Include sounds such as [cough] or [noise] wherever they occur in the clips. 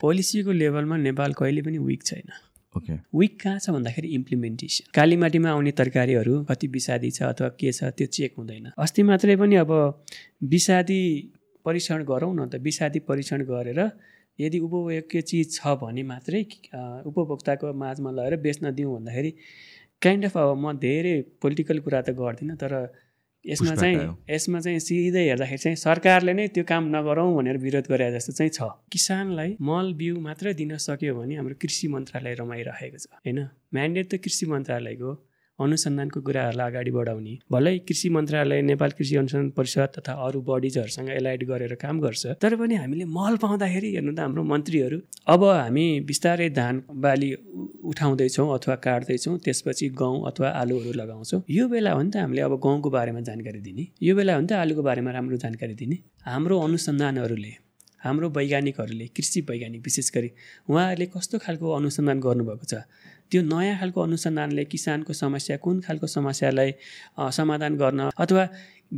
पोलिसीको लेभलमा नेपाल कहिले पनि विक छैन। ओके विक कहाँ छ भन्दाखेरि इम्प्लिमेन्टेसन कालीमाटीमा आउने तरकारीहरू कति विषादी छ अथवा के छ त्यो चेक हुँदैन। अस्ति मात्रै पनि अब विषादी परीक्षण गरौँ न त विषादी परीक्षण गरेर यदि उपभोग्य चिज छ भने मात्रै उपभोक्ताको माझमा लगेर बेच्न दिउँ भन्दाखेरि काइन्ड अफ अब म धेरै पोलिटिकल कुरा त गर्दिनँ तर यसमा चाहिँ। यसमा चाहिँ सिधै हेर्दाखेरि चाहिँ सरकारले नै त्यो काम नगरौँ भनेर विरोध गरे जस्तो चाहिँ छ किसानलाई मल बिउ मात्रै दिन सक्यो भने हाम्रो कृषि मन्त्रालय रमाइरहेको छ होइन म्यान्डेट त कृषि मन्त्रालयको अनुसन्धानको कुराहरूलाई अगाडि बढाउने। भलै कृषि मन्त्रालय नेपाल कृषि अनुसन्धान परिषद तथा अरू बडिजहरूसँग एलाइड गरेर काम गर्छ। तर पनि हामीले मल पाउँदाखेरि हेर्नु त हाम्रो मन्त्रीहरू अब हामी बिस्तारै धान बाली उठाउँदैछौँ अथवा काट्दैछौँ त्यसपछि गहुँ अथवा आलुहरू लगाउँछौँ। यो बेला हो नि त हामीले अब गहुँको बारेमा जानकारी दिने। यो बेला हो नि त आलुको बारेमा राम्रो जानकारी दिने। हाम्रो अनुसन्धानहरूले हाम्रो वैज्ञानिकहरूले कृषि वैज्ञानिक विशेष गरी उहाँहरूले कस्तो खालको अनुसन्धान गर्नुभएको छ? त्यो नयाँ खालको अनुसन्धानले किसानको समस्या कुन खालको समस्यालाई समाधान गर्न अथवा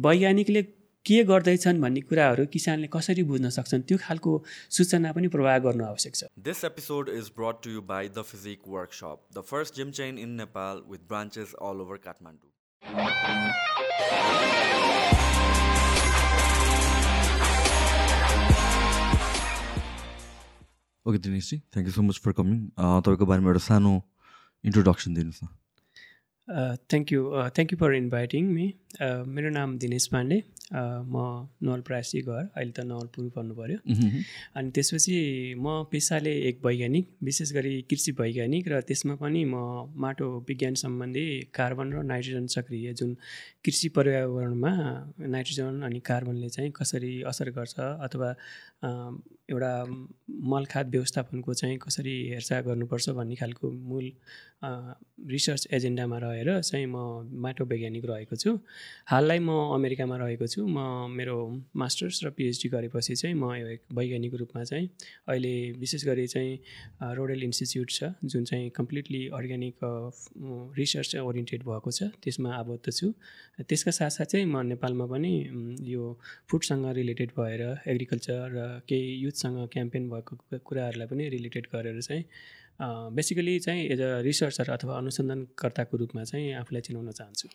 वैज्ञानिकले के गर्दैछन् भन्ने कुराहरू किसानले कसरी बुझ्न सक्छन् त्यो खालको सूचना पनि प्रवाह गर्नु आवश्यक छ This episode is brought to you by The Physique Workshop, the first gym chain in Nepal with branches all over Kathmandu. Okay दिनेशजी thank you so much for coming तपाईँको बारेमा एउटा सानो इन्ट्रोडक्सन दिनुहोस् न thank you thank you for inviting me मेरो नाम दिनेश पाण्डे। म नवलपरासी घर अहिले त नवलपुर भन्नु पऱ्यो अनि त्यसपछि म पेसाले एक वैज्ञानिक विशेष गरी कृषि वैज्ञानिक र त्यसमा पनि म माटो विज्ञान सम्बन्धी कार्बन र नाइट्रोजन सक्रिय जुन कृषि पर्यावरणमा नाइट्रोजन अनि कार्बनले चाहिँ कसरी असर गर्छ अथवा एउटा मलखाद व्यवस्थापनको चाहिँ कसरी हेरचाह गर्नुपर्छ भन्ने खालको मूल रिसर्च एजेन्डामा रहेर चाहिँ म माटो वैज्ञानिक रहेको छु। हाललाई म अमेरिकामा रहेको छु। म मेरो मास्टर्स र पिएचडी गरेपछि चाहिँ म एक वैज्ञानिक रूपमा चाहिँ अहिले विशेष गरी चाहिँ रोडेल इन्स्टिच्युट छ जुन चाहिँ कम्प्लिटली अर्ग्यानिक रिसर्च ओरिएन्टेड भएको छ। त्यसमा आबद्ध छु। त्यसका साथसाथ चाहिँ म नेपालमा पनि यो फुडसँग रिलेटेड भएर एग्रिकल्चर र केही युथसँग क्याम्पेन भएको कुराहरूलाई पनि रिलेटेड गरेर चाहिँ बेसिकली चाहिँ एज अ रिसर्चर अथवा अनुसन्धानकर्ताको रूपमा चाहिँ आफूलाई चिनाउन चाहन्छु।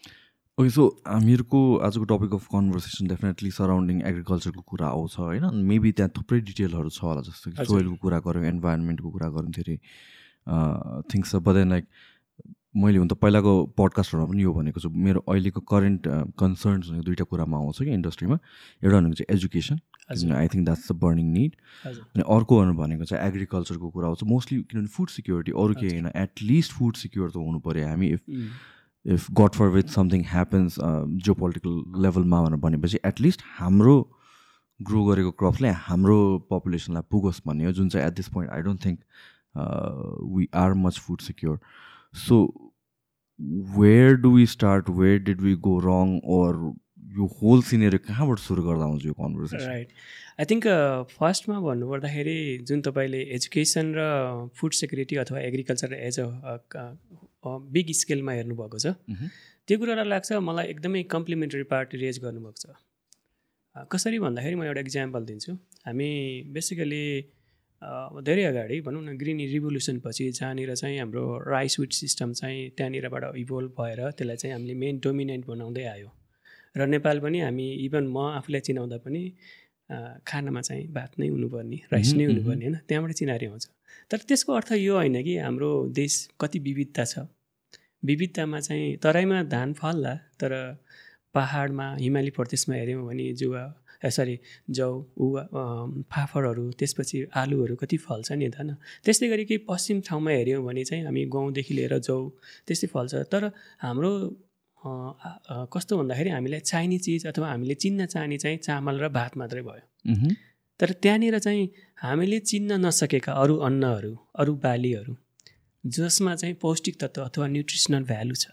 ओके सो हामीहरूको आजको topic of conversation definitely surrounding एग्रिकल्चरको कुरा आउँछ होइन? मेबी त्यहाँ थुप्रै डिटेलहरू छ होला जस्तो कि। सोइलको कुरा गऱ्यौँ इन्भाइरोमेन्टको कुरा गऱ्यौँ धेरै थिङ्स छ। बट देन लाइक मैले हुन त पहिलाको पडकास्टहरूमा पनि यो भनेको छु। मेरो अहिलेको करेन्ट कन्सर्न्स भनेको दुइटा कुरामा आउँछ कि इन्डस्ट्रीमा एउटा भनेको चाहिँ education I think that's the burning need अनि अर्को भनेको चाहिँ एग्रिकल्चरको कुरा आउँछ। मोस्टली किनभने फुड सिक्योरिटी अरू केही होइन। एटलिस्ट फुड सिक्योर त हुनु पऱ्यो हामी if if god forbid something happens जो पोलिटिकल लेभलमा भनेर भनेपछि एटलिस्ट हाम्रो ग्रो गरेको क्रप्सले हाम्रो पपुलेसनलाई पुगोस् भन्ने हो। जुन चाहिँ at this point I don't think we are much food secure so where do we start where did we go wrong or यो होल सिनेरी कहाँबाट सुरु गर्दा आउँछ यो कन्भर्सेसन राइट आई थिङ्क फर्स्टमा भन्नुपर्दाखेरि जुन तपाईँले एजुकेसन र फुड सेक्युरिटी अथवा एग्रिकल्चर एज अ बिग स्केलमा हेर्नुभएको छ। मह्म। त्यो कुरालाई लाग्छ मलाई एकदमै कम्प्लिमेन्टरी पार्ट रेज गर्नुभएको छ। कसरी भन्दाखेरि म एउटा इक्जाम्पल दिन्छु। हामी बेसिकली धेरै अगाडि भनौँ न ग्रिन रिभोल्युसन पछि जहाँनिर चाहिँ हाम्रो राइस विट सिस्टम चाहिँ त्यहाँनिरबाट इभोल्भ भएर त्यसलाई चाहिँ हामीले मेन डोमिनेन्ट बनाउँदै आयो। र नेपाल पनि हामी इभन म आफूलाई चिनाउँदा पनि खानामा चाहिँ भात नै हुनुपर्ने राइस नै हुनुपर्ने होइन त्यहाँबाट चिनारी आउँछ। तर त्यसको अर्थ यो होइन कि हाम्रो देश कति विविधता छ। विविधतामा चाहिँ तराईमा धान फल्ला तर पहाडमा हिमाली प्रदेशमा हेऱ्यौँ भने जुवा सरी जौ अम, फाफरहरू त्यसपछि आलुहरू कति फल्छ नि त होइन। त्यस्तै गरी कि पश्चिम ठाउँमा हेऱ्यौँ भने चाहिँ हामी गहुँदेखि लिएर जौ त्यस्तै फल्छ। तर हाम्रो कस्तो भन्दाखेरि हामीलाई चाहिने चिज अथवा हामीले चिन्न चाहने चाहिँ चामल र भात मात्रै भयो। तर त्यहाँनिर चाहिँ हामीले चिन्न नसकेका अरू अन्नहरू अरू बालीहरू जसमा चाहिँ पौष्टिक तत्त्व अथवा न्युट्रिसनल भ्यालु छ।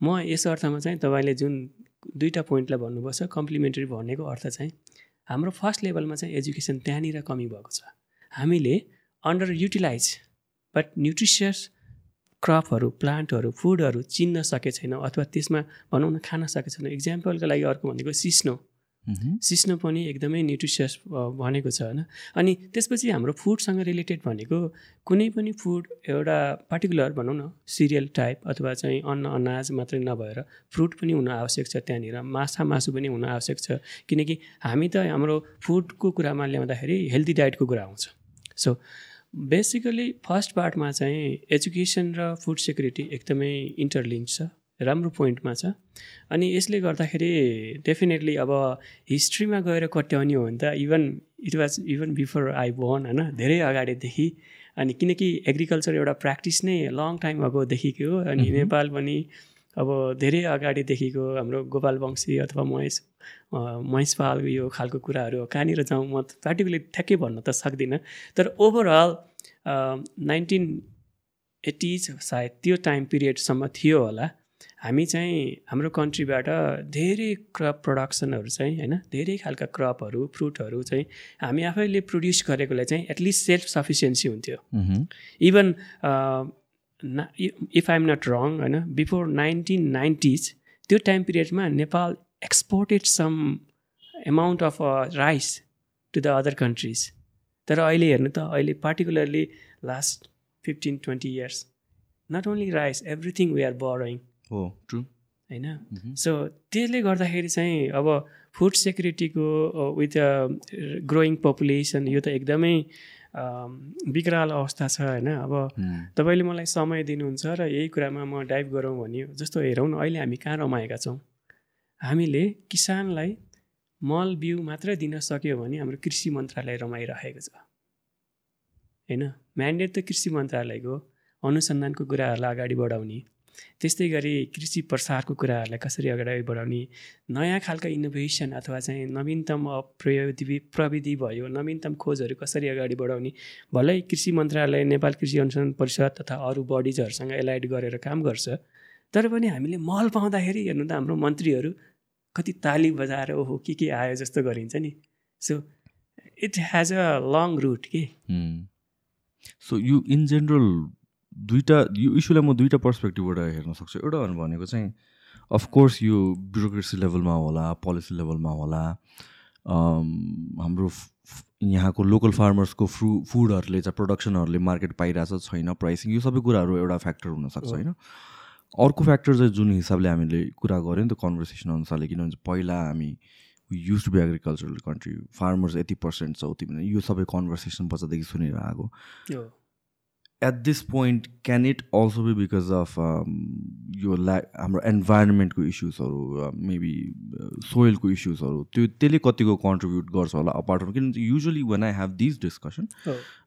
म यस अर्थमा चाहिँ तपाईँले जुन दुईवटा पोइन्टलाई भन्नुभएको छ कम्प्लिमेन्टरी भनेको अर्थ चाहिँ हाम्रो फर्स्ट लेभलमा चाहिँ एजुकेसन त्यहाँनिर कमी भएको छ। हामीले अन्डर युटिलाइज बट न्युट्रिसियस क्रपहरू प्लान्टहरू फुडहरू चिन्न सके छैनौँ अथवा त्यसमा भनौँ न खान सकेको छैनौँ। इक्जाम्पलको लागि अर्को भनेको सिस्नो। सिस्नो पनि एकदमै न्युट्रिसियस भनेको छ होइन? अनि त्यसपछि हाम्रो फुडसँग रिलेटेड भनेको कुनै पनि फुड एउटा पार्टिकुलर भनौँ न सिरियल टाइप अथवा चाहिँ अन्न अनाज मात्रै नभएर फ्रुट पनि हुन आवश्यक छ त्यहाँनिर माछा मासु पनि हुन आवश्यक छ। किनकि हामी त हाम्रो फुडको कुरामा ल्याउँदाखेरि हेल्दी डाइटको कुरा आउँछ। सो बेसिकली फर्स्ट पार्टमा चाहिँ एजुकेसन र फुड सेक्युरिटी एकदमै इन्टरलिङ्क छ। राम्रो पोइन्टमा छ। अनि यसले गर्दाखेरि डेफिनेटली अब हिस्ट्रीमा गएर कट्याउने हो भने त even it was even before I born होइन? धेरै अगाडिदेखि। अनि किनकि एग्रिकल्चर एउटा प्र्याक्टिस नै लङ टाइम अगोदेखिको हो। अनि नेपाल पनि अब धेरै अगाडिदेखिको हाम्रो गोपाल वंशी अथवा महेश महेश पाल यो खालको कुराहरू कहाँनिर जाउँ म पार्टिकुलर ठ्याक्कै भन्न त सक्दिनँ। तर ओभरअल नाइन्टिन एट्टिज सायद त्यो टाइम पिरियडसम्म थियो होला। हामी चाहिँ हाम्रो कन्ट्रीबाट धेरै क्रप प्रडक्सनहरू चाहिँ होइन धेरै खालका क्रपहरू फ्रुटहरू चाहिँ हामी आफैले प्रड्युस गरेकोलाई चाहिँ एटलिस्ट सेल्फ सफिसियन्सी हुन्थ्यो। Even if I'm not wrong होइन बिफोर नाइन्टिन नाइन्टिज त्यो time पिरियडमा Nepal exported some amount of rice to the other countries तर अहिले हेर्नु त अहिले particularly last fifteen twenty years not only rice everything we are borrowing हो। True होइन? So त्यसले गर्दाखेरि चाहिँ अब फुड सेक्युरिटीको विथ ग्रोइङ पपुलेसन यो त एकदमै विकराल अवस्था छ होइन? अब तपाईँले मलाई समय दिनुहुन्छ र यही कुरामा म डाइभ गरौँ भने जस्तो हेरौँ न अहिले हामी कहाँ रमाएका छौँ? हामीले किसानलाई मल बिउ मात्रै दिन सक्यो भने हाम्रो कृषि मन्त्रालय रमाइरहेको छ। होइन? म्यान्डेट त कृषि मन्त्रालयको अनुसन्धानको कुराहरूलाई अगाडि बढाउने। त्यस्तै गरी कृषि प्रसारको कुराहरूलाई कसरी अगाडि बढाउने नयाँ खालका इनोभेसन अथवा चाहिँ नवीनतम प्रविधि प्रविधि भयो नवीनतम खोजहरू कसरी अगाडि बढाउने भलै कृषि मन्त्रालय नेपाल कृषि अनुसन्धान परिषद तथा अरू बडिजहरूसँग एलाइड गरेर काम गर्छ। तर पनि हामीले मल पाउँदाखेरि हेर्नु त हाम्रो मन्त्रीहरू कति ताली बजाएर ओहो के के आयो जस्तो गरिन्छ नि। So it has a long route के? सो यु इन जेनरल दुइटा यो इस्युलाई म दुइटा पर्सपेक्टिभबाट हेर्न सक्छु। एउटा भनेको चाहिँ अफकोर्स यो ब्युरोक्रेसी लेभलमा होला पोलिसी लेभलमा होला हाम्रो यहाँको लोकल फार्मर्सको फ्रु फुडहरूले चाहिँ प्रडक्सनहरूले मार्केट पाइरहेको छैन प्राइसिङ यो सबै कुराहरू एउटा फ्याक्टर हुनसक्छ होइन? अर्को फ्याक्टर चाहिँ जुन हिसाबले हामीले कुरा गऱ्यौँ नि त कन्भर्सेसन अनुसारले किनभने पहिला हामी use to be agricultural country farmers यति पर्सेन्ट छ उति यो सबै कन्भर्सेसन पछाडिदेखि सुनेर आएको at this point can it also be because of यो ल्या हाम्रो इन्भाइरोमेन्टको इस्युजहरू मेबी सोइलको इस्युजहरू त्यो त्यसले कतिको कन्ट्रिब्युट गर्छ होला अपार्ट फ्रम किनभने usually when I have this discussion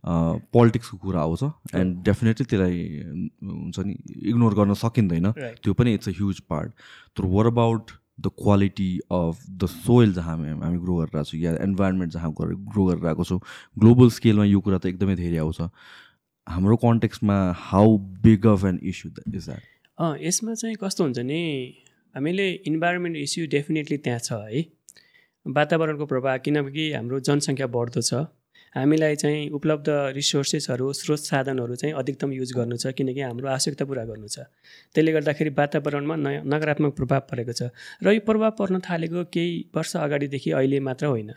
पोलिटिक्सको कुरा आउँछ एन्ड डेफिनेटली त्यसलाई हुन्छ नि इग्नोर गर्न सकिँदैन। त्यो पनि इट्स अ ह्युज पार्ट तर worry about the quality of the soil जहाँ हामी हामी ग्रो गरिरहेको छौँ या इन्भाइरोमेन्ट जहाँ ग्रो गरिरहेको छौँ? ग्लोबल स्केलमा यो कुरा त एकदमै धेरै आउँछ। हाम्रो कन्टेक्स्टमा how big of an issue is that यसमा चाहिँ कस्तो हुन्छ नि हामीले इन्भाइरोमेन्ट इस्यु डेफिनेटली त्यहाँ छ है। वातावरणको प्रभाव किनकि हाम्रो जनसङ्ख्या बढ्दो छ। हामीलाई चाहिँ उपलब्ध रिसोर्सेसहरू स्रोत साधनहरू चाहिँ अधिकतम युज गर्नु छ किनकि हाम्रो आवश्यकता पुरा गर्नु छ। त्यसले गर्दाखेरि वातावरणमा नयाँ नकारात्मक प्रभाव परेको छ। र यो प्रभाव पर्न थालेको केही वर्ष अगाडिदेखि अहिले मात्र होइन।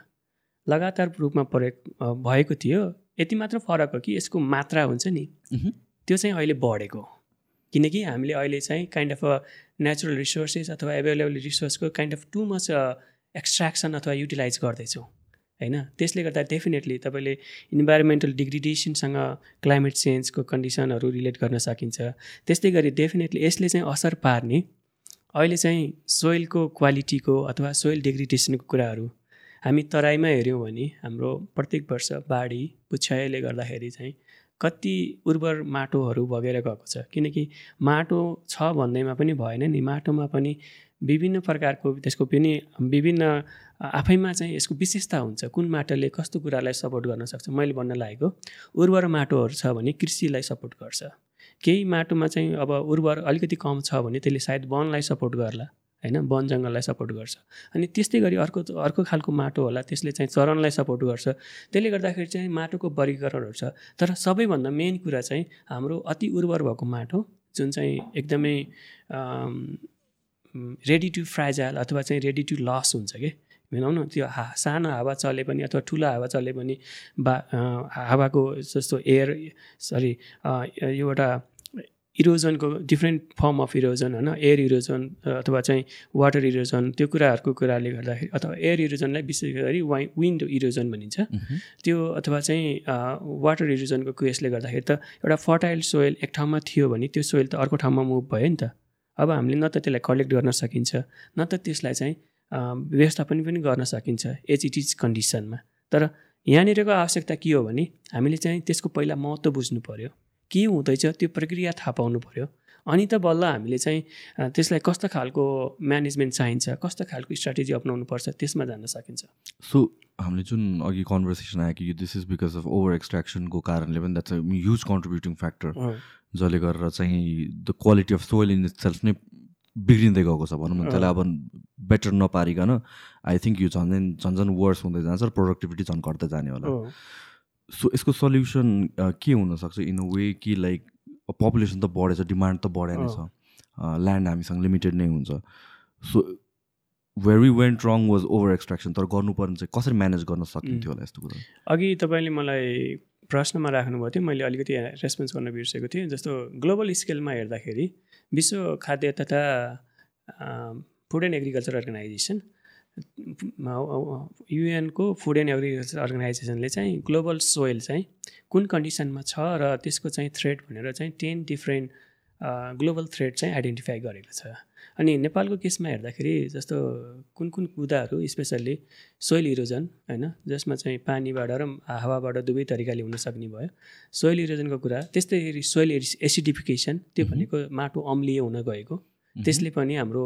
लगातार रूपमा परे भएको थियो। यति मात्र फरक हो कि यसको मात्रा हुन्छ नि। त्यो चाहिँ अहिले बढेको किनकि हामीले अहिले चाहिँ काइन्ड अफ नेचुरल रिसोर्सेस अथवा available रिसोर्सको kind of too much extraction अथवा युटिलाइज गर्दैछौँ होइन? त्यसले गर्दा डेफिनेटली तपाईँले इन्भाइरोमेन्टल डिग्रिडेसनसँग क्लाइमेट चेन्जको कन्डिसनहरू रिलेट गर्न सकिन्छ। त्यस्तै गरी डेफिनेटली यसले चाहिँ असर पार्ने अहिले चाहिँ सोइलको क्वालिटीको अथवा सोइल डिग्रिडेसनको कुराहरू हामी तराईमा हेऱ्यौँ भने हाम्रो प्रत्येक वर्ष बाढी पुछ्याइले गर्दाखेरि चाहिँ कति उर्वर माटोहरू बगेर गएको छ। किनकि माटो छ भन्दैमा पनि भएन नि। माटोमा पनि विभिन्न प्रकारको त्यसको पनि विभिन्न आफैमा चाहिँ यसको विशेषता हुन्छ। कुन माटोले कस्तो कुरालाई सपोर्ट गर्न सक्छ? मैले भन्न लागेको उर्वर माटोहरू छ भने कृषिलाई सपोर्ट गर्छ। केही माटोमा चाहिँ अब उर्वर अलिकति कम छ भने त्यसले सायद वनलाई सपोर्ट गर्ला। होइन वन जङ्गललाई सपोर्ट गर्छ। अनि त्यस्तै गरी अर्को अर्को खालको माटो होला त्यसले चाहिँ चरणलाई सपोर्ट गर्छ। त्यसले गर्दाखेरि चाहिँ माटोको वर्गीकरणहरू छ। तर सबैभन्दा मेन कुरा चाहिँ हाम्रो अति उर्वर भएको माटो जुन चाहिँ एकदमै रेडी टु फ्राइजाइल अथवा चाहिँ रेडी टु लस हुन्छ कि? भनौँ न त्यो हा सानो हावा चले पनि अथवा ठुलो हावा चले पनि बा हावाको जस्तो एयर सरी एउटा इरोजनको डिफ्रेन्ट फर्म अफ इरोजन होइन? एयर इरोजन अथवा चाहिँ वाटर इरोजन त्यो कुराहरूको कुराले गर्दाखेरि अथवा एयर इरोजनलाई विशेष गरी वाइ विन्ड इरोजन भनिन्छ। त्यो अथवा चाहिँ वाटर इरोजनको केसले गर्दाखेरि त एउटा फर्टाइल सोइल एक ठाउँमा थियो भने त्यो सोइल त अर्को ठाउँमा मुभ भयो नि त। अब हामीले न त त्यसलाई कलेक्ट गर्न सकिन्छ न त त्यसलाई चाहिँ व्यवस्थापन पनि गर्न सकिन्छ एच इट इज कन्डिसनमा तर यहाँनिरको आवश्यकता के हो भने हामीले चाहिँ त्यसको पहिला महत्त्व बुझ्नु पऱ्यो के हुँदैछ त्यो प्रक्रिया थाहा पाउनु पऱ्यो अनि त बल्ल हामीले चाहिँ त्यसलाई कस्तो खालको म्यानेजमेन्ट चाहिन्छ कस्तो खालको स्ट्राटेजी अप्नाउनु पर्छ त्यसमा जान सकिन्छ। सो हामीले जुन अघि कन्भर्सेसन आयो कि this is because of over एक्सट्र्याक्सनको कारणले पनि that's a huge contributing factor जसले गरेर चाहिँ the quality of soil itself नै बिग्रिँदै गएको छ भनौँ न। त्यसलाई अब बेटर नपारिकन आई थिङ्क यो झन् झन् झन् वर्स हुँदै जान्छ र प्रोडक्टिभिटी झन् घट्दै जाने होला। सो यसको सल्युसन के हुनसक्छ इन अ वे कि लाइक पपुलेसन त बढेछ डिमान्ड त बढे नै छ। ल्यान्ड हामीसँग लिमिटेड नै हुन्छ। So very went wrong was over extraction तर गर्नुपर्ने चाहिँ कसरी म्यानेज गर्न सकिन्थ्यो होला यस्तो कुरा? अघि तपाईँले मलाई प्रश्नमा राख्नुभएको थियो मैले अलिकति रेस्पोन्स गर्न बिर्सेको थिएँ। जस्तो ग्लोबल स्केलमा हेर्दाखेरि विश्व खाद्य तथा फुड एन्ड एग्रिकल्चर अर्गनाइजेसन युएनको फुड एन्ड एग्रिकल्चर अर्गनाइजेसनले चाहिँ ग्लोबल सोइल चाहिँ कुन कन्डिसनमा छ र त्यसको चाहिँ थ्रेड भनेर चाहिँ टेन डिफ्रेन्ट ग्लोबल थ्रेड चाहिँ आइडेन्टिफाई गरेको छ। अनि नेपालको केसमा हेर्दाखेरि जस्तो कुन कुन कुदाहरू स्पेसल्ली सोइल इरोजन होइन जसमा चाहिँ पानीबाट र हावाबाट दुवै तरिकाले हुन सक्ने भयो। सोइल इरोजनको कुरा त्यस्तै सोइल एसिडिफिकेसन त्यो भनेको माटो अम्लीय हुन गएको। त्यसले पनि हाम्रो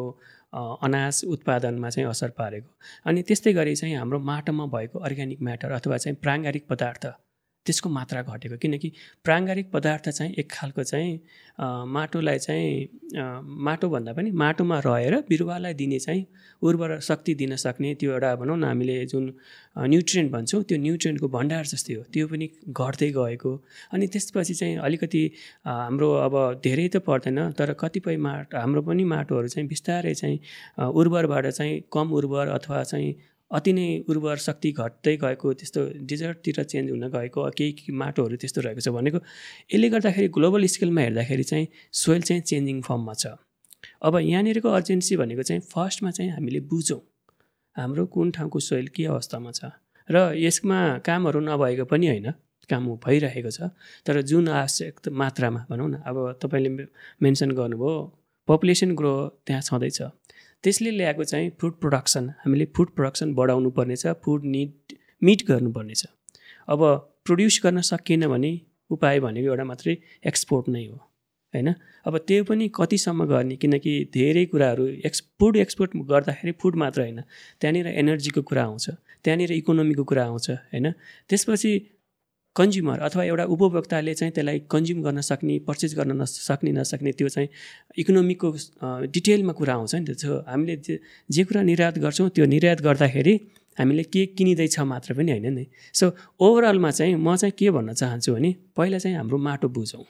अनाज उत्पादनमा चाहिँ असर पारेको। अनि त्यस्तै गरी चाहिँ हाम्रो माटोमा भएको अर्ग्यानिक म्याटर अथवा चाहिँ प्राङ्गारिक पदार्थ त्यसको मात्रा घटेको। किनकि प्राङ्गारिक पदार्थ चाहिँ एक खालको चाहिँ माटोलाई चाहिँ माटोभन्दा पनि माटोमा रहेर बिरुवालाई दिने चाहिँ उर्वर शक्ति दिन सक्ने त्यो एउटा भनौँ न हामीले जुन न्युट्रियन्ट भन्छौँ त्यो न्युट्रियन्टको भण्डार जस्तै हो। त्यो पनि घट्दै गएको। अनि त्यसपछि चाहिँ अलिकति हाम्रो अब धेरै त पर्दैन तर कतिपय माटो हाम्रो पनि माटोहरू चाहिँ बिस्तारै चाहिँ उर्वरबाट चाहिँ कम उर्वर अथवा चाहिँ अति नै उर्वर शक्ति घट्दै गएको त्यस्तो डिजर्टतिर चेन्ज हुन गएको केही माटोहरू त्यस्तो रहेको छ भनेको यसले गर्दाखेरि ग्लोबल स्केलमा हेर्दाखेरि चाहिँ सोइल चाहिँ चेन्जिङ फर्ममा छ। अब यहाँनिरको अर्जेन्सी भनेको चाहिँ फर्स्टमा चाहिँ हामीले बुझौँ हाम्रो कुन ठाउँको सोइल के अवस्थामा छ। र यसमा कामहरू नभएको पनि होइन काम भइरहेको छ तर जुन आवश्यक मात्रामा भनौँ न अब तपाईँले मेन्सन गर्नुभयो पपुलेसन ग्रो त्यहाँ छँदैछ। त्यसले ल्याएको चाहिँ फुड प्रोडक्सन हामीले फुड प्रोडक्सन बढाउनु पर्नेछ फुड निड मिट गर्नुपर्नेछ। अब प्रड्युस गर्न सकिएन भने उपाय भनेको एउटा मात्रै एक्सपोर्ट नै हो होइन? अब त्यो पनि कतिसम्म गर्ने किनकि धेरै कुराहरू एक्स फुड एक्सपोर्ट गर्दाखेरि फुड मात्र होइन त्यहाँनिर एनर्जीको कुरा आउँछ त्यहाँनिर इकोनोमीको कुरा आउँछ होइन? त्यसपछि कन्ज्युमर अथवा एउटा उपभोक्ताले चाहिँ त्यसलाई कन्ज्युम गर्न सक्ने पर्चेस गर्न नसक्ने नसक्ने त्यो चाहिँ इकोनोमीको डिटेलमा कुरा आउँछ नि त। हामीले जे जे कुरा निर्यात गर्छौँ त्यो निर्यात गर्दाखेरि हामीले के किनिँदैछ मात्र पनि होइन नि। सो ओभरअलमा चाहिँ म चाहिँ के भन्न चाहन्छु भने पहिला चाहिँ हाम्रो माटो बुझौँ।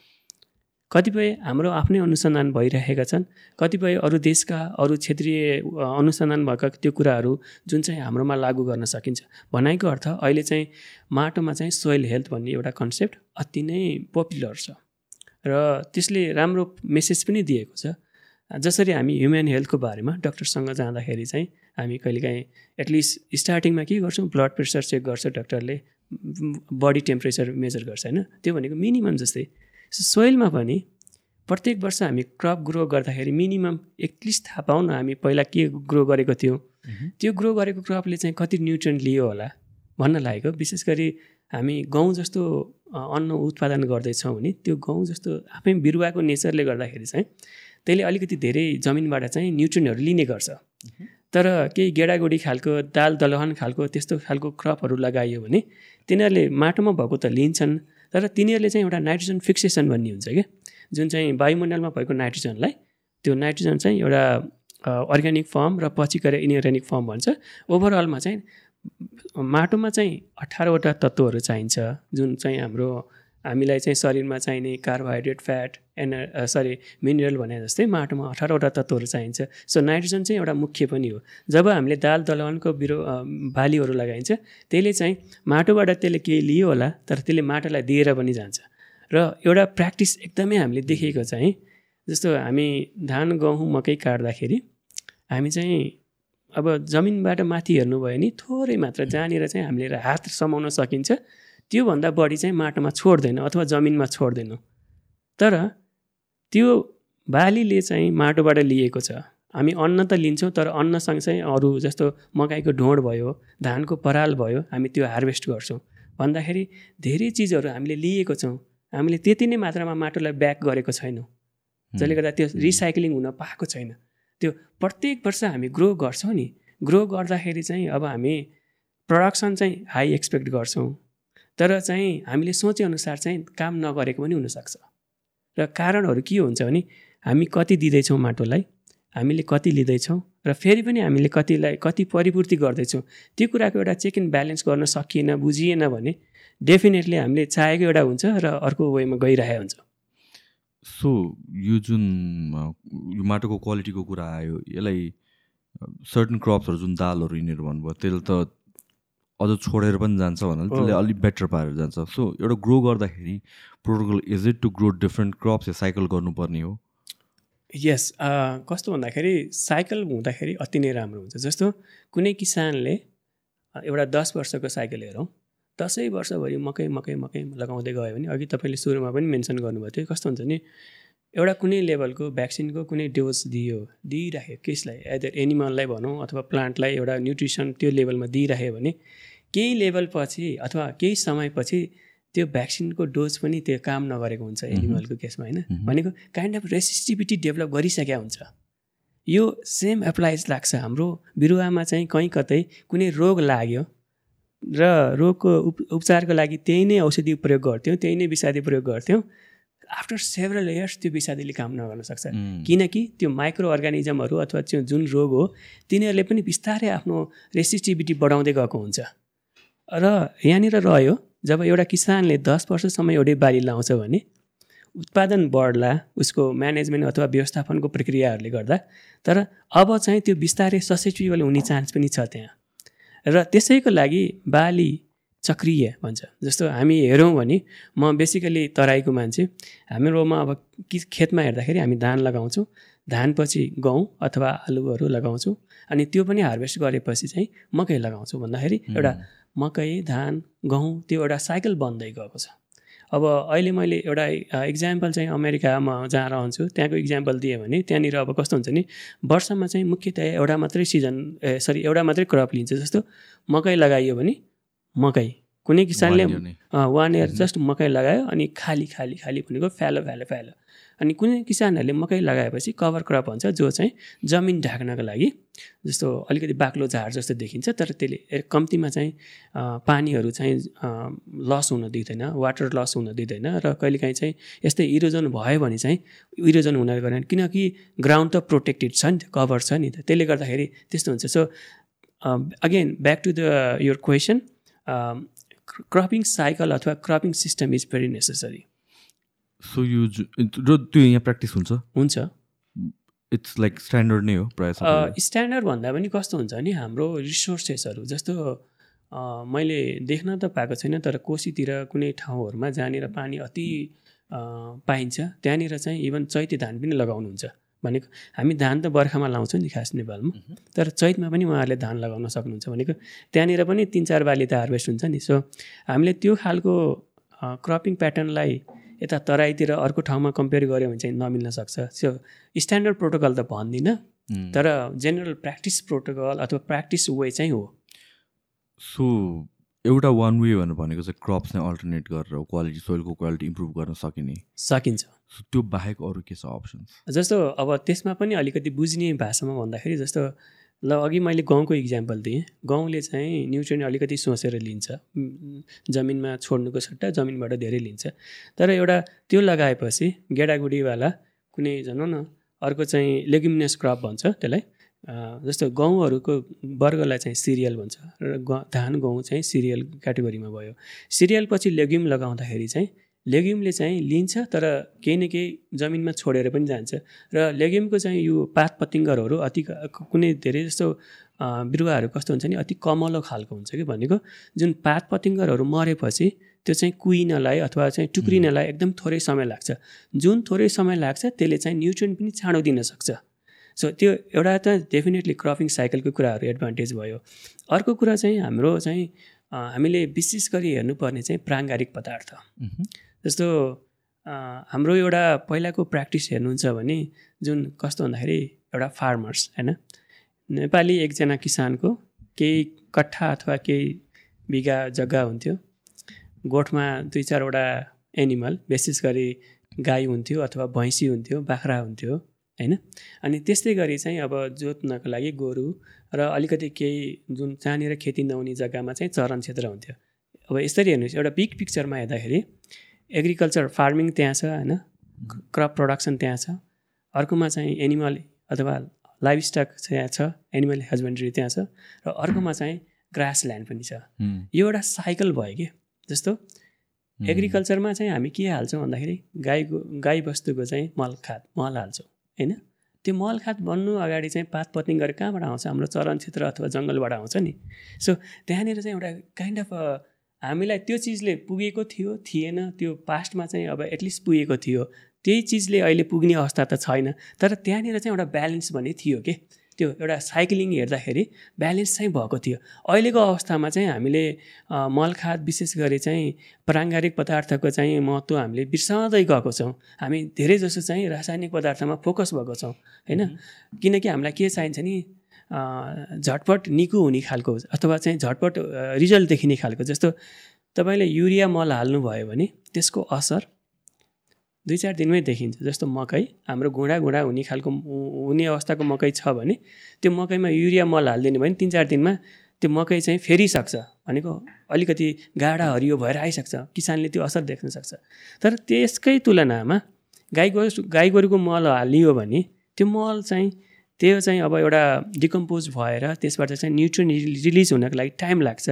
कतिपय हाम्रो आफ्नै अनुसन्धान भइरहेका छन्। कतिपय अरू देशका अरू क्षेत्रीय अनुसन्धान भएका त्यो कुराहरू जुन चाहिँ हाम्रोमा लागू गर्न सकिन्छ। भनाइको अर्थ अहिले चाहिँ माटोमा चाहिँ सोइल हेल्थ भन्ने एउटा कन्सेप्ट अति नै पपुलर छ। र त्यसले राम्रो मेसेज पनि दिएको छ। जसरी हामी ह्युमन हेल्थको बारेमा डक्टरसँग जाँदाखेरि चाहिँ हामी कहिलेकाहीँ एटलिस्ट स्टार्टिङमा के गर्छौँ? ब्लड प्रेसर चेक गर्छ डक्टरले बडी टेम्परेचर मेजर गर्छ होइन? त्यो भनेको मिनिमम जस्तै सोइलमा पनि प्रत्येक वर्ष हामी क्रप ग्रो गर्दाखेरि मिनिमम एटलिस्ट थाहा पाउँ न हामी पहिला के ग्रो गरेको थियौँ। त्यो ग्रो गरेको क्रपले चाहिँ कति न्युट्रियन्ट लियो होला भन्न लागेको। विशेष गरी हामी गहुँ जस्तो अन्न उत्पादन गर्दैछौँ भने त्यो गहुँ जस्तो आफै बिरुवाको नेचरले गर्दाखेरि चाहिँ त्यसले अलिकति धेरै जमिनबाट चाहिँ न्युट्रियन्टहरू लिने गर्छ। तर केही गेडागुडी खालको दाल दलहन खालको त्यस्तो खालको क्रपहरू लगाइयो भने तिनीहरूले माटोमा भएको त लिन्छन्। तर तिनीहरूले चाहिँ एउटा नाइट्रोजन फिक्सेसन भन्ने हुन्छ क्या जुन चाहिँ वायुमण्डलमा भएको नाइट्रोजनलाई त्यो नाइट्रोजन चाहिँ एउटा अर्ग्यानिक फर्म र पछि गएर इनअर्ग्यानिक फर्म भन्छ। ओभरअलमा चाहिँ माटोमा चाहिँ अठारवटा तत्त्वहरू चाहिन्छ जुन चाहिँ हाम्रो हामीलाई चाहिँ शरीरमा चाहिने carbohydrate fat and sorry mineral भने जस्तै माटोमा अठारवटा तत्त्वहरू चाहिन्छ। सो नाइट्रोजन चाहिँ एउटा मुख्य पनि हो। जब हामीले दाल दलवनको बिरु बालीहरू लगाइन्छ त्यसले चाहिँ माटोबाट त्यसले केही लियो होला तर त्यसले माटोलाई दिएर पनि जान्छ। र एउटा प्र्याक्टिस एकदमै हामीले देखेको चाहिँ जस्तो हामी धान गहुँ मकै काट्दाखेरि हामी चाहिँ अब जमिनबाट माथि हेर्नुभयो भने थोरै मात्र जहाँनिर चाहिँ हामीले हात समाउन सकिन्छ त्योभन्दा बढी चाहिँ माटोमा छोड्दैन अथवा जमिनमा छोड्दैन। तर त्यो बालीले चाहिँ माटोबाट लिएको छ। हामी अन्न त लिन्छौँ तर अन्न सँगसँगै अरू जस्तो मकैको ढोँड भयो धानको पराल भयो हामी त्यो हार्भेस्ट गर्छौँ। भन्दाखेरि धेरै चिजहरू हामीले लिएको छौँ। हामीले त्यति नै मात्रामा माटोलाई ब्याक गरेको छैनौँ। जसले गर्दा त्यो रिसाइक्लिङ हुन पाएको छैन। त्यो प्रत्येक वर्ष हामी ग्रो गर्छौँ नि। ग्रो गर्दाखेरि चाहिँ अब हामी प्रडक्सन चाहिँ हाई एक्सपेक्ट गर्छौँ। तर चाहिँ हामीले सोचेअनुसार चाहिँ काम नगरेको पनि हुनसक्छ। र कारणहरू के हुन्छ भने हामी कति दिँदैछौँ माटोलाई हामीले कति लिँदैछौँ र फेरि पनि हामीले कतिलाई कति परिपूर्ति गर्दैछौँ त्यो कुराको एउटा चेक एन्ड ब्यालेन्स गर्न सकिएन बुझिएन भने डेफिनेटली हामीले चाहेको एउटा हुन्छ र अर्को वेमा गइरहेको हुन्छ। सो यो जुन यो माटोको क्वालिटीको कुरा आयो यसलाई सर्टन क्रप्सहरू जुन दालहरू यिनीहरू भन्नुभयो त्यसले त अझ छोडेर पनि जान्छ भन्नाले त्यसले अलिक बेटर पारेर जान्छ। सो एउटा ग्रो गर्दाखेरि protocol is it to grow different crops yeah cycle गर्नुपर्ने हो? यस कस्तो भन्दाखेरि साइकल हुँदाखेरि अति नै राम्रो हुन्छ। जस्तो कुनै किसानले एउटा दस वर्षको साइकल हेरौँ। दसैँ वर्षभरि मकै मकै मकै लगाउँदै गयो भने अघि तपाईँले सुरुमा पनि मेन्सन गर्नुभएको थियो। कस्तो हुन्छ नि एउटा कुनै लेभलको भ्याक्सिनको कुनै डोज दियो दिइराख्यो केसलाई? एदर एनिमललाई भनौँ अथवा प्लान्टलाई एउटा न्युट्रिसन त्यो लेभलमा दिइराख्यो भने केही लेभलपछि अथवा केही समयपछि त्यो भ्याक्सिनको डोज पनि त्यो काम नगरेको हुन्छ एनिमलको केसमा होइन। भनेको काइन्ड अफ रेसिस्टिभिटी डेभलप गरिसकेका हुन्छ। यो सेम एप्लाइज लाग्छ हाम्रो बिरुवामा चाहिँ कहीँ कतै कुनै रोग लाग्यो र रोगको उप उपचारको लागि त्यही नै औषधि प्रयोग गर्थ्यौँ त्यही नै विषादी प्रयोग गर्थ्यौँ। आफ्टर सेभरल इयर्स त्यो विषादीले काम नगर्न सक्छ। किनकि त्यो माइक्रो अर्गानिजमहरू अथवा त्यो जुन रोग हो तिनीहरूले पनि बिस्तारै आफ्नो रेसिस्टिभिटी बढाउँदै गएको हुन्छ। र यहाँनिर रह्यो जब एउटा किसानले दस वर्षसम्म एउटै बाली लाउँछ भने उत्पादन बढ्ला उसको म्यानेजमेन्ट अथवा व्यवस्थापनको प्रक्रियाहरूले गर्दा तर अब चाहिँ त्यो बिस्तारै ससेचुएबल हुने चान्स पनि छ त्यहाँ। र त्यसैको लागि बाली चक्रिय भन्छ। जस्तो हामी हेरौँ भने म बेसिकली तराईको मान्छे हाम्रोमा अब कि खेतमा हेर्दाखेरि हामी धान लगाउँछौँ धानपछि गहुँ अथवा आलुहरू लगाउँछौँ अनि त्यो पनि हार्भेस्ट गरेपछि चाहिँ मकै लगाउँछौँ भन्दाखेरि एउटा मकै धान गहुँ त्यो एउटा साइकल बन्दै गएको छ। अब अहिले मैले एउटा इक्जाम्पल चाहिँ अमेरिकामा जहाँ रहन्छु त्यहाँको इक्जाम्पल दिएँ भने त्यहाँनिर अब कस्तो हुन्छ नि वर्षमा चाहिँ मुख्यतया एउटा मात्रै सिजन ए सरी एउटा मात्रै क्रप लिन्छ जस्तो मकै लगाइयो भने मकै। कुनै किसानले वान इयर जस्ट मकै लगायो अनि खाली खाली खाली भनेको फ्यालो फ्यालो फ्यालो। अनि कुनै किसानहरूले मकै लगाएपछि कभर क्रप हुन्छ जो चाहिँ जमिन ढाक्नको लागि जस्तो अलिकति बाक्लो झार जस्तो देखिन्छ तर त्यसले कम्तीमा चाहिँ पानीहरू चाहिँ लस हुन दिँदैन वाटर लस हुन दिँदैन र कहिलेकाहीँ चाहिँ यस्तै इरोजन भयो भने चाहिँ इरोजन हुन गरेन किनकि ग्राउन्ड त प्रोटेक्टेड छ नि त कभर छ नि त। त्यसले गर्दाखेरि त्यस्तो हुन्छ। So again back to the your question cropping cycle अथवा cropping system is very necessary so यो र त्यो यहाँ प्र्याक्टिस हुन्छ? हुन्छ। इट्स लाइक स्ट्यान्डर्ड नै हो प्रायः स्ट्यान्डर्ड भन्दा पनि कस्तो हुन्छ नि हाम्रो रिसोर्सेसहरू जस्तो मैले देख्न त पाएको छैन तर कोसीतिर कुनै ठाउँहरूमा जहाँनिर पानी अति पाइन्छ त्यहाँनिर चाहिँ इभन चैते धान पनि लगाउनुहुन्छ। भनेको हामी धान त बर्खामा लाउँछौँ नि खास नेपालमा तर चैतमा पनि उहाँहरूले धान लगाउन सक्नुहुन्छ भनेको त्यहाँनिर पनि तिन चार बाली त हार्भेस्ट हुन्छ नि। सो हामीले त्यो खालको क्रपिङ प्याटर्नलाई यता तराईतिर अर्को ठाउँमा कम्पेयर गऱ्यो भने चाहिँ नमिल्न सक्छ। सो स्ट्यान्डर्ड प्रोटोकल त भन्दिनँ तर जेनरल प्र्याक्टिस प्रोटोकल अथवा प्र्याक्टिस वे चाहिँ हो। सो एउटा वान वे भनेर भनेको चाहिँ क्रप्स नै अल्टरनेट गरेर क्वालिटी सोइलको क्वालिटी इम्प्रुभ गर्न सकिने। सकिन्छ। त्यो बाहेक अरू के छ अप्सन्स जस्तो अब त्यसमा पनि अलिकति बुझ्ने भाषामा भन्दाखेरि जस्तो ल अघि मैले गाउँको इक्जाम्पल दिएँ। गाउँले चाहिँ न्युट्रियन अलिकति सोचेर लिन्छ। जमिनमा छोड्नुको सट्टा जमिनबाट धेरै लिन्छ। तर एउटा त्यो लगाएपछि गेडागुडीवाला कुनै भनौँ न अर्को चाहिँ लेग्युमिनस क्रप भन्छ त्यसलाई। जस्तो गहुँहरूको वर्गलाई चाहिँ सिरियल भन्छ। र धान गहुँ चाहिँ सिरियल क्याटेगोरीमा भयो। सिरियल पछि लेग्युम लगाउँदाखेरि चाहिँ लेग्युमले चाहिँ लिन्छ तर केही न केही जमिनमा छोडेर पनि जान्छ। र लेग्युमको चाहिँ यो पात पतिङ्गरहरू अति कुनै धेरै जस्तो बिरुवाहरू कस्तो हुन्छ नि अति कमलो खालको हुन्छ कि भनेको। जुन पात पतिङ्गरहरू मरेपछि त्यो चाहिँ कुहिनलाई अथवा चाहिँ टुक्रिनलाई एकदम थोरै समय लाग्छ। जुन थोरै समय लाग्छ त्यसले चाहिँ न्युट्रियन पनि छाँडो दिन सक्छ। सो त्यो एउटा त डेफिनेटली क्रपिङ साइकलको कुराहरू एडभान्टेज भयो। अर्को कुरा चाहिँ हाम्रो चाहिँ हामीले विशेष गरी हेर्नुपर्ने चाहिँ प्राङ्गारिक पदार्थ। जस्तो हाम्रो एउटा पहिलाको प्र्याक्टिस हेर्नुहुन्छ भने जुन कस्तो भन्दाखेरि एउटा फार्मर्स होइन? नेपाली एकजना किसानको केही कट्ठा अथवा केही बिघा जग्गा हुन्थ्यो। गोठमा दुई चारवटा एनिमल विशेष गरी गाई हुन्थ्यो अथवा भैँसी हुन्थ्यो बाख्रा हुन्थ्यो होइन? अनि त्यस्तै गरी चाहिँ अब जोत्नको लागि गोरु र अलिकति केही जुन जहाँनिर खेती नहुने जग्गामा चाहिँ चरण क्षेत्र हुन्थ्यो। अब यसरी हेर्नुहोस् एउटा बिग पिक्चरमा हेर्दाखेरि एग्रिकल्चर फार्मिङ त्यहाँ छ होइन क्रप प्रडक्सन त्यहाँ छ अर्कोमा चाहिँ एनिमल अथवा लाइफ स्टक त्यहाँ छ एनिमल हस्बेन्ड्री त्यहाँ छ र अर्कोमा चाहिँ ग्रास ल्यान्ड पनि छ यो एउटा साइकल भयो कि जस्तो एग्रिकल्चरमा चाहिँ हामी के हाल्छौँ भन्दाखेरि गाईको गाई बस्तुको चाहिँ मल खाद मल हाल्छौँ होइन त्यो मल खाद बन्नु अगाडि चाहिँ पात पतिङ गरेर कहाँबाट आउँछ हाम्रो चरण क्षेत्र अथवा जङ्गलबाट आउँछ नि सो त्यहाँनिर चाहिँ एउटा काइन्ड अफ हामीलाई त्यो चिजले पुगेको थियो थिएन त्यो पास्टमा चाहिँ अब एटलिस्ट पुगेको थियो। त्यही चिजले अहिले पुग्ने अवस्था त छैन। तर त्यहाँनिर चाहिँ एउटा ब्यालेन्स भन्ने थियो कि? त्यो एउटा साइक्लिङ हेर्दाखेरि ब्यालेन्स चाहिँ भएको थियो। अहिलेको अवस्थामा चाहिँ हामीले मलखाद विशेष गरी चाहिँ प्राङ्गारिक पदार्थको चाहिँ महत्त्व हामीले बिर्सँदै गएको छौँ। हामी धेरै जसो चाहिँ रासायनिक पदार्थमा फोकस भएको छौँ होइन? किनकि हामीलाई के चाहिन्छ नि झटपट निको हुने खालको अथवा चाहिँ झटपट रिजल्ट देखिने खालको जस्तो तपाईँले युरिया मल हाल्नुभयो भने त्यसको असर दुई चार दिनमै देखिन्छ। जस्तो मकै हाम्रो घुँडा घुँडा हुने खालको हुने अवस्थाको मकै छ भने त्यो मकैमा युरिया मल हालिदिने भने तिन चार दिनमा त्यो मकै चाहिँ फेरिसक्छ भनेको अलिकति गाडा हरियो भएर आइसक्छ किसानले त्यो असर देख्न सक्छ। तर त्यसकै तुलनामा गाई गोरु गाई गोरुको मल हालियो भने त्यो मल चाहिँ त्यो चाहिँ अब एउटा डिकम्पोज भएर त्यसबाट चाहिँ न्युट्रिन रिलिज हुनको लागि टाइम लाग्छ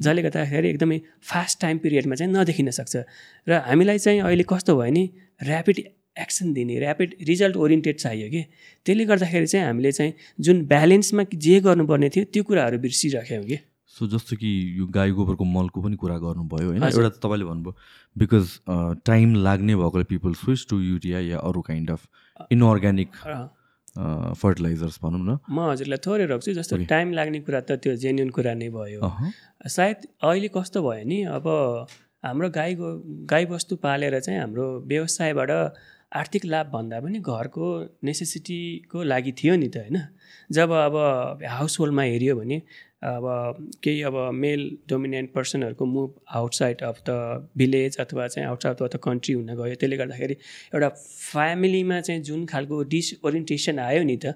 जसले गर्दाखेरि एकदमै फास्ट टाइम पिरियडमा चाहिँ नदेखिन सक्छ। र हामीलाई चाहिँ अहिले कस्तो भयो नि ऱ्यापिड एक्सन दिने ऱ्यापिड रिजल्ट ओरिएन्टेड चाहियो कि। त्यसले गर्दाखेरि चाहिँ हामीले चाहिँ जुन ब्यालेन्समा जे गर्नुपर्ने थियो त्यो कुराहरू बिर्सिराख्यौँ कि। सो जस्तो कि यो गाई गोबरको मलको पनि कुरा गर्नुभयो होइन एउटा त तपाईँले भन्नुभयो बिकज टाइम लाग्ने भएकोले पिपल स्विच टु युरिया या अरू काइन्ड अफ इनअर्ग्यानिक फर्टिलाइजर्स भनौँ न। म हजुरलाई थोरै रोक्छु जस्तो टाइम लाग्ने कुरा त त्यो जेन्युन कुरा नै भयो। सायद अहिले कस्तो भयो नि अब हाम्रो गाई गाई बस्तु पालेर चाहिँ हाम्रो व्यवसायबाट आर्थिक लाभ भन्दा पनि घरको नेसेसिटीको लागि थियो नि त होइन? जब अब हाउस होल्डमा हेऱ्यो भने अब केही अब male dominant पर्सनहरूको move outside of the village अथवा चाहिँ आउटसाइड अफ द कन्ट्री हुन गयो। त्यसले गर्दाखेरि एउटा फ्यामिलीमा चाहिँ जुन खालको डिस ओरिएन्टेसन आयो नि त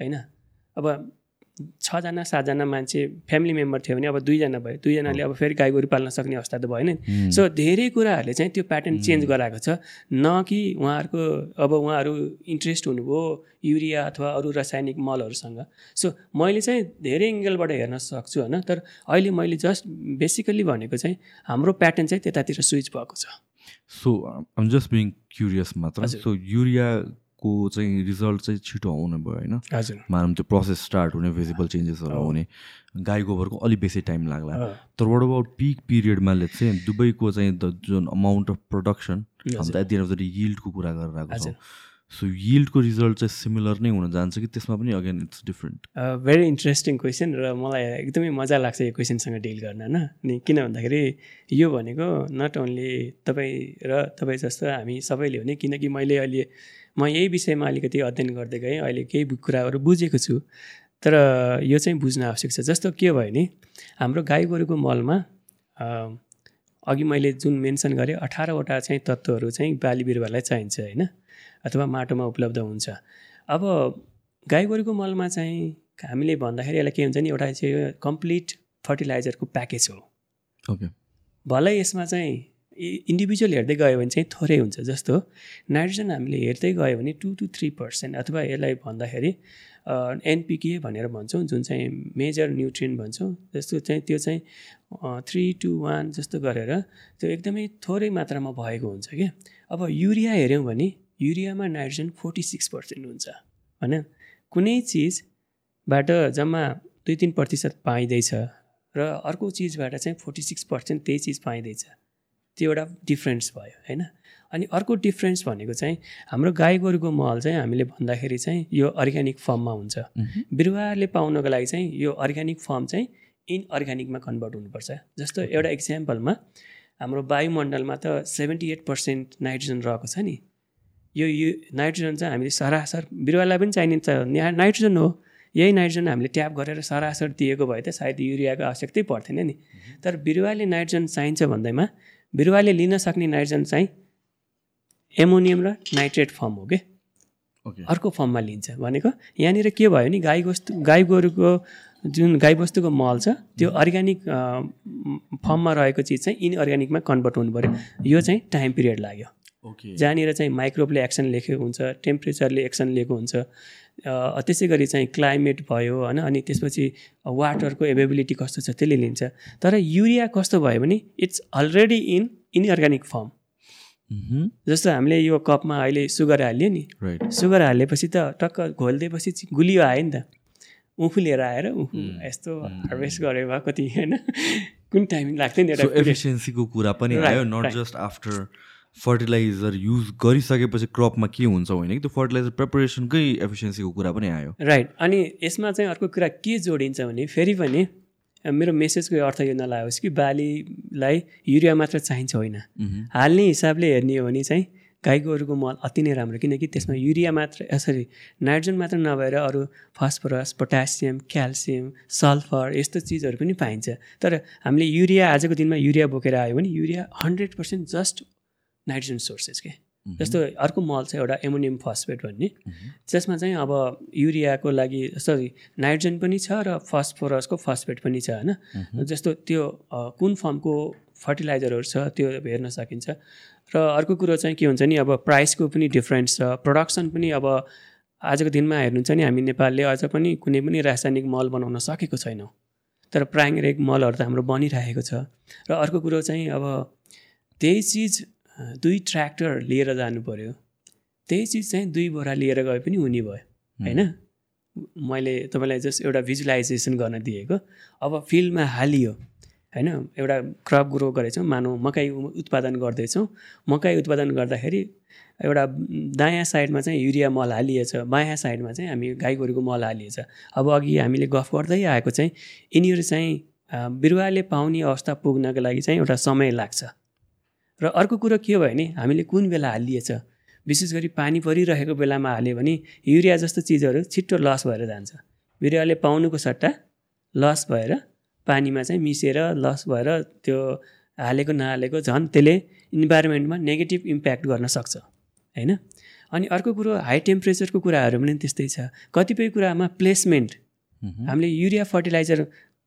होइन? अब छजना सातजना मान्छे फ्यामिली मेम्बर थियो भने अब दुईजना भयो। दुईजनाले अब फेरि गाई गोरु पाल्न सक्ने अवस्था त भएन सो धेरै कुराहरूले चाहिँ त्यो प्याटर्न चेन्ज गराएको छ। न कि उहाँहरूको अब उहाँहरू इन्ट्रेस्ट हुनुभयो युरिया अथवा अरू रासायनिक मलहरूसँग। सो मैले चाहिँ धेरै एङ्गलबाट हेर्न सक्छु होइन। तर अहिले मैले जस्ट बेसिकल्ली भनेको चाहिँ हाम्रो प्याटर्न चाहिँ त्यतातिर स्विच भएको छ। सो जस्ट बिङ क्युरियस मात्र। सो युरिया को चाहिँ रिजल्ट चाहिँ छिटो आउने भयो होइन? मानौँ त्यो प्रोसेस स्टार्ट हुने भिजिबल चेन्जेसहरू आउने गाई गोबरको अलिक बेसी टाइम लाग्ला। तर वाट अबाउट पिक पिरियडमा चाहिँ दुबईको चाहिँ द जुन amount of production and at the end of the यिल्डको कुरा गरेर आएको छ। सो यिल्डको रिजल्ट चाहिँ सिमिलर नै हुन जान्छ कि त्यसमा पनि again it's different very interesting question र मलाई एकदमै मजा लाग्छ यो क्वेसनसँग डिल गर्न होइन? अनि किन भन्दाखेरि यो भनेको नट ओन्ली तपाईँ र तपाईँ जस्तो हामी सबैले हो नि किनकि मैले अहिले म यही विषयमा अलिकति अध्ययन गर्दै गएँ अहिले केही कुराहरू बुझेको छु। तर यो चाहिँ बुझ्न आवश्यक छ। जस्तो के भयो भने हाम्रो गाई गोरुको मलमा अघि मैले जुन मेन्सन गरेँ अठारवटा चाहिँ तत्त्वहरू चाहिँ बाली बिरुवालाई चाहिन्छ होइन? अथवा माटोमा उपलब्ध हुन्छ। अब गाई गोरुको मलमा चाहिँ हामीले भन्दाखेरि यसलाई के हुन्छ नि एउटा चाहिँ कम्प्लिट फर्टिलाइजरको प्याकेज हो। ओके। भलै यसमा चाहिँ इन्डिभिजुअल हेर्दै गयो भने चाहिँ थोरै हुन्छ जस्तो। नाइट्रोजन हामीले हेर्दै गयो भने टु टु थ्री पर्सेन्ट अथवा यसलाई भन्दाखेरि एनपिके भनेर भन्छौँ जुन चाहिँ मेजर न्युट्रियन भन्छौँ जस्तो चाहिँ त्यो चाहिँ थ्री टु वान जस्तो गरेर त्यो एकदमै थोरै मात्रामा भएको हुन्छ क्या अब युरिया हेऱ्यौँ भने युरियामा नाइट्रोजन फोर्टी सिक्स पर्सेन्ट हुन्छ होइन? कुनै चिजबाट जम्मा दुई तिन प्रतिशत पाइँदैछ र अर्को चिजबाट चाहिँ फोर्टी सिक्स पर्सेन्ट त्यही चिज पाइँदैछ। त्यो एउटा डिफ्रेन्स भयो होइन? अनि अर्को डिफ्रेन्स भनेको चाहिँ हाम्रो गाई गोरुको मल चाहिँ हामीले भन्दाखेरि चाहिँ यो अर्ग्यानिक फर्ममा हुन्छ। बिरुवाले पाउनको लागि चाहिँ यो अर्ग्यानिक फर्म चाहिँ इन अर्ग्यानिकमा कन्भर्ट हुनुपर्छ। जस्तो एउटा इक्जाम्पलमा हाम्रो वायुमण्डलमा त सेभेन्टी एट पर्सेन्ट नाइट्रोजन रहेको छ नि। यो यु नाइट्रोजन चाहिँ हामीले सरासर बिरुवालाई पनि चाहिने नाइट्रोजन हो यही नाइट्रोजन हामीले ट्याप गरेर सरासर दिएको भए त सायद युरियाको आवश्यकतै पर्थेन नि। तर बिरुवाले नाइट्रोजन चाहिन्छ भन्दैमा बिरुवाले लिन सक्ने नाइट्रोजन चाहिँ एमोनियम र नाइट्रेट फर्म हो कि? अर्को फर्ममा लिन्छ भनेको। यहाँनिर के भयो भने गाई वस्तु गाई गोरुको जुन गाईबस्तुको मल छ त्यो अर्ग्यानिक फर्ममा रहेको चिज चाहिँ इनअर्ग्यानिकमा कन्भर्ट हुनु पऱ्यो यो चाहिँ टाइम पिरियड लाग्यो। जहाँनिर चाहिँ माइक्रोबले एक्सन लेखेको हुन्छ टेम्परेचरले एक्सन लिएको हुन्छ त्यसै गरी चाहिँ क्लाइमेट भयो होइन अनि त्यसपछि वाटरको एभाइबिलिटी कस्तो छ त्यसले लिन्छ। तर युरिया कस्तो भयो भने it's already in inorganic form. जस्तो हामीले यो कपमा अहिले सुगर हाल्यो नि सुगर हालेपछि त टक्क घोलिदिएपछि गुलियो आयो नि त। उफु लिएर आएर उफु यस्तो हार्भेस्ट गरे भए कति होइन। कुन टाइम लाग्थ्यो नि एउटा एफिसियन्सीको कुरा पनि आयो not just after fertiliser use गरिसकेपछि क्रपमा के हुन्छ होइन कि त्यो फर्टिलाइजर प्रिपरेसनकै एफिसियन्सीको कुरा पनि आयो। राइट अनि यसमा चाहिँ अर्को कुरा के जोडिन्छ भने फेरि पनि मेरो मेसेजको अर्थ यो नलागोस् कि बालीलाई युरिया मात्र चाहिन्छ होइन। हाल्ने हिसाबले हेर्ने हो भने चाहिँ गाई गोरुको मल अति नै राम्रो किनकि त्यसमा युरिया मात्र सरी नाइट्रोजन मात्र नभएर अरू फस्फरस पोटासियम क्याल्सियम सल्फर यस्तो चिजहरू पनि पाइन्छ। तर हामीले युरिया आजको दिनमा युरिया बोकेर आयो भने urea hundred percent just nitrogen sources के। जस्तो अर्को मल छ एउटा एमोनियम फस्फेट भन्ने। जसमा चाहिँ अब युरियाको लागि सरी नाइट्रोजन पनि छ र फस्फोरसको फस्फेट पनि छ होइन? जस्तो त्यो कुन फर्मको फर्टिलाइजरहरू छ त्यो हेर्न सकिन्छ। र अर्को कुरो चाहिँ के हुन्छ नि अब प्राइसको पनि डिफ्रेन्स छ। प्रडक्सन पनि अब आजको दिनमा हेर्नुहुन्छ नि हामी नेपालले अझ पनि कुनै पनि रासायनिक मल बनाउन सकेको छैनौँ। तर प्राइमेरिक मलहरू त हाम्रो बनिरहेको छ। र अर्को कुरो चाहिँ अब त्यही चिज दुई ट्र्याक्टर लिएर जानु पऱ्यो त्यही चिज चाहिँ दुई बोरा लिएर गए पनि हुने भयो होइन? मैले तपाईँलाई जस्ट एउटा भिजुलाइजेसन गर्न दिएको। अब फिल्डमा हालियो होइन? एउटा क्रप ग्रो गरेछौँ मानौँ मकै उत्पादन गर्दैछौँ। मकै उत्पादन गर्दाखेरि एउटा दायाँ साइडमा चाहिँ युरिया मल हालिएछ बायाँ साइडमा चाहिँ हामी गाई गोरुको मल हालिएछ। अब अघि हामीले गफ गर्दै आएको चाहिँ यिनीहरू चाहिँ बिरुवाले पाउने अवस्था पुग्नको लागि चाहिँ एउटा समय लाग्छ। र अर्को कुरो के भयो भने हामीले कुन बेला हालिएछ? विशेष गरी पानी परिरहेको बेलामा हाल्यो भने युरिया जस्तो चिजहरू छिट्टो लस भएर जान्छ। बिरुवाले पाउनुको सट्टा लस भएर पानीमा चाहिँ मिसेर लस भएर त्यो हालेको नहालेको झन् त्यसले इन्भाइरोमेन्टमा नेगेटिभ इम्प्याक्ट गर्न सक्छ होइन? अनि अर्को कुरो हाई टेम्परेचरको कुराहरू पनि त्यस्तै छ। कतिपय कुरामा प्लेसमेन्ट। हामीले युरिया फर्टिलाइजर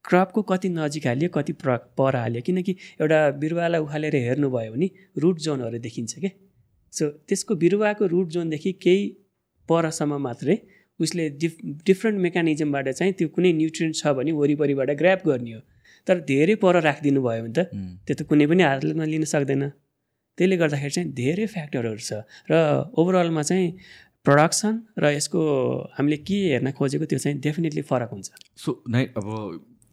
क्रपको कति नजिक हाल्यो कति प्र पर हाल्यो किनकि एउटा बिरुवालाई उखालेर हेर्नुभयो भने रुट जोनहरू देखिन्छ क्या सो त्यसको बिरुवाको रुट जोनदेखि केही परसम्म मात्रै उसले डिफ डिफ्रेन्ट मेकानिजमबाट चाहिँ त्यो कुनै न्युट्रियन्ट छ भने वरिपरिबाट ग्राप गर्ने हो। तर धेरै पर राखिदिनु भयो भने त त्यो त कुनै पनि हातमा लिन सक्दैन। त्यसले गर्दाखेरि चाहिँ धेरै फ्याक्टरहरू छ र ओभरअलमा चाहिँ प्रडक्सन र यसको हामीले के हेर्न खोजेको त्यो चाहिँ डेफिनेटली फरक हुन्छ। सो नाइ अब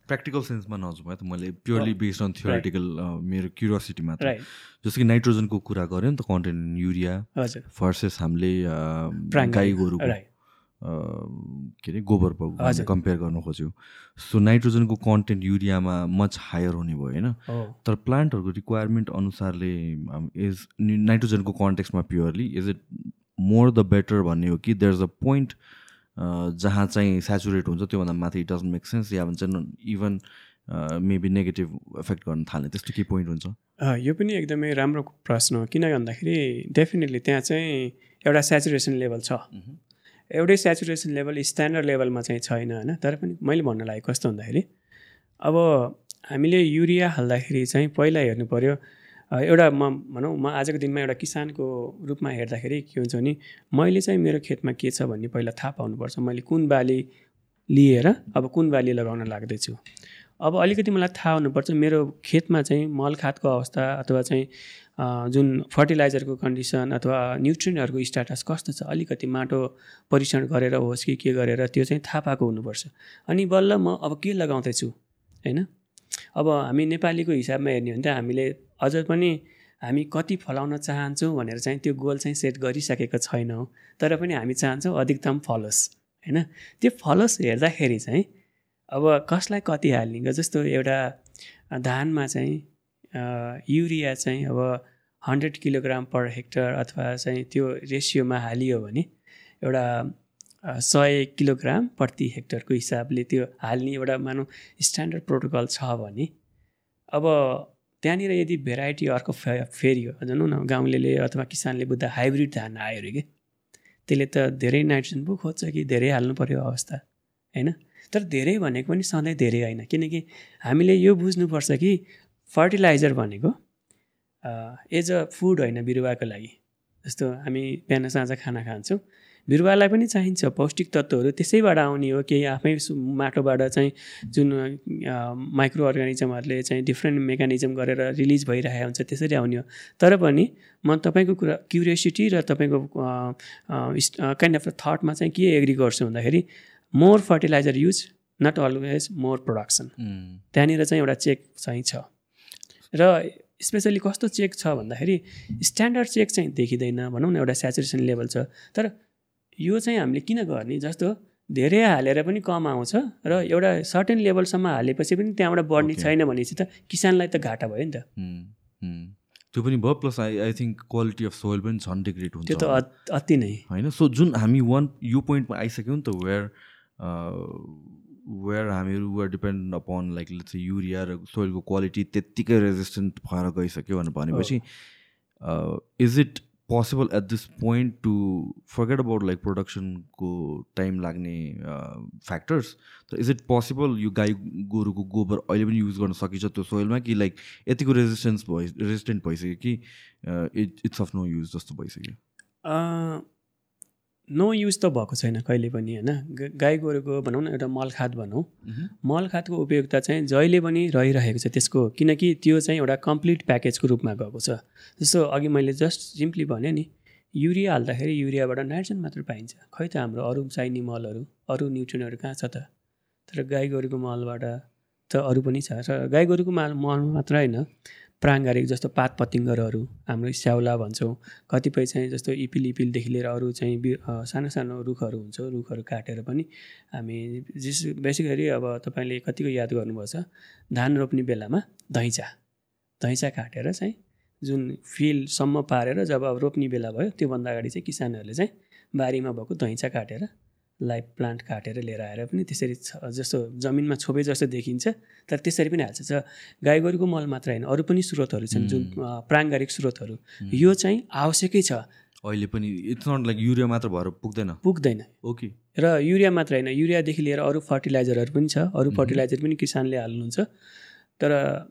प्र्याक्टिकल सेन्समा नजाउँ है त मैले प्योरली बेस्ड अन थियोरिटिकल मेरो क्युरियोसिटी मात्र। जस्तो कि नाइट्रोजनको कुरा गऱ्यो नि त कन्टेन्ट युरिया फर्सेस हामीले गाई गोरुको के अरे गोबर कम्पेयर गर्न खोज्यो। सो नाइट्रोजनको कन्टेन्ट युरियामा मच हायर हुने भयो होइन? तर प्लान्टहरूको रिक्वायरमेन्ट अनुसारले इज नाइट्रोजनको कन्टेक्समा purely is it more the better भन्ने हो कि देयर इज अ पोइन्ट जहाँ चाहिँ सेचुरेट हुन्छ त्योभन्दा माथि इट डजन्ट मेक सेन्स या भन्छ इभन मेबी नेगेटिभ इफेक्ट गर्न थाल्ने। त्यस्तो के पोइन्ट हुन्छ? यो पनि एकदमै राम्रो प्रश्न हो। किन भन्दाखेरि डेफिनेटली त्यहाँ चाहिँ एउटा सेचुरेसन लेभल छ। एउटै सेचुरेसन लेभल स्ट्यान्डर्ड लेभलमा चाहिँ छैन होइन? तर पनि मैले भन्न लागेको कस्तो भन्दाखेरि अब हामीले युरिया हाल्दाखेरि चाहिँ पहिला हेर्नु पऱ्यो एउटा म भनौँ म आजको दिनमा एउटा किसानको रूपमा हेर्दाखेरि के हुन्छ भने मैले चाहिँ मेरो खेतमा के छ भन्ने पहिला थाहा पाउनुपर्छ। मैले कुन बाली लिएर अब कुन बाली लगाउन लाग्दैछु? अब अलिकति मलाई थाहा हुनुपर्छ मेरो खेतमा चाहिँ मल खादको अवस्था अथवा चाहिँ जुन फर्टिलाइजरको कन्डिसन अथवा न्युट्रिनहरूको स्ट्याटस कस्तो छ अलिकति माटो परीक्षण गरेर होस् कि के गरेर त्यो चाहिँ थाहा पाएको हुनुपर्छ। अनि बल्ल म अब के लगाउँदैछु होइन? अब हामी नेपालीको हिसाबमा हेर्ने हो भने त हामीले अझ पनि हामी कति फलाउन चाहन्छौँ भनेर चाहिँ त्यो गोल चाहिँ सेट गरिसकेको छैनौँ तर पनि हामी चाहन्छौँ अधिकतम फलोस् होइन? त्यो फलोस् हेर्दाखेरि चाहिँ अब कसलाई कति हाल्ने जस्तो एउटा धानमा चाहिँ युरिया चाहिँ अब हन्ड्रेड किलोग्राम पर हेक्टर अथवा चाहिँ त्यो रेसियोमा हालियो भने एउटा सय किलोग्राम प्रति हेक्टरको हिसाबले त्यो हाल्ने एउटा मानौँ स्ट्यान्डर्ड प्रोटोकल छ भने अब त्यहाँनिर यदि भेराइटी अर्को फे फेरियो भनौँ न गाउँले अथवा किसानले बुझ्दा हाइब्रिड धान आयो अरे कि त्यसले त धेरै नाइट्रोजन पो खोज्छ कि धेरै हाल्नु पऱ्यो अवस्था होइन? तर धेरै भनेको पनि सधैँ धेरै होइन किनकि हामीले यो बुझ्नुपर्छ कि फर्टिलाइजर भनेको एज अ फुड होइन बिरुवाको लागि जस्तो हामी बिहान साँझ खाना खान्छौँ बिरुवालाई पनि चाहिन्छ पौष्टिक तत्त्वहरू त्यसैबाट आउने हो केही आफै माटोबाट चाहिँ जुन माइक्रो अर्गानिजमहरूले चाहिँ डिफ्रेन्ट मेकानिजम गरेर रिलिज भइरहेको हुन्छ त्यसरी आउने हो। तर पनि म तपाईँको कुरा क्युरियोसिटी र तपाईँको काइन्ड अफ थटमा चाहिँ के एग्री गर्छु भन्दाखेरि more fertiliser use not always more production त्यहाँनिर चाहिँ एउटा चेक चाहिँ छ र स्पेसली कस्तो चेक छ भन्दाखेरि स्ट्यान्डर्ड चेक चाहिँ देखिँदैन भनौँ न एउटा सेचुरेसन लेभल छ। तर यो चाहिँ हामीले किन गर्ने? जस्तो धेरै हालेर पनि कम आउँछ र एउटा सर्टेन लेभलसम्म हालेपछि पनि त्यहाँबाट बढ्ने छैन भनेपछि त किसानलाई त घाटा भयो नि त। त्यो पनि भयो plus I I think quality of soil पनि झन् डिग्रेड हुन्छ। त्यो त अति नै। होइन? सो जुन हामी वान यो पोइन्टमा आइसक्यौँ नि त वेयर वेयर हामीहरू were depend upon like urea र सोइलको क्वालिटी त्यत्तिकै रेजिस्टेन्ट भएर गइसक्यो भनेर भनेपछि is it possible at this point to forget about like प्रोडक्सनको time लाग्ने फ्याक्टर्स त इज इट पोसिबल यो गाई गोरुको गोबर अहिले पनि युज गर्न सकिन्छ त्यो सोइलमा कि लाइक यतिको रेजिस्टेन्स भइ रेजिस्टेन्ट भइसक्यो कि it it's of no use जस्तो भइसक्यो नो युज त भएको छैन कहिले पनि होइन? गाई गोरुको भनौँ न एउटा मलखाद भनौँ। मलखादको उपयोगिता चाहिँ जहिले पनि रहिरहेको छ त्यसको किनकि त्यो चाहिँ एउटा कम्प्लिट प्याकेजको रूपमा गएको छ। जस्तो अघि मैले जस्ट सिम्पली भने नि युरिया हाल्दाखेरि युरियाबाट नाइट्रोजन मात्र पाइन्छ। खै त हाम्रो अरू चाहिने मलहरू अरू न्युट्रिनहरू कहाँ छ त? तर गाई गोरुको मलबाट त अरू पनि छ। र गाई गोरुको मल मल मात्र होइन। प्राङ्गारिक जस्तो पात पतिङ्गरहरू हाम्रो स्याउला भन्छौँ। कतिपय चाहिँ जस्तो इपिल इपिलदेखि लिएर अरू चाहिँ सानो सानो रुखहरू हुन्छ रुखहरू काटेर पनि हामी जिस गरी अब तपाईँले कतिको याद गर्नुभएको छ धान रोप्ने बेलामा धैँचा। धैँचा काटेर चाहिँ जुन फिल्डसम्म पारेर जब अब रोप्ने बेला भयो त्योभन्दा अगाडि चाहिँ किसानहरूले चाहिँ बारीमा भएको धैँचा काटेर लाइफ प्लान्ट काटेर लिएर आएर पनि त्यसरी जस्तो जमिनमा छोपे जस्तो देखिन्छ तर त्यसरी पनि हाल्छ। गाई गोरुको मल मात्र होइन अरू पनि स्रोतहरू छन् जुन प्राङ्गारिक स्रोतहरू। यो चाहिँ आवश्यकै छ। अहिले पनि इट्स नट लाइक युरिया मात्र भएर पुग्दैन। पुग्दैन। ओके। र युरिया मात्र होइन युरियादेखि लिएर अरू फर्टिलाइजरहरू पनि छ अरू फर्टिलाइजर पनि किसानले हाल्नुहुन्छ। तर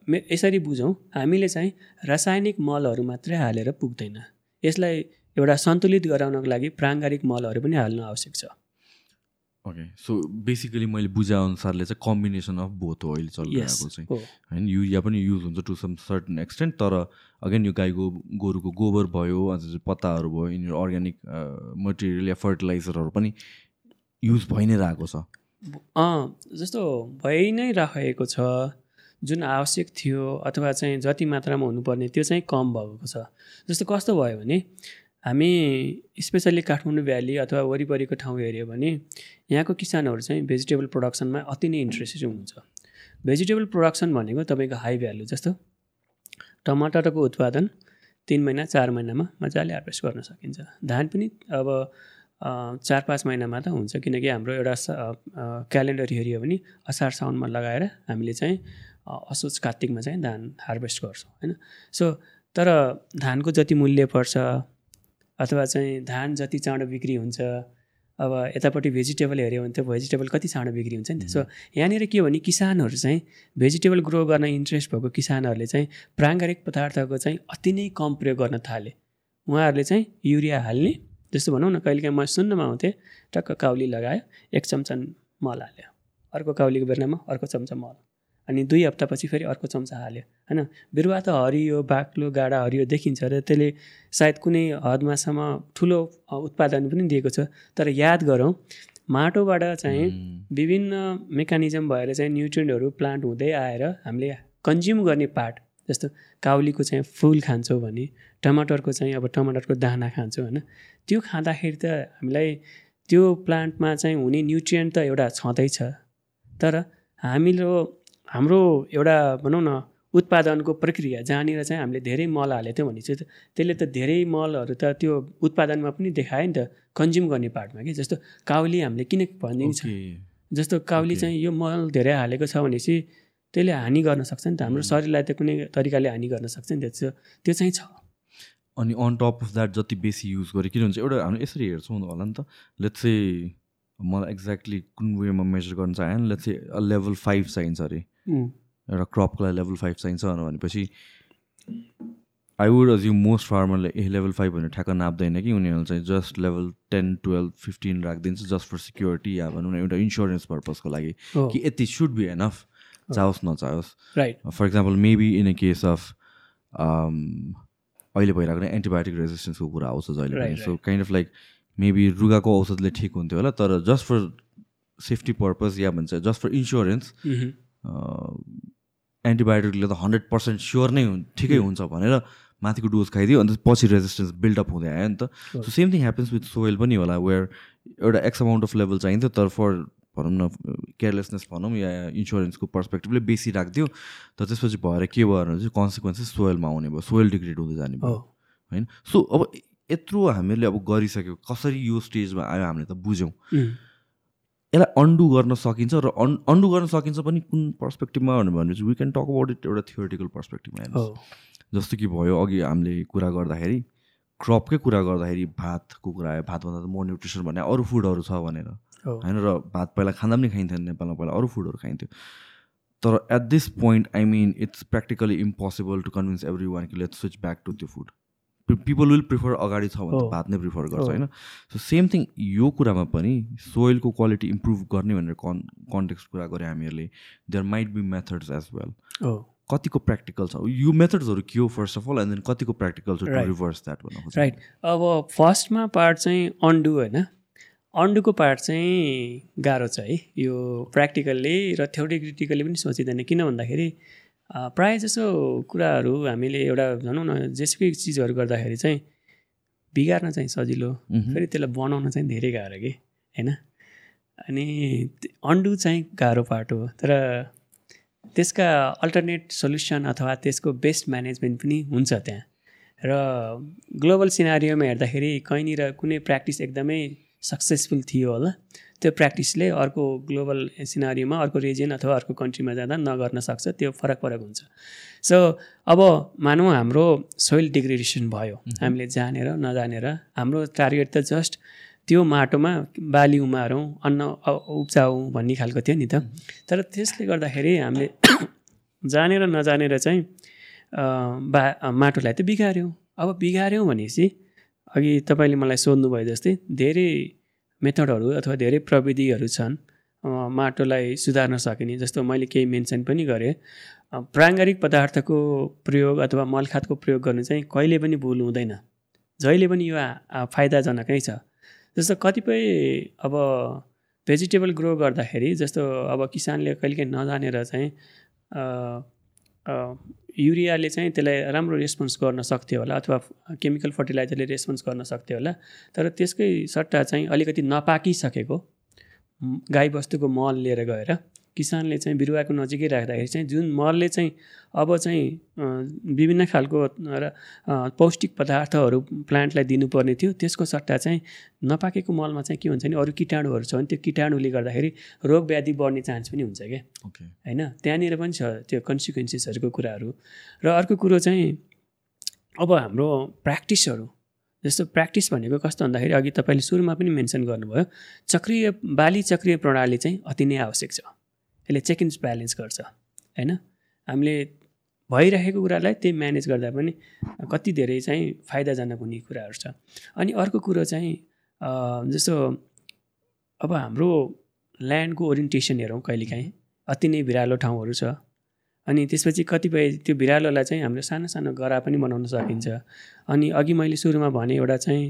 मे यसरी बुझौँ हामीले चाहिँ रासायनिक मलहरू मात्रै हालेर पुग्दैन। यसलाई एउटा सन्तुलित गराउनको लागि प्राङ्गारिक मलहरू पनि हाल्नु आवश्यक छ। ओके सो बेसिकली मैले बुझाएअनुसारले चाहिँ कम्बिनेसन अफ बोथ हो अहिले चलिरहेको चाहिँ। होइन युरिया पनि युज हुन्छ टु सम सर्टन एक्सटेन्ट तर अगेन यो गाईको गोरुको गोबर भयो अझ पत्ताहरू भयो यिनीहरू अर्ग्यानिक मटेरियल या फर्टिलाइजरहरू पनि युज भइ नै रहेको छ। जस्तो भइ नै राखेको छ जुन आवश्यक थियो अथवा चाहिँ जति मात्रामा हुनुपर्ने त्यो चाहिँ कम भएको छ। जस्तो कस्तो भयो भने हामी स्पेसल्ली काठमाडौँ भ्याली अथवा वरिपरिको ठाउँ हेऱ्यो भने यहाँको किसानहरू चाहिँ भेजिटेबल प्रडक्सनमा अति नै इन्ट्रेस्टेड हुनुहुन्छ। भेजिटेबल प्रडक्सन भनेको तपाईँको हाई भ्यालु जस्तो टमाटरको उत्पादन तिन महिना चार महिनामा मजाले हार्भेस्ट गर्न सकिन्छ। धान पनि अब चार पाँच महिनामा त हुन्छ किनकि हाम्रो एउटा क्यालेन्डर हेऱ्यो भने असार साउनमा लगाएर हामीले चाहिँ असोज कार्तिकमा चाहिँ धान हार्भेस्ट गर्छौँ होइन। सो तर धानको जति मूल्य पर्छ अथवा चाहिँ धान जति चाँडो बिक्री हुन्छ अब यतापट्टि भेजिटेबल हेऱ्यो भने त भेजिटेबल कति चाँडो बिक्री हुन्छ नि त। सो यहाँनिर के हो भने किसानहरू चाहिँ भेजिटेबल ग्रो गर्न इन्ट्रेस्ट भएको किसानहरूले चाहिँ प्राङ्गारिक पदार्थको चाहिँ अति नै कम प्रयोग गर्न थाले। उहाँहरूले चाहिँ युरिया हाल्ने जस्तो भनौँ न कहिलेकाहीँ म सुन्नमा आउँथेँ टक्क काउली लगायो एक चम्चा मल हाल्यो। अर्को काउलीको बेलामा अर्को चम्चा मल। अनि दुई हप्तापछि फेरि अर्को चम्चा हाल्यो होइन? बिरुवा त हरियो बाक्लो गाडा हरियो देखिन्छ र त्यसले सायद कुनै हदमासम्म ठुलो उत्पादन पनि दिएको छ। तर याद गरौँ माटोबाट चाहिँ विभिन्न मेकानिजम भएर चाहिँ न्युट्रियन्टहरू प्लान्ट हुँदै आएर हामीले कन्ज्युम गर्ने पार्ट जस्तो काउलीको चाहिँ फुल खान्छौँ भने टमाटरको चाहिँ अब टमाटरको दाना खान्छौँ होइन? त्यो खाँदाखेरि त हामीलाई त्यो प्लान्टमा चाहिँ हुने न्युट्रियन्ट त एउटा छँदैछ। तर हामीलो हाम्रो एउटा भनौँ न उत्पादनको प्रक्रिया जहाँनिर चाहिँ हामीले धेरै मल हालेको थियौँ भने चाहिँ त्यसले त धेरै मलहरू त त्यो उत्पादनमा पनि देखायो नि त कन्ज्युम गर्ने पार्टमा कि? जस्तो काउली हामीले किन भनिदिन्छ जस्तो काउली चाहिँ यो मल धेरै हालेको छ भनेपछि त्यसले हानि गर्न सक्छ नि त हाम्रो शरीरलाई त कुनै तरिकाले हानि गर्न सक्छ नि त त्यो चाहिँ छ। अनि अन टप अफ द्याट जति बेसी युज गरेँ किन हुन्छ एउटा हामीले यसरी हेर्छौँ होला नि त लेट्स चाहिँ मलाई एक्ज्याक्टली कुन वेमा मेजर गर्न चाहेँ लेट्स चाहिँ लेभल फाइभ चाहिन्छ अरे। एउटा क्रपको लागि लेभल फाइभ चाहिन्छ भनेपछि आई वुड अज्युम मोस्ट फार्मरले ए लेभल फाइभ भनेर ठ्याक्क नाप्दैन कि उनीहरूले चाहिँ just level ten twelve fifteen राखिदिन्छ जस्ट फर सिक्योरिटी या भनौँ न एउटा इन्सुरेन्स पर्पजको लागि कि यति सुड बी एनफ चाहोस् नचाहोस् for example maybe in a case of अहिले भइरहेको एन्टिबायोटिक रेजिस्टेन्सको कुरा आउँछ जहिले पनि। So kind of like maybe रुगाको औषधले ठिक हुन्थ्यो होला तर जस्ट फर सेफ्टी पर्पज या भन्छ जस्ट फर इन्सुरेन्स एन्टिबायोटिकले त हन्ड्रेड पर्सेन्ट स्योर नै ठिकै हुन्छ भनेर माथिको डोज खाइदियो अन्त पछि रेजिस्टेन्स बिल्डअप हुँदै आयो नि त। So same thing happens with soil पनि होला वेयर एउटा एक्स अमाउन्ट अफ लेभल चाहिन्थ्यो तर फर भनौँ न केयरलेसनेस भनौँ या इन्सुरेन्सको पर्सपेक्टिभले बेसी राखिदियो तर त्यसपछि भएर के भयो भने चाहिँ कन्सिक्वेन्सेस सोइलमा आउने भयो सोइल डिग्रेड हुँदै जाने भयो होइन? सो अब यत्रो हामीले अब गरिसक्यो कसरी यो स्टेजमा आयो हामीले त बुझ्यौँ। यसलाई अन्डु गर्न सकिन्छ र अन अन्डु गर्न सकिन्छ पनि कुन पर्सपेक्टिभमा भने चाहिँ we can talk about it एउटा थियोरिटिकल पर्सपेक्टिभमा हेर्नुहोस्। जस्तो कि भयो अघि हामीले कुरा गर्दाखेरि क्रपकै कुरा गर्दाखेरि भातको कुरा आयो भातभन्दा त मोर न्युट्रिसन भने अरू फुडहरू छ भनेर। होइन र भात पहिला खाँदा पनि खाइन्थ्यो नेपालमा पहिला अरू फुडहरू खाइन्थ्यो। तर at this point I mean it's practically impossible to convince everyone कि लेट स्विच ब्याक टु त्यो फुड पिपल विल प्रिफर अगाडि छ भने भात नै प्रिफर गर्छ होइन? सो सेम थिङ यो कुरामा पनि सोइलको क्वालिटी इम्प्रुभ गर्ने भनेर कन् कन्टेक्स्ट कुरा गऱ्यो हामीहरूले there might be methods as well कतिको प्र्याक्टिकल छ? यो मेथड्सहरू के हो first of all and then कतिको प्र्याक्टिकल छ रिभर्स द्याट भन्नु राइट अब फर्स्टमा पार्ट चाहिँ अन्डु होइन? अन्डुको पार्ट चाहिँ गाह्रो छ है। यो प्र्याक्टिकल्ली र थ्योरिटिकली पनि सोचिँदैन। किन भन्दाखेरि प्रायः जसो कुराहरू हामीले एउटा भनौँ न जेसुकै चिजहरू गर्दाखेरि चाहिँ बिगार्न चाहिँ सजिलो फेरि त्यसलाई बनाउन चाहिँ धेरै गाह्रो कि होइन? अनि अन्डु चाहिँ गाह्रो पार्ट हो। तर त्यसका अल्टरनेट सल्युसन अथवा त्यसको बेस्ट म्यानेजमेन्ट पनि हुन्छ त्यहाँ। र ग्लोबल सिनारीमा हेर्दाखेरि कहीँनिर कुनै प्र्याक्टिस एकदमै सक्सेसफुल थियो होला। त्यो प्र्याक्टिसले अर्को ग्लोबल सिनारीमा अर्को रिजन अथवा अर्को कन्ट्रीमा जाँदा नगर्न सक्छ त्यो फरक फरक हुन्छ। सो अब मानौँ हाम्रो सोइल डिग्रेडेसन भयो। हामीले जानेर नजानेर हाम्रो टार्गेट त जस्ट त्यो माटोमा बाली उमारौँ अन्न उब्जाउँ भन्ने खालको थियो नि त। तर त्यसले गर्दाखेरि हामीले [coughs] जानेर नजानेर चाहिँ बा माटोलाई त बिगाऱ्यौँ अब बिगाऱ्यौँ भनेपछि अघि तपाईँले मलाई सोध्नुभयो जस्तै धेरै मेथडहरू अथवा धेरै प्रविधिहरू छन् माटोलाई सुधार्न सकिने जस्तो मैले केही मेन्सन पनि गरेँ। प्राङ्गारिक पदार्थको प्रयोग अथवा मलखातको प्रयोग गर्नु चाहिँ कहिले पनि भुल हुँदैन। जहिले पनि यो फाइदाजनकै छ। जस्तो कतिपय अब भेजिटेबल ग्रो गर्दाखेरि जस्तो अब किसानले कहिलेकाहीँ नजानेर चाहिँ युरियाले चाहिँ त्यसलाई राम्रो रेस्पोन्स गर्न सक्थ्यो होला अथवा केमिकल फर्टिलाइजरले रेस्पोन्स गर्न सक्थ्यो होला। तर त्यसकै सट्टा चाहिँ अलिकति नपाकिसकेको गाईबस्तुको मल लिएर गएर किसानले चाहिँ बिरुवाको नजिकै राख्दाखेरि चाहिँ जुन मलले चाहिँ अब चाहिँ विभिन्न खालको र पौष्टिक पदार्थहरू प्लान्टलाई दिनुपर्ने थियो त्यसको सट्टा चाहिँ नपाकेको मलमा चाहिँ के हुन्छ भने अरू किटाणुहरू छ भने त्यो किटाणुले गर्दाखेरि रोग व्याधि बढ्ने चान्स पनि हुन्छ क्या। होइन? त्यहाँनिर पनि छ त्यो कन्सिक्वेन्सेसहरूको कुराहरू। र अर्को कुरो चाहिँ अब हाम्रो प्र्याक्टिसहरू जस्तो प्र्याक्टिस भनेको कस्तो भन्दाखेरि अघि तपाईँले सुरुमा पनि मेन्सन गर्नुभयो चक्रिय बाली चक्रिय प्रणाली चाहिँ अति नै आवश्यक छ। यसले चेक इन्स ब्यालेन्स गर्छ होइन? हामीले भइरहेको कुरालाई त्यही म्यानेज गर्दा पनि कति धेरै चाहिँ फाइदाजनक हुने कुराहरू छ। अनि अर्को कुरो चाहिँ जस्तो अब हाम्रो ल्यान्डको ओरिएन्टेसन हेरौँ कहिलेकाहीँ अति नै भिरालो ठाउँहरू छ। अनि त्यसपछि कतिपय त्यो भिरालोलाई चाहिँ हाम्रो सानो सानो गरा पनि बनाउन सकिन्छ। अनि अघि मैले सुरुमा भने एउटा चाहिँ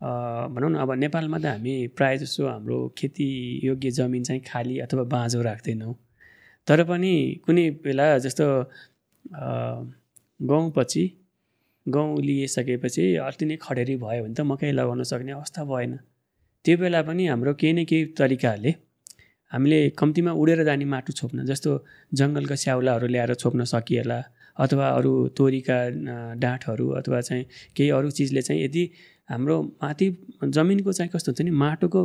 भनौँ न अब नेपालमा त हामी प्रायः जसो हाम्रो खेती योग्य जमिन चाहिँ खाली अथवा बाँझो राख्दैनौँ। तर पनि कुनै बेला जस्तो गहुँपछि गहुँ लिइसकेपछि अति नै खडेरी भयो भने त मकै लगाउन सक्ने अवस्था भएन। त्यो बेला पनि हाम्रो केही न केही तरिकाहरूले हामीले कम्तीमा उडेर जाने माटो छोप्न जस्तो जङ्गलका स्याउलाहरू ल्याएर छोप्न सकिएला अथवा अरू तोरीका डाँठहरू अथवा चाहिँ केही अरू चिजले चाहिँ यदि हाम्रो माथि जमिनको चाहिँ कस्तो हुन्छ नि माटोको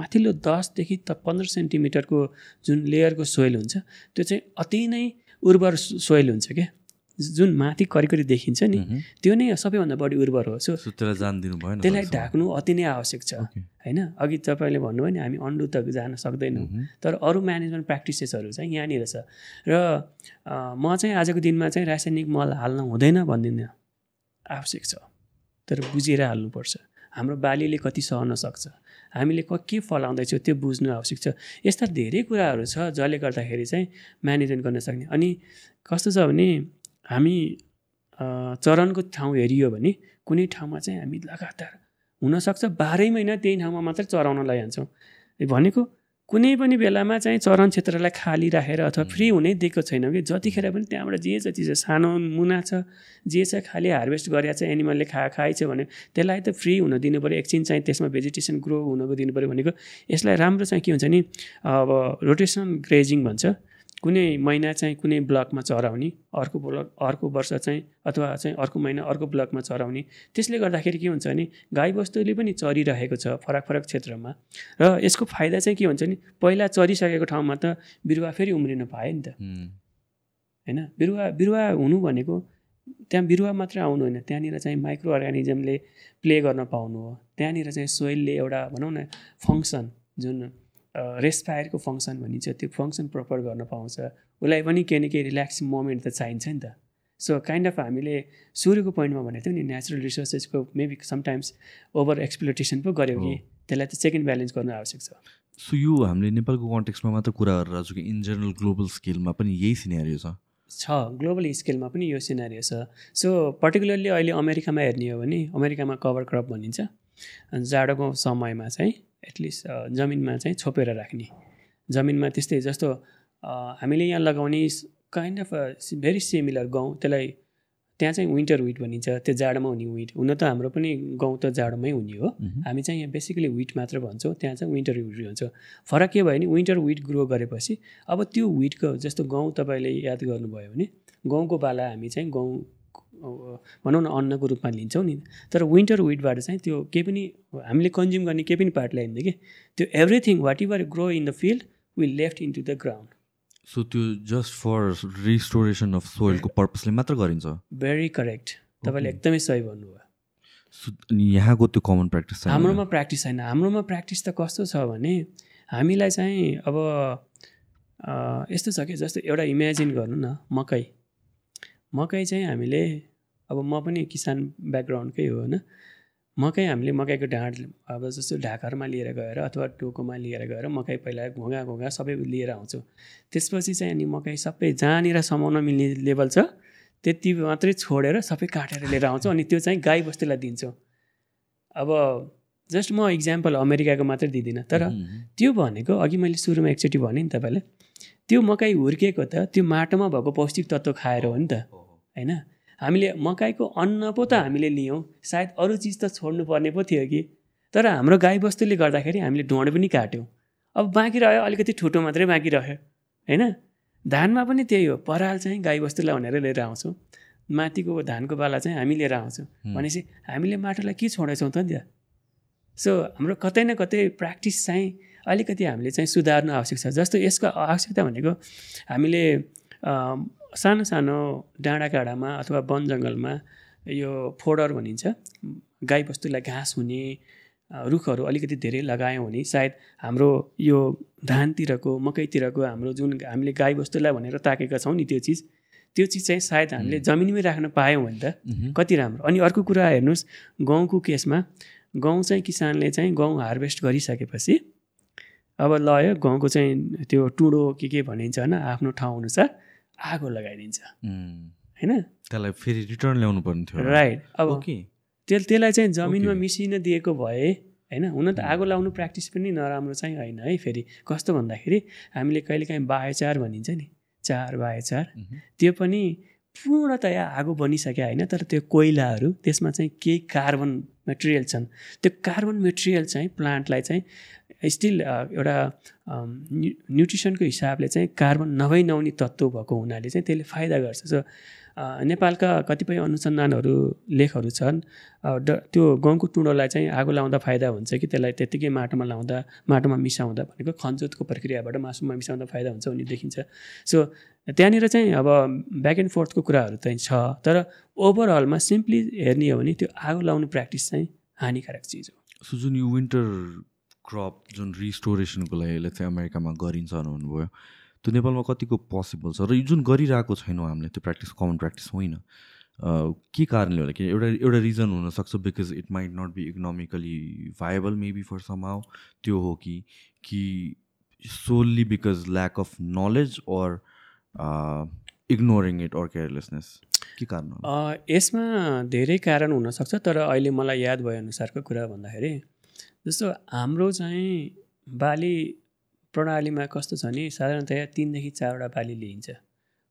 माथिल्लो दसदेखि त पन्ध्र सेन्टिमिटरको जुन लेयरको सोइल हुन्छ त्यो चाहिँ अति नै उर्वर सोइल हुन्छ क्या। जुन माथि करिकरी देखिन्छ नि त्यो नै सबैभन्दा बढी उर्वर हो। सो त्यसलाई ढाक्नु अति नै आवश्यक छ होइन? अघि तपाईँले भन्नुभयो नि हामी अन्डु त जान सक्दैनौँ। तर अरू म्यानेजमेन्ट प्र्याक्टिसेसहरू चाहिँ यहाँनिर छ। र म चाहिँ आजको दिनमा चाहिँ रासायनिक मल हाल्न हुँदैन भन्दिनँ आवश्यक छ। तर बुझेर हाल्नुपर्छ हाम्रो बालीले कति सहन सक्छ? हामीले के फलाउँदैछौँ? त्यो बुझ्नु आवश्यक छ। यस्ता धेरै कुराहरू छ जसले गर्दाखेरि चाहिँ म्यानेजमेन्ट गर्न सक्ने। अनि कस्तो छ भने हामी चरणको ठाउँ हेरियो भने कुनै ठाउँमा चाहिँ हामी लगातार हुनसक्छ। बाह्रै महिना त्यही ठाउँमा मात्रै चराउन लैजान्छौँ। भनेको कुनै पनि बेलामा चाहिँ चरण क्षेत्रलाई खाली राखेर अथवा फ्री हुनै दिएको छैनौँ कि जतिखेर पनि त्यहाँबाट जे छ चिज सानो मुना छ जे छ खालि हार्भेस्ट गरेर चाहिँ एनिमलले खा खाएछ भने त्यसलाई त फ्री हुन दिनु पऱ्यो एकछिन चाहिँ त्यसमा भेजिटेसन ग्रो हुनको दिनु पऱ्यो भनेको यसलाई राम्रो चाहिँ के हुन्छ नि अब रोटेसनल ग्रेजिङ भन्छ। कुनै महिना चाहिँ कुनै ब्लकमा चराउने अर्को ब्लक अर्को वर्ष चाहिँ अथवा चाहिँ अर्को महिना अर्को ब्लकमा चराउने त्यसले गर्दाखेरि के हुन्छ भने गाईबस्तुले पनि चरिरहेको छ फरक फरक क्षेत्रमा। र यसको फाइदा चाहिँ के हुन्छ नि पहिला चरिसकेको ठाउँमा त बिरुवा फेरि उम्रिन पायो नि त। होइन? बिरुवा बिरुवा हुनु भनेको त्यहाँ बिरुवा मात्रै आउनु होइन। त्यहाँनिर चाहिँ माइक्रो अर्गानिजमले प्ले गर्न पाउनु हो। त्यहाँनिर चाहिँ सोइलले एउटा भनौँ न फङ्सन जुन रेस्पायरको फङ्सन भनिन्छ त्यो फङ्सन प्रपर गर्न पाउँछ। उसलाई पनि केही न केही रिल्याक्सिङ मोमेन्ट त चाहिन्छ नि त। सो काइन्ड अफ हामीले सुरुको पोइन्टमा भनेको थियौँ नि नेचुरल रिसोर्सेसको मेबी समटाइम्स ओभर एक्सप्लोटेसन पो गऱ्यो कि त्यसलाई त सेकेन्ड ब्यालेन्स गर्नु आवश्यक छ। सो यो हामीले नेपालको कन्टेक्समा मात्र कुरा गरेर कि इन जेनरल ग्लोबल स्केलमा पनि यही सिनेरियो छ। छ ग्लोबल स्केलमा पनि यो सिनेरियो छ। सो पर्टिकुलरली अहिले अमेरिकामा हेर्ने हो भने अमेरिकामा कभर क्रप भनिन्छ। जाडोको समयमा चाहिँ एटलिस्ट जमिनमा चाहिँ छोपेर राख्ने। जमिनमा त्यस्तै जस्तो हामीले यहाँ लगाउने काइन्ड अफ भेरी सिमिलर गाउँ त्यसलाई त्यहाँ चाहिँ विन्टर विट भनिन्छ त्यो जाडोमा हुने विट हुन त हाम्रो पनि गाउँ त जाडोमै हुने हो। हामी चाहिँ यहाँ बेसिकली विट मात्र भन्छौँ त्यहाँ चाहिँ विन्टर विट भन्छ। फरक के भयो भने विन्टर विट ग्रो गरेपछि अब त्यो विटको जस्तो गाउँ तपाईँले याद गर्नुभयो भने गाउँको बाला हामी चाहिँ गाउँ भनौँ न अन्नको रूपमा लिन्छौँ नि। तर विन्टर विटबाट चाहिँ त्यो केही पनि हामीले कन्ज्युम गर्ने केही पनि पार्ट ल्याइँदैन कि। त्यो everything whatever grow in the field will left into the ground so त्यो जस्ट फर रिस्टोरेसन अफ सोइलको पर्पसले मात्र गरिन्छ? भेरी करेक्ट तपाईँले एकदमै सही भन्नुभयो। यहाँको त्यो कमन प्र्याक्टिस हाम्रोमा प्र्याक्टिस छैन। हाम्रोमा प्र्याक्टिस त कस्तो छ भने हामीलाई चाहिँ अब यस्तो छ कि जस्तो एउटा इमेजिन गर्नु न मकै। मकै चाहिँ हामीले अब म पनि किसान ब्याकग्राउन्डकै हो होइन? मकै हामीले मकैको ढाँड अब जस्तो ढाकरमा लिएर गएर अथवा टोकोमा लिएर गएर मकै पहिला घोगा घोगा सबै लिएर आउँछौँ। त्यसपछि चाहिँ अनि मकै सबै जहाँनिर समाउन मिल्ने लेभल छ त्यति मात्रै छोडेर सबै काटेर लिएर आउँछौँ अनि त्यो चाहिँ गाई बस्तीलाई दिन्छौँ। अब जस्ट म इक्जाम्पल अमेरिकाको मात्रै दिँदिनँ तर त्यो भनेको अघि मैले सुरुमा एकचोटि भनेँ नि तपाईँलाई त्यो मकै हुर्किएको त त्यो माटोमा भएको पौष्टिक तत्त्व खाएर हो नि त। होइन? हामीले मकैको अन्न पो त हामीले लियौँ। सायद अरू चिज त छोड्नु पर्ने पो थियो कि। तर हाम्रो गाईबस्तुले गर्दाखेरि हामीले ढोँड पनि काट्यौँ। अब बाँकी रह्यो अलिकति ठुटो मात्रै बाँकी रह्यो। होइन? धानमा पनि त्यही हो। पराल चाहिँ गाईबस्तुलाई भनेर लिएर आउँछौँ। माथिको धानको बाला चाहिँ हामी लिएर आउँछौँ। भनेपछि हामीले माटोलाई के छोडेछौँ त नि त? सो हाम्रो कतै न कतै प्र्याक्टिस चाहिँ अलिकति हामीले चाहिँ सुधार्नु आवश्यक छ। जस्तो यसको आवश्यकता भनेको हामीले सानो सानो डाँडा काँडामा अथवा वन जङ्गलमा यो फोडर भनिन्छ गाईबस्तुलाई घाँस हुने रुखहरू अलिकति धेरै लगायौँ भने सायद हाम्रो यो धानतिरको मकैतिरको हाम्रो जुन हामीले गाईबस्तुलाई भनेर ताकेका छौँ नि त्यो चिज त्यो चिज चाहिँ सायद हामीले जमिनमै राख्न पायौँ भने त कति राम्रो। अनि अर्को कुरा हेर्नुहोस् गहुँको केसमा गहुँ चाहिँ किसानले चाहिँ गहुँ हार्भेस्ट गरिसकेपछि अब लयो गहुँको चाहिँ त्यो टुडो के के भनिन्छ होइन आफ्नो ठाउँ अनुसार आगो लगाइदिन्छ। होइन? त्यसलाई फेरि रिटर्न ल्याउनु पर्ने थियो राइट अब त्यस त्यसलाई चाहिँ जमिनमा मिसिन दिएको भए होइन हुन त आगो लाउनु प्र्याक्टिस पनि नराम्रो चाहिँ होइन है फेरि। कस्तो भन्दाखेरि हामीले कहिलेकाहीँ बाहेचार भनिन्छ नि चार बाहेचार त्यो पनि पूर्णतया आगो बनिसक्यो होइन तर त्यो कोइलाहरू त्यसमा चाहिँ केही कार्बन मेटेरियल छन्। त्यो कार्बन मेटेरियल चाहिँ प्लान्टलाई चाहिँ स्टिल एउटा न्युट्रिसनको हिसाबले चाहिँ कार्बन नभई नहुने तत्त्व भएको हुनाले चाहिँ त्यसले फाइदा गर्छ। सो नेपालका कतिपय अनुसन्धानहरू लेखहरू छन् ड त्यो गहुँको टुँडोलाई चाहिँ आगो लाउँदा फाइदा हुन्छ कि त्यसलाई त्यत्तिकै माटोमा लाउँदा माटोमा मिसाउँदा भनेको खनजोतको प्रक्रियाबाट मासुमा मिसाउँदा फाइदा हुन्छ भन्ने देखिन्छ। सो त्यहाँनिर चाहिँ अब ब्याक एन्ड फोर्थको कुराहरू चाहिँ छ तर ओभरअलमा सिम्पली हेर्ने हो भने त्यो आगो लाउनु प्र्याक्टिस चाहिँ हानिकारक चिज हो। सो जुन यो विन्टर क्रप जुन रिस्टोरेसनको लागि चाहिँ अमेरिकामा गरिन्छ भन्नुभयो त्यो नेपालमा कतिको पोसिबल छ? र जुन गरिरहेको छैनौँ हामीले त्यो प्र्याक्टिस कमन प्र्याक्टिस होइन। के कारणले होला? कि एउटा एउटा रिजन हुनसक्छ because it might not be economically viable maybe for somehow त्यो हो कि कि solely because lack of knowledge or ignoring it or carelessness के कारण यसमा धेरै कारण हुनसक्छ तर अहिले मलाई याद भएअनुसारको कुरा भन्दाखेरि जस्तो हाम्रो चाहिँ बाली प्रणालीमा कस्तो छ नि साधारणतया तिनदेखि चारवटा बाली लिइन्छ।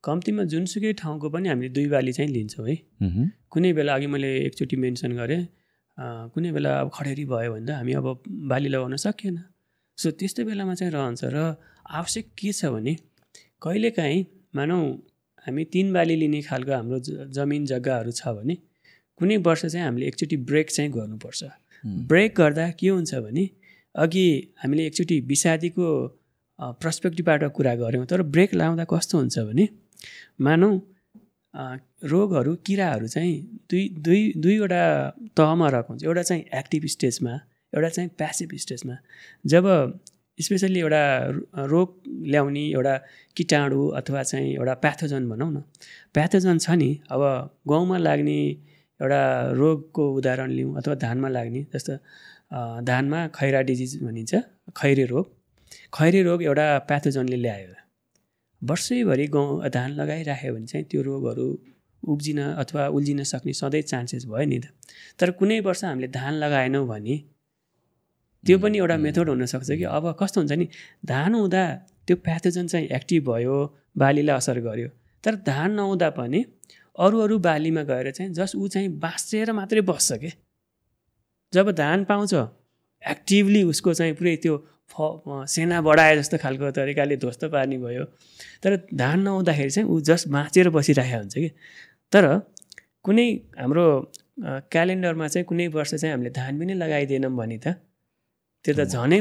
कम्तीमा जुनसुकै ठाउँको पनि हामीले दुई बाली चाहिँ लिन्छौँ है। कुनै बेला अघि मैले एकचोटि मेन्सन गरेँ कुनै बेला अब खडेरी भयो भने त हामी अब बाली लगाउन सकिएन। सो त्यस्तो बेलामा चाहिँ रहन्छ र आवश्यक के छ भने कहिलेकाहीँ मानौँ हामी तिन बाली लिने खालको हाम्रो जमिन जग्गाहरू छ भने कुनै वर्ष चाहिँ हामीले एकचोटि ब्रेक चाहिँ गर्नुपर्छ। ब्रेक गर्दा के हुन्छ भने अघि हामीले एकचोटि विषादीको पर्सपेक्टिभबाट कुरा गऱ्यौँ तर ब्रेक लाउँदा कस्तो हुन्छ भने मानौँ रोगहरू किराहरू चाहिँ दुई दुई दुईवटा तहमा रहेको हुन्छ। एउटा चाहिँ एक्टिभ स्टेजमा एउटा चाहिँ प्यासिभ स्टेजमा। जब स्पेसल्ली एउटा रोग ल्याउने एउटा किटाणु अथवा चाहिँ एउटा प्याथोजन भनौँ न प्याथोजन छ नि अब गाउँमा लाग्ने एउटा रोगको उदाहरण लिउँ अथवा धानमा लाग्ने जस्तो धानमा खैरा डिजिज भनिन्छ खैरे रोग। खैरे रोग एउटा प्याथोजनले ल्यायो। वर्षैभरि गाउँ धान लगाइराख्यो भने चाहिँ त्यो रोगहरू उब्जिन अथवा उल्झिन सक्ने सधैँ चान्सेस भयो नि त। तर कुनै वर्ष हामीले धान लगाएनौँ भने त्यो पनि एउटा मेथड हुनसक्छ कि अब कस्तो हुन्छ नि धान हुँदा त्यो प्याथोजन चाहिँ एक्टिभ भयो बालीलाई असर गर्यो। तर धान नहुँदा पनि अरू अरू बालीमा गएर चाहिँ जस ऊ चाहिँ बाँचेर मात्रै बस्छ कि? जब धान पाउँछ एक्टिभली उसको चाहिँ पुरै त्यो फ सेना बढाए जस्तो खालको तरिकाले ध्वस्त पार्ने भयो। तर धान नहुँदाखेरि चाहिँ ऊ जस्ट बाँचेर बसिरहेको हुन्छ कि? तर कुनै हाम्रो क्यालेन्डरमा चाहिँ कुनै वर्ष चाहिँ हामीले धान पनि लगाइदिएनौँ भने त त्यो त झनै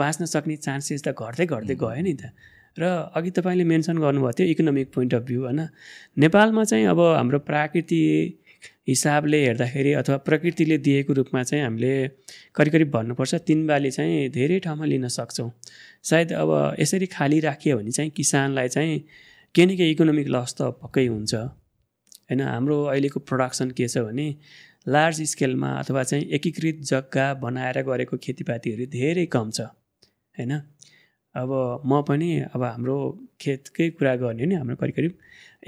बाँच्न सक्ने चान्सेस त घट्दै घट्दै गयो नि त। र अघि तपाईँले मेन्सन गर्नुभएको थियो इकोनोमिक पोइन्ट अफ भ्यू होइन? नेपालमा चाहिँ अब हाम्रो प्राकृतिक हिसाबले हेर्दाखेरि अथवा प्रकृतिले दिएको रूपमा चाहिँ हामीले करिब करिब भन्नुपर्छ तिन बाली चाहिँ धेरै ठाउँमा लिन सक्छौँ। सायद अब यसरी खाली राखियो भने चाहिँ किसानलाई चाहिँ केही न केही इकोनोमिक लस त पक्कै हुन्छ। होइन हाम्रो अहिलेको प्रडक्सन के छ भने लार्ज स्केलमा अथवा चाहिँ एकीकृत जग्गा बनाएर गरेको खेतीपातीहरू धेरै कम छ। होइन? अब म पनि अब हाम्रो खेतकै कुरा गर्ने नि हाम्रो करिब करिब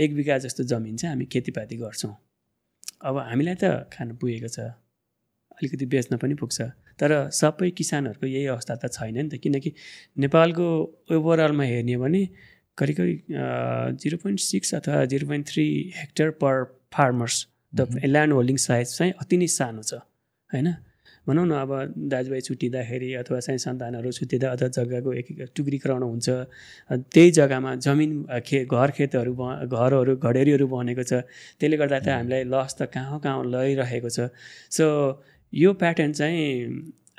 एक बिघा जस्तो जमिन चाहिँ हामी खेतीपाती गर्छौँ। अब हामीलाई त खानु पुगेको छ अलिकति बेच्न पनि पुग्छ। तर सबै किसानहरूको यही अवस्था त छैन नि त किनकि नेपालको ओभरअलमा हेर्ने हो भने करिब करिब जिरो पोइन्ट सिक्स अथवा zero point three hectare per farmers the land holding size चाहिँ अति नै सानो छ होइन? भनौँ न अब दाजुभाइ छुट्टिँदाखेरि अथवा चाहिँ सन्तानहरू छुट्टिँदा अथवा जग्गाको एक टुक्रीकरण हुन्छ। त्यही जग्गामा जमिन खे घर खेतहरू घरहरू घडेरीहरू बनेको छ। त्यसले गर्दा त हामीलाई लस त कहाँ कहाँ लैरहेको छ। सो यो प्याटर्न चाहिँ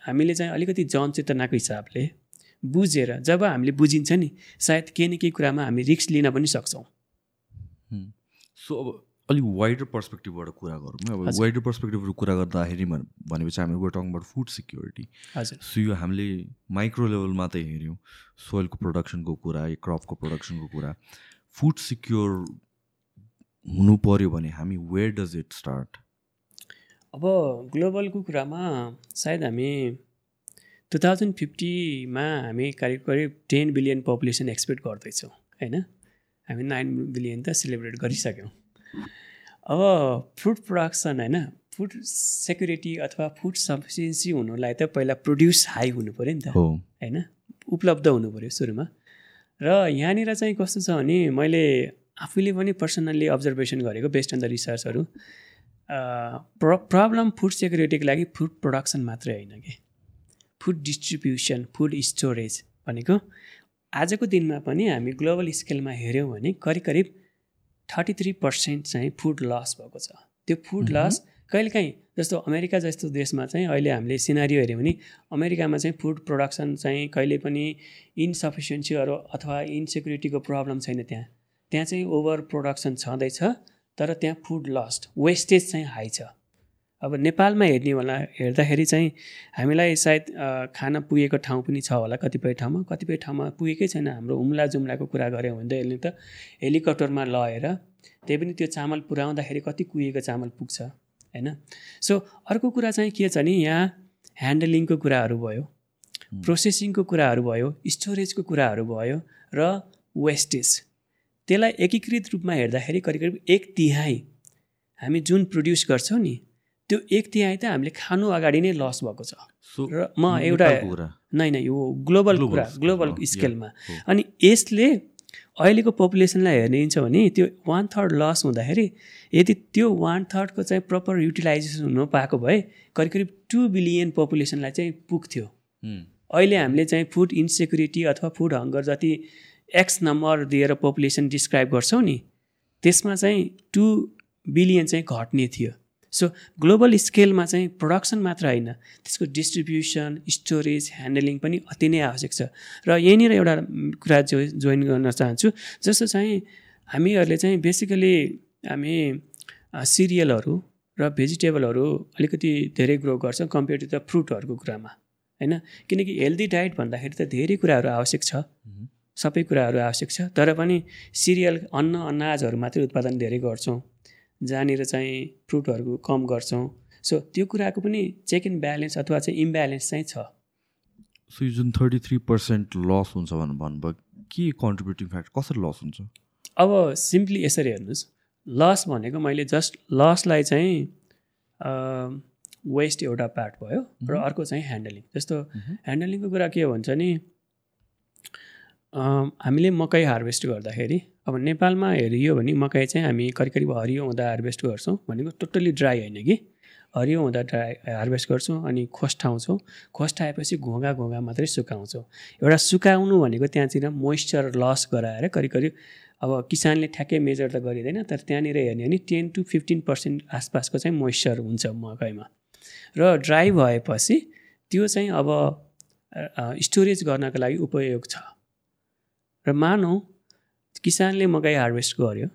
हामीले चाहिँ अलिकति जनचेतनाको हिसाबले बुझेर जब हामीले बुझिन्छ नि सायद केही न केही कुरामा हामी रिक्स लिन पनि सक्छौँ। सो अब अलिक वाइडर पर्सपेक्टिभबाट कुरा गरौँ अब वाइडर पर्सपेक्टिभबाट कुरा गर्दाखेरि भन- भनेपछि हामी we're talk about food security हजुर। सो यो हामीले माइक्रो लेभलमा त हेऱ्यौँ। सोइलको प्रोडक्सनको कुरा या क्रपको प्रोडक्सनको कुरा। फुड सिक्योर हुनु पऱ्यो भने हामी वेयर डज इट स्टार्ट अब ग्लोबलको कुरामा सायद हामी टु थाउजन्ड फिफ्टीमा हामी करिब करिब टेन बिलियन पपुलेसन एक्सपेक्ट गर्दैछौँ होइन? हामी नाइन बिलियन त सेलिब्रेट गरिसक्यौँ। अब फुड प्रोडक्सन होइन फुड सेक्युरिटी अथवा फुड सफिसियन्सी हुनुलाई त पहिला प्रड्युस हाई हुनु पऱ्यो नि त होइन? उपलब्ध हुनु पऱ्यो सुरुमा। र यहाँनिर चाहिँ कस्तो छ भने मैले आफूले पनि पर्सनल्ली अब्जर्भेसन गरेको बेस्ड अन द रिसर्चहरू प्र प्रब्लम फुड सेक्युरिटीको लागि फुड प्रोडक्सन मात्रै होइन कि। फुड डिस्ट्रिब्युसन फुड स्टोरेज भनेको आजको दिनमा पनि हामी ग्लोबल स्केलमा हेऱ्यौँ भने करिब करिब थर्टी थ्री पर्सेन्ट चाहिँ फुड लस भएको छ। त्यो फुड लस कहिलेकाहीँ जस्तो अमेरिका जस्तो देशमा चाहिँ अहिले हामीले सिनारियो हेऱ्यौँ भने अमेरिकामा चाहिँ फुड प्रोडक्सन चाहिँ कहिले पनि इनसफिसियन्सीहरू अथवा इनसेक्युरिटीको प्रब्लम छैन त्यहाँ। त्यहाँ चाहिँ ओभर प्रोडक्सन छँदैछ तर त्यहाँ फुड लस्ट वेस्टेज चाहिँ हाई छ। अब नेपालमा हेर्ने होला हेर्दाखेरि चाहिँ हामीलाई सायद खाना पुगेको ठाउँ पनि छ होला कतिपय ठाउँमा। कतिपय ठाउँमा पुगेकै छैन। हाम्रो हुम्ला जुम्लाको कुरा गऱ्यौँ भने त यसले त हेलिकप्टरमा लगेर त्यही पनि त्यो चामल पुर्याउँदाखेरि कति कुहिएको चामल पुग्छ होइन? सो अर्को कुरा चाहिँ के छ भने यहाँ ह्यान्डलिङको कुराहरू भयो प्रोसेसिङको कुराहरू भयो स्टोरेजको कुराहरू भयो र वेस्टेज त्यसलाई एकीकृत रूपमा हेर्दाखेरि करिब करिब एक तिहाई हामी जुन प्रड्युस गर्छौँ नि त्यो एक तिहाई त हामीले खानु अगाडि नै लस भएको छ। र म एउटा नै नै यो ग्लोबल कुरा ग्लोबल स्केलमा। अनि यसले अहिलेको पपुलेसनलाई हेर्निन्छ भने त्यो वान थर्ड लस हुँदाखेरि यदि त्यो वान थर्डको चाहिँ प्रपर युटिलाइजेसन हुनु पाएको भए करिब करिब टु बिलियन पपुलेसनलाई चाहिँ पुग्थ्यो। अहिले हामीले चाहिँ फुड इन्सेक्युरिटी अथवा फुड हङ्गर जति एक्स नम्बर दिएर पपुलेसन डिस्क्राइब गर्छौँ नि त्यसमा चाहिँ टु बिलियन चाहिँ घट्ने थियो। सो ग्लोबल स्केलमा चाहिँ प्रोडक्सन मात्र होइन त्यसको डिस्ट्रिब्युसन स्टोरेज ह्यान्डलिङ पनि अति नै आवश्यक छ। र यहीँनिर एउटा कुरा जो जोइन गर्न चाहन्छु जस्तो चाहिँ हामीहरूले चाहिँ बेसिकली हामी सिरियलहरू र भेजिटेबलहरू अलिकति धेरै ग्रो गर्छौँ कम्पेयर टु द फ्रुटहरूको कुरामा होइन? किनकि हेल्दी डाइट भन्दाखेरि त धेरै कुराहरू आवश्यक छ। सबै कुराहरू आवश्यक छ तर पनि सिरियल अन्न अनाजहरू मात्रै उत्पादन धेरै गर्छौँ। जहाँनिर चाहिँ फ्रुटहरूको कम गर्छौँ। सो त्यो कुराको पनि चेक इन ब्यालेन्स अथवा चाहिँ इम्ब्यालेन्स चाहिँ छ। सो यो जुन थर्टी थ्री पर्सेन्ट लस हुन्छ भनेर भन्नुभयो के कन्ट्रिब्युटिङ फ्याक्टर कसरी लस हुन्छ? अब सिम्पली यसरी हेर्नुहोस्। लस भनेको मैले जस्ट लसलाई चाहिँ वेस्ट एउटा पार्ट भयो र अर्को चाहिँ ह्यान्डलिङ जस्तो ह्यान्डलिङको कुरा के भन्छ नि हामीले मकै हार्भेस्ट गर्दाखेरि अब नेपालमा हेरियो भने मकै चाहिँ हामी करिब करिब हरियो हुँदा हार्भेस्ट गर्छौँ भनेको टोटल्ली ड्राई होइन कि? हरियो हुँदा ड्राई हार्भेस्ट गर्छौँ अनि खोस्टाउँछौँ। खोस्टाएपछि घोगा घोगा मात्रै सुकाउँछौँ। एउटा सुकाउनु भनेको त्यहाँतिर मोइस्चर लस गराएर करिब करिब अब किसानले ठ्याक्कै मेजर त गरिँदैन तर त्यहाँनिर हेर्ने भने टेन टु फिफ्टिन पर्सेन्ट आसपासको चाहिँ मोइस्चर हुन्छ मकैमा। र ड्राई भएपछि त्यो चाहिँ अब स्टोरेज गर्नको लागि उपयोग छ। र मानौँ किसानले मकै हार्भेस्ट गर्यो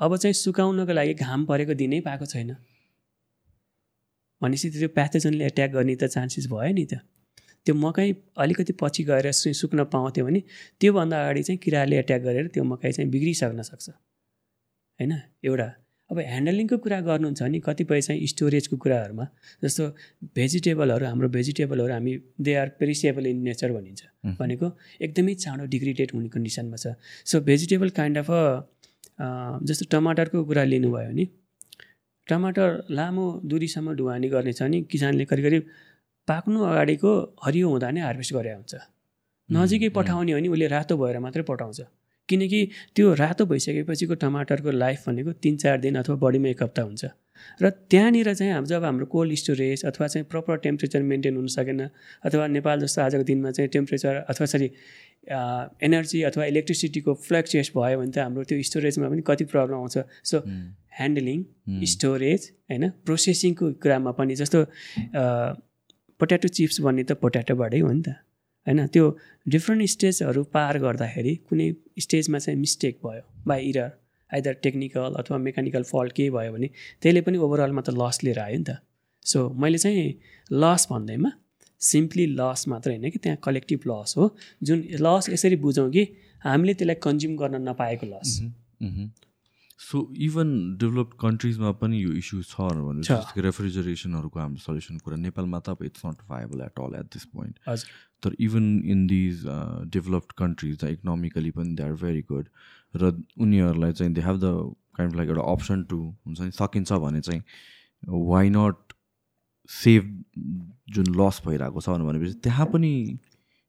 अब चाहिँ सुकाउनको लागि घाम परेको दिनै पाएको छैन। भनेपछि त्यो प्याथोजनले एट्याक गर्ने त चान्सेस भयो नि त। त्यो मकै अलिकति पछि गएर सुक्न पाउँथ्यो भने त्योभन्दा अगाडि चाहिँ किराले एट्याक गरेर त्यो मकै चाहिँ बिग्रिसक्न सक्छ। होइन? एउटा अब ह्यान्डलिङको कुरा गर्नुहुन्छ भने कतिपय चाहिँ स्टोरेजको कुराहरूमा जस्तो भेजिटेबलहरू हाम्रो भेजिटेबलहरू हामी they are perishable in nature भनिन्छ। भनेको एकदमै चाँडो डिग्रेडेड हुने कन्डिसनमा छ। सो भेजिटेबल काइन्ड अफ जस्तो टमाटरको कुरा लिनुभयो भने टमाटर लामो दुरीसम्म ढुवानी गर्ने छ भने किसानले करिब करिब पाक्नु अगाडिको हरियो हुँदा नै हार्भेस्ट गरे हुन्छ। नजिकै पठाउने हो भने उसले रातो भएर मात्रै पठाउँछ। किनकि त्यो रातो भइसकेपछिको टमाटरको लाइफ भनेको तिन चार दिन अथवा बढीमा एक हप्ता हुन्छ। र त्यहाँनिर चाहिँ हाम्रो जब हाम्रो कोल्ड स्टोरेज अथवा चाहिँ प्रपर टेम्परेचर मेन्टेन हुन सकेन अथवा नेपाल जस्तो आजको दिनमा चाहिँ टेम्परेचर अथवा सरी एनर्जी अथवा इलेक्ट्रिसिटीको फ्लक्चुएस भयो भने त हाम्रो त्यो स्टोरेजमा पनि कति प्रब्लम आउँछ। सो ह्यान्डलिङ स्टोरेज होइन प्रोसेसिङको कुरामा पनि जस्तो पोट्याटो चिप्स भन्ने त पोट्याटोबाटै हो नि त। होइन? त्यो डिफ्रेन्ट स्टेजहरू पार गर्दाखेरि कुनै स्टेजमा चाहिँ मिस्टेक भयो बाई इरर आइदर टेक्निकल अथवा मेकानिकल फल्ट केही भयो भने त्यसले पनि ओभरअलमा त लस लिएर आयो नि त। सो मैले चाहिँ लस भन्दैमा सिम्पली लस मात्र होइन कि त्यहाँ कलेक्टिभ लस हो। जुन लस यसरी बुझौँ कि हामीले त्यसलाई कन्ज्युम गर्न नपाएको लस सो इभन डेभलप्ड कन्ट्रिजमा पनि यो इस्यु छ भनेपछि रेफ्रिजरेसनहरूको हाम्रो सल्युसन कुरा नेपालमा त अब it's not viable at all at this point तर even in these developed countries economically पनि दे आर भेरी गुड र उनीहरूलाई चाहिँ they have the kind like एउटा अप्सन टु हुन्छ नि सकिन्छ भने चाहिँ वाइ नट सेभ जुन लस भइरहेको छ भनेपछि त्यहाँ पनि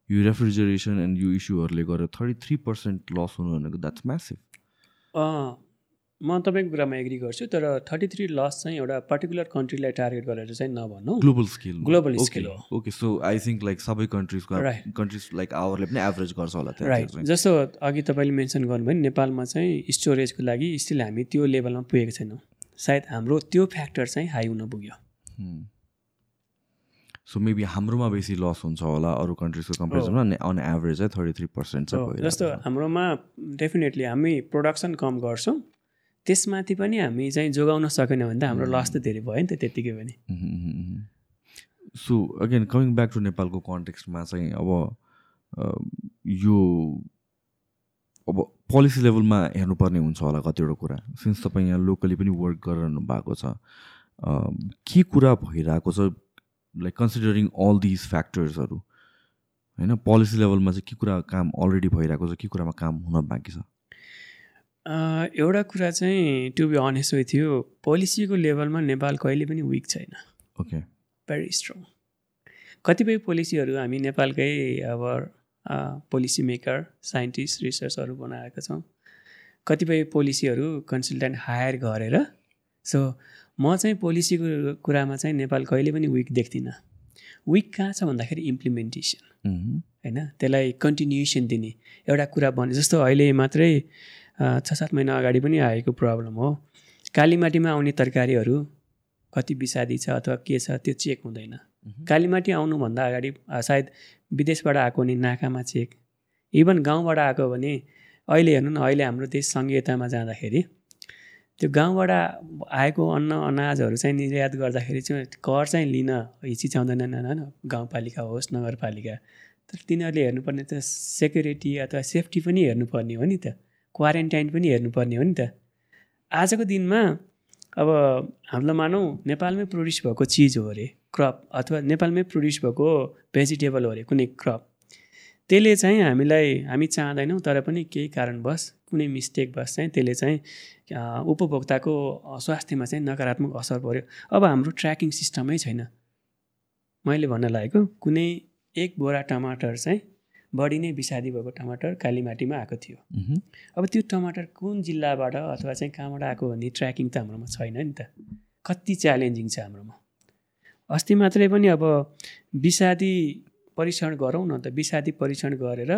यो रेफ्रिजरेसन एन्ड यो इस्युहरूले गरेर थर्टी थ्री पर्सेन्ट लस हुनु भनेको द्याट्स म्यासिभ म तपाईँको कुरामा एग्री गर्छु तर थर्टी थ्री लस चाहिँ एउटा पर्टिकुलर कन्ट्रीलाई टार्गेट गरेर चाहिँ नभनौँ। ग्लोबल स्केल ग्लोबल स्केल हो। Okay so I think like सबै कन्ट्रिजको कन्ट्रिज लाइक आवरले पनि एभरेज गर्छ होला राइट जस्तो अघि तपाईँले मेन्सन गर्नुभयो नेपालमा चाहिँ स्टोरेजको लागि स्टिल हामी त्यो लेभलमा पुगेको छैनौँ। सायद हाम्रो त्यो फ्याक्टर चाहिँ हाई हुन पुग्यो। सो मेबी हाम्रोमा बेसी लस हुन्छ होला अरू कन्ट्रिजको कम्पेरिजनमा अन एभरेज चाहिँ थर्टी थ्री पर्सेन्ट चाहिँ जस्तो हाम्रोमा डेफिनेटली हामी प्रोडक्सन कम गर्छौँ। त्यसमाथि पनि हामी चाहिँ जोगाउन सकेन भने त हाम्रो लस त धेरै भयो नि त त्यत्तिकै पनि। So again coming back to नेपालको कन्टेक्स्टमा चाहिँ अब यो अब पोलिसी लेभलमा हेर्नुपर्ने हुन्छ होला कतिवटा कुरा। सिन्स तपाईँ यहाँ लोकली पनि वर्क गरिरहनु भएको छ के कुरा भइरहेको छ लाइक कन्सिडरिङ अल दिज फ्याक्टर्सहरू होइन पोलिसी लेभलमा चाहिँ के कुरा काम अलरेडी भइरहेको छ के कुरामा काम हुन बाँकी छ? एउटा कुरा चाहिँ टु बी अनेस्ट विथ यो पोलिसीको लेभलमा नेपाल कहिले पनि विक छैन। ओके भेरी स्ट्रङ कतिपय पोलिसीहरू हामी नेपालकै अब पोलिसी मेकर साइन्टिस्ट रिसर्चहरू बनाएका छौँ। कतिपय पोलिसीहरू कन्सल्टेन्ट हायर गरेर सो म चाहिँ पोलिसीको कुरामा चाहिँ नेपाल कहिले पनि विक देख्दिनँ। विक कहाँ छ भन्दाखेरि इम्प्लिमेन्टेसन होइन त्यसलाई कन्टिन्युसन दिने। एउटा कुरा भने जस्तो अहिले मात्रै छ सात महिना अगाडि पनि आएको प्रब्लम हो। कालीमाटीमा आउने तरकारीहरू कति विषादी छ अथवा के छ त्यो चेक हुँदैन। कालीमाटी आउनुभन्दा अगाडि सायद विदेशबाट आएको भने नाकामा चेक इभन गाउँबाट आएको भने अहिले हेर्नु न अहिले हाम्रो देश सङ्घीयतामा जाँदाखेरि त्यो गाउँबाट आएको अन्न अनाजहरू चाहिँ निर्यात गर्दाखेरि चाहिँ कर चाहिँ लिन हिचिचाउँदैनन् होइन गाउँपालिका होस् नगरपालिका। तर तिनीहरूले हेर्नुपर्ने त सेक्युरिटी अथवा सेफ्टी पनि हेर्नुपर्ने हो नि त। क्वारेन्टाइन पनि हेर्नुपर्ने हो नि त। आजको दिनमा अब हामीलाई मानौँ नेपालमै प्रड्युस भएको चिज हो अरे क्रप अथवा नेपालमै प्रड्युस भएको भेजिटेबल हो अरे कुनै क्रप त्यसले चाहिँ हामीलाई हामी चाहँदैनौँ तर पनि केही कारणवश कुनै मिस्टेकवश चाहिँ त्यसले चाहिँ उपभोक्ताको स्वास्थ्यमा चाहिँ नकारात्मक असर पऱ्यो अब हाम्रो ट्र्याकिङ सिस्टमै छैन। मैले भन्न लागेको कुनै एक बोरा टमाटर चाहिँ बढी नै विषादी भएको टमाटर कालीमाटीमा आएको थियो। अब त्यो टमाटर कुन जिल्लाबाट अथवा चाहिँ कहाँबाट आएको भन्ने ट्र्याकिङ त हाम्रोमा छैन नि त। कति च्यालेन्जिङ छ हाम्रोमा। अस्ति मात्रै पनि अब विषादी परीक्षण गरौँ न त विषादी परीक्षण गरेर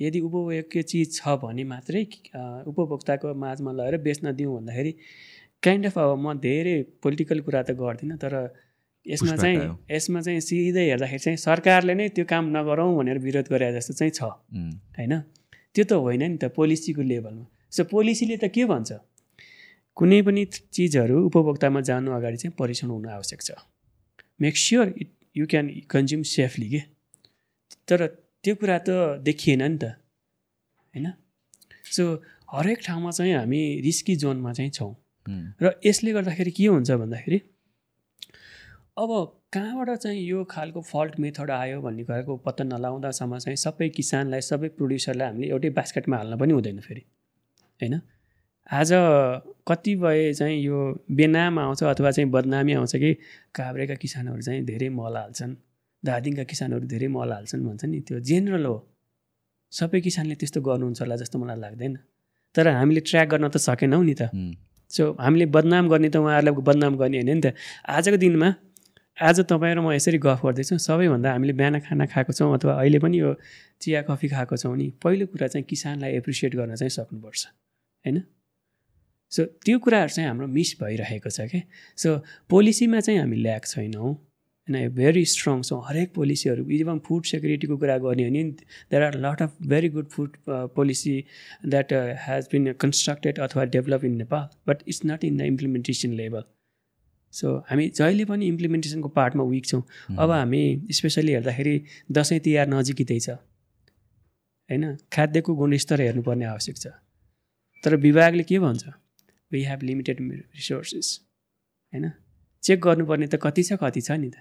यदि उपभोग्य चिज छ भने मात्रै उपभोक्ताको माझमा लगेर बेच्न दिउँ भन्दाखेरि काइन्ड अफ अब म धेरै पोलिटिकल कुरा त गर्दिनँ तर यसमा चाहिँ यसमा चाहिँ सिधै हेर्दाखेरि चाहिँ सरकारले नै त्यो काम नगरौँ भनेर विरोध गरे जस्तो चाहिँ छ। होइन? त्यो त होइन नि त पोलिसीको लेभलमा। सो पोलिसीले त के भन्छ? कुनै पनि चिजहरू उपभोक्तामा जानु अगाडि चाहिँ परीक्षण हुनु आवश्यक छ। Make sure it you can consume safely के? तर त्यो कुरा त देखिएन नि त। होइन? सो हरेक ठाउँमा चाहिँ हामी रिस्की जोनमा चाहिँ छौँ। र यसले गर्दाखेरि के हुन्छ भन्दाखेरि अब कहाँबाट चाहिँ यो खालको फल्ट मेथड आयो भन्ने कुराको पत्ता नलाउँदासम्म चाहिँ सबै किसानलाई सबै प्रड्युसरलाई हामीले एउटै बास्केटमा हाल्न पनि हुँदैन फेरि होइन? आज कतिपय चाहिँ यो बेनाम आउँछ अथवा चाहिँ बदनामी आउँछ कि काभ्रेका किसानहरू चाहिँ धेरै मल हाल्छन् धादिङका किसानहरू धेरै मल हाल्छन् भन्छ नि त्यो जेनरल हो। सबै किसानले त्यस्तो गर्नुहुन्छ होला जस्तो मलाई लाग्दैन। तर हामीले ट्र्याक गर्न त सकेनौँ नि त। सो हामीले बदनाम गर्ने त उहाँहरूलाई बदनाम गर्ने होइन नि त। आजको दिनमा आज तपाईँ र म यसरी गफ गर्दैछौँ सबैभन्दा हामीले बिहान खाना खाएको छौँ अथवा अहिले पनि यो चिया कफी खाएको छौँ नि पहिलो कुरा चाहिँ किसानलाई एप्रिसिएट गर्न चाहिँ सक्नुपर्छ होइन? सो त्यो कुराहरू चाहिँ हाम्रो मिस भइरहेको छ क्या सो पोलिसीमा चाहिँ हामी ल्याक छैनौँ होइन? भेरी स्ट्रङ छौँ हरेक पोलिसीहरू इभन फुड सेक्युरिटीको कुरा गर्ने हो भने there are lot of very good food policy that has been constructed अथवा develop in Nepal but it's not in the implementation level so हामी जहिले पनि इम्प्लिमेन्टेसनको पार्टमा विक छौँ। अब हामी स्पेसली हेर्दाखेरि दसैँ तिहार नजिकै छ। होइन? खाद्यको गुणस्तर हेर्नुपर्ने आवश्यक छ। तर विभागले के भन्छ? वी हेभ लिमिटेड रिसोर्सेस होइन? चेक गर्नुपर्ने त कति छ कति छ नि त।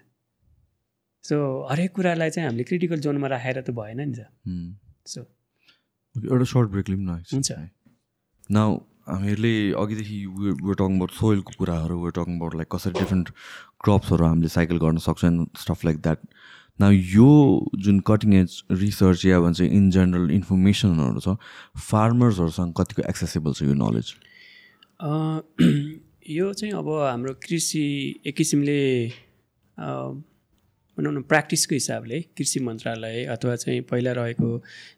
सो हरेक कुरालाई चाहिँ हामीले क्रिटिकल जोनमा राखेर त भएन नि त। सो एउटा सर्ट ब्रेक लिउँ न हुन्छ। हामीहरूले अघिदेखि वे टङ अबाउट सोइलको कुराहरू वे टङ अबाउट लाइक कसरी डिफ्रेन्ट क्रप्सहरू हामीले साइकल गर्न सक्छ स्टफ लाइक द्याट न यो जुन कटिङ एज रिसर्च या भन्छ इन जेनरल इन्फर्मेसनहरू छ फार्मर्सहरूसँग कतिको एक्सेसेबल छ यो नलेज [clears throat] यो चाहिँ अब हाम्रो कृषि एक किसिमले भनौँ न प्र्याक्टिसको हिसाबले कृषि मन्त्रालय अथवा चाहिँ पहिला रहेको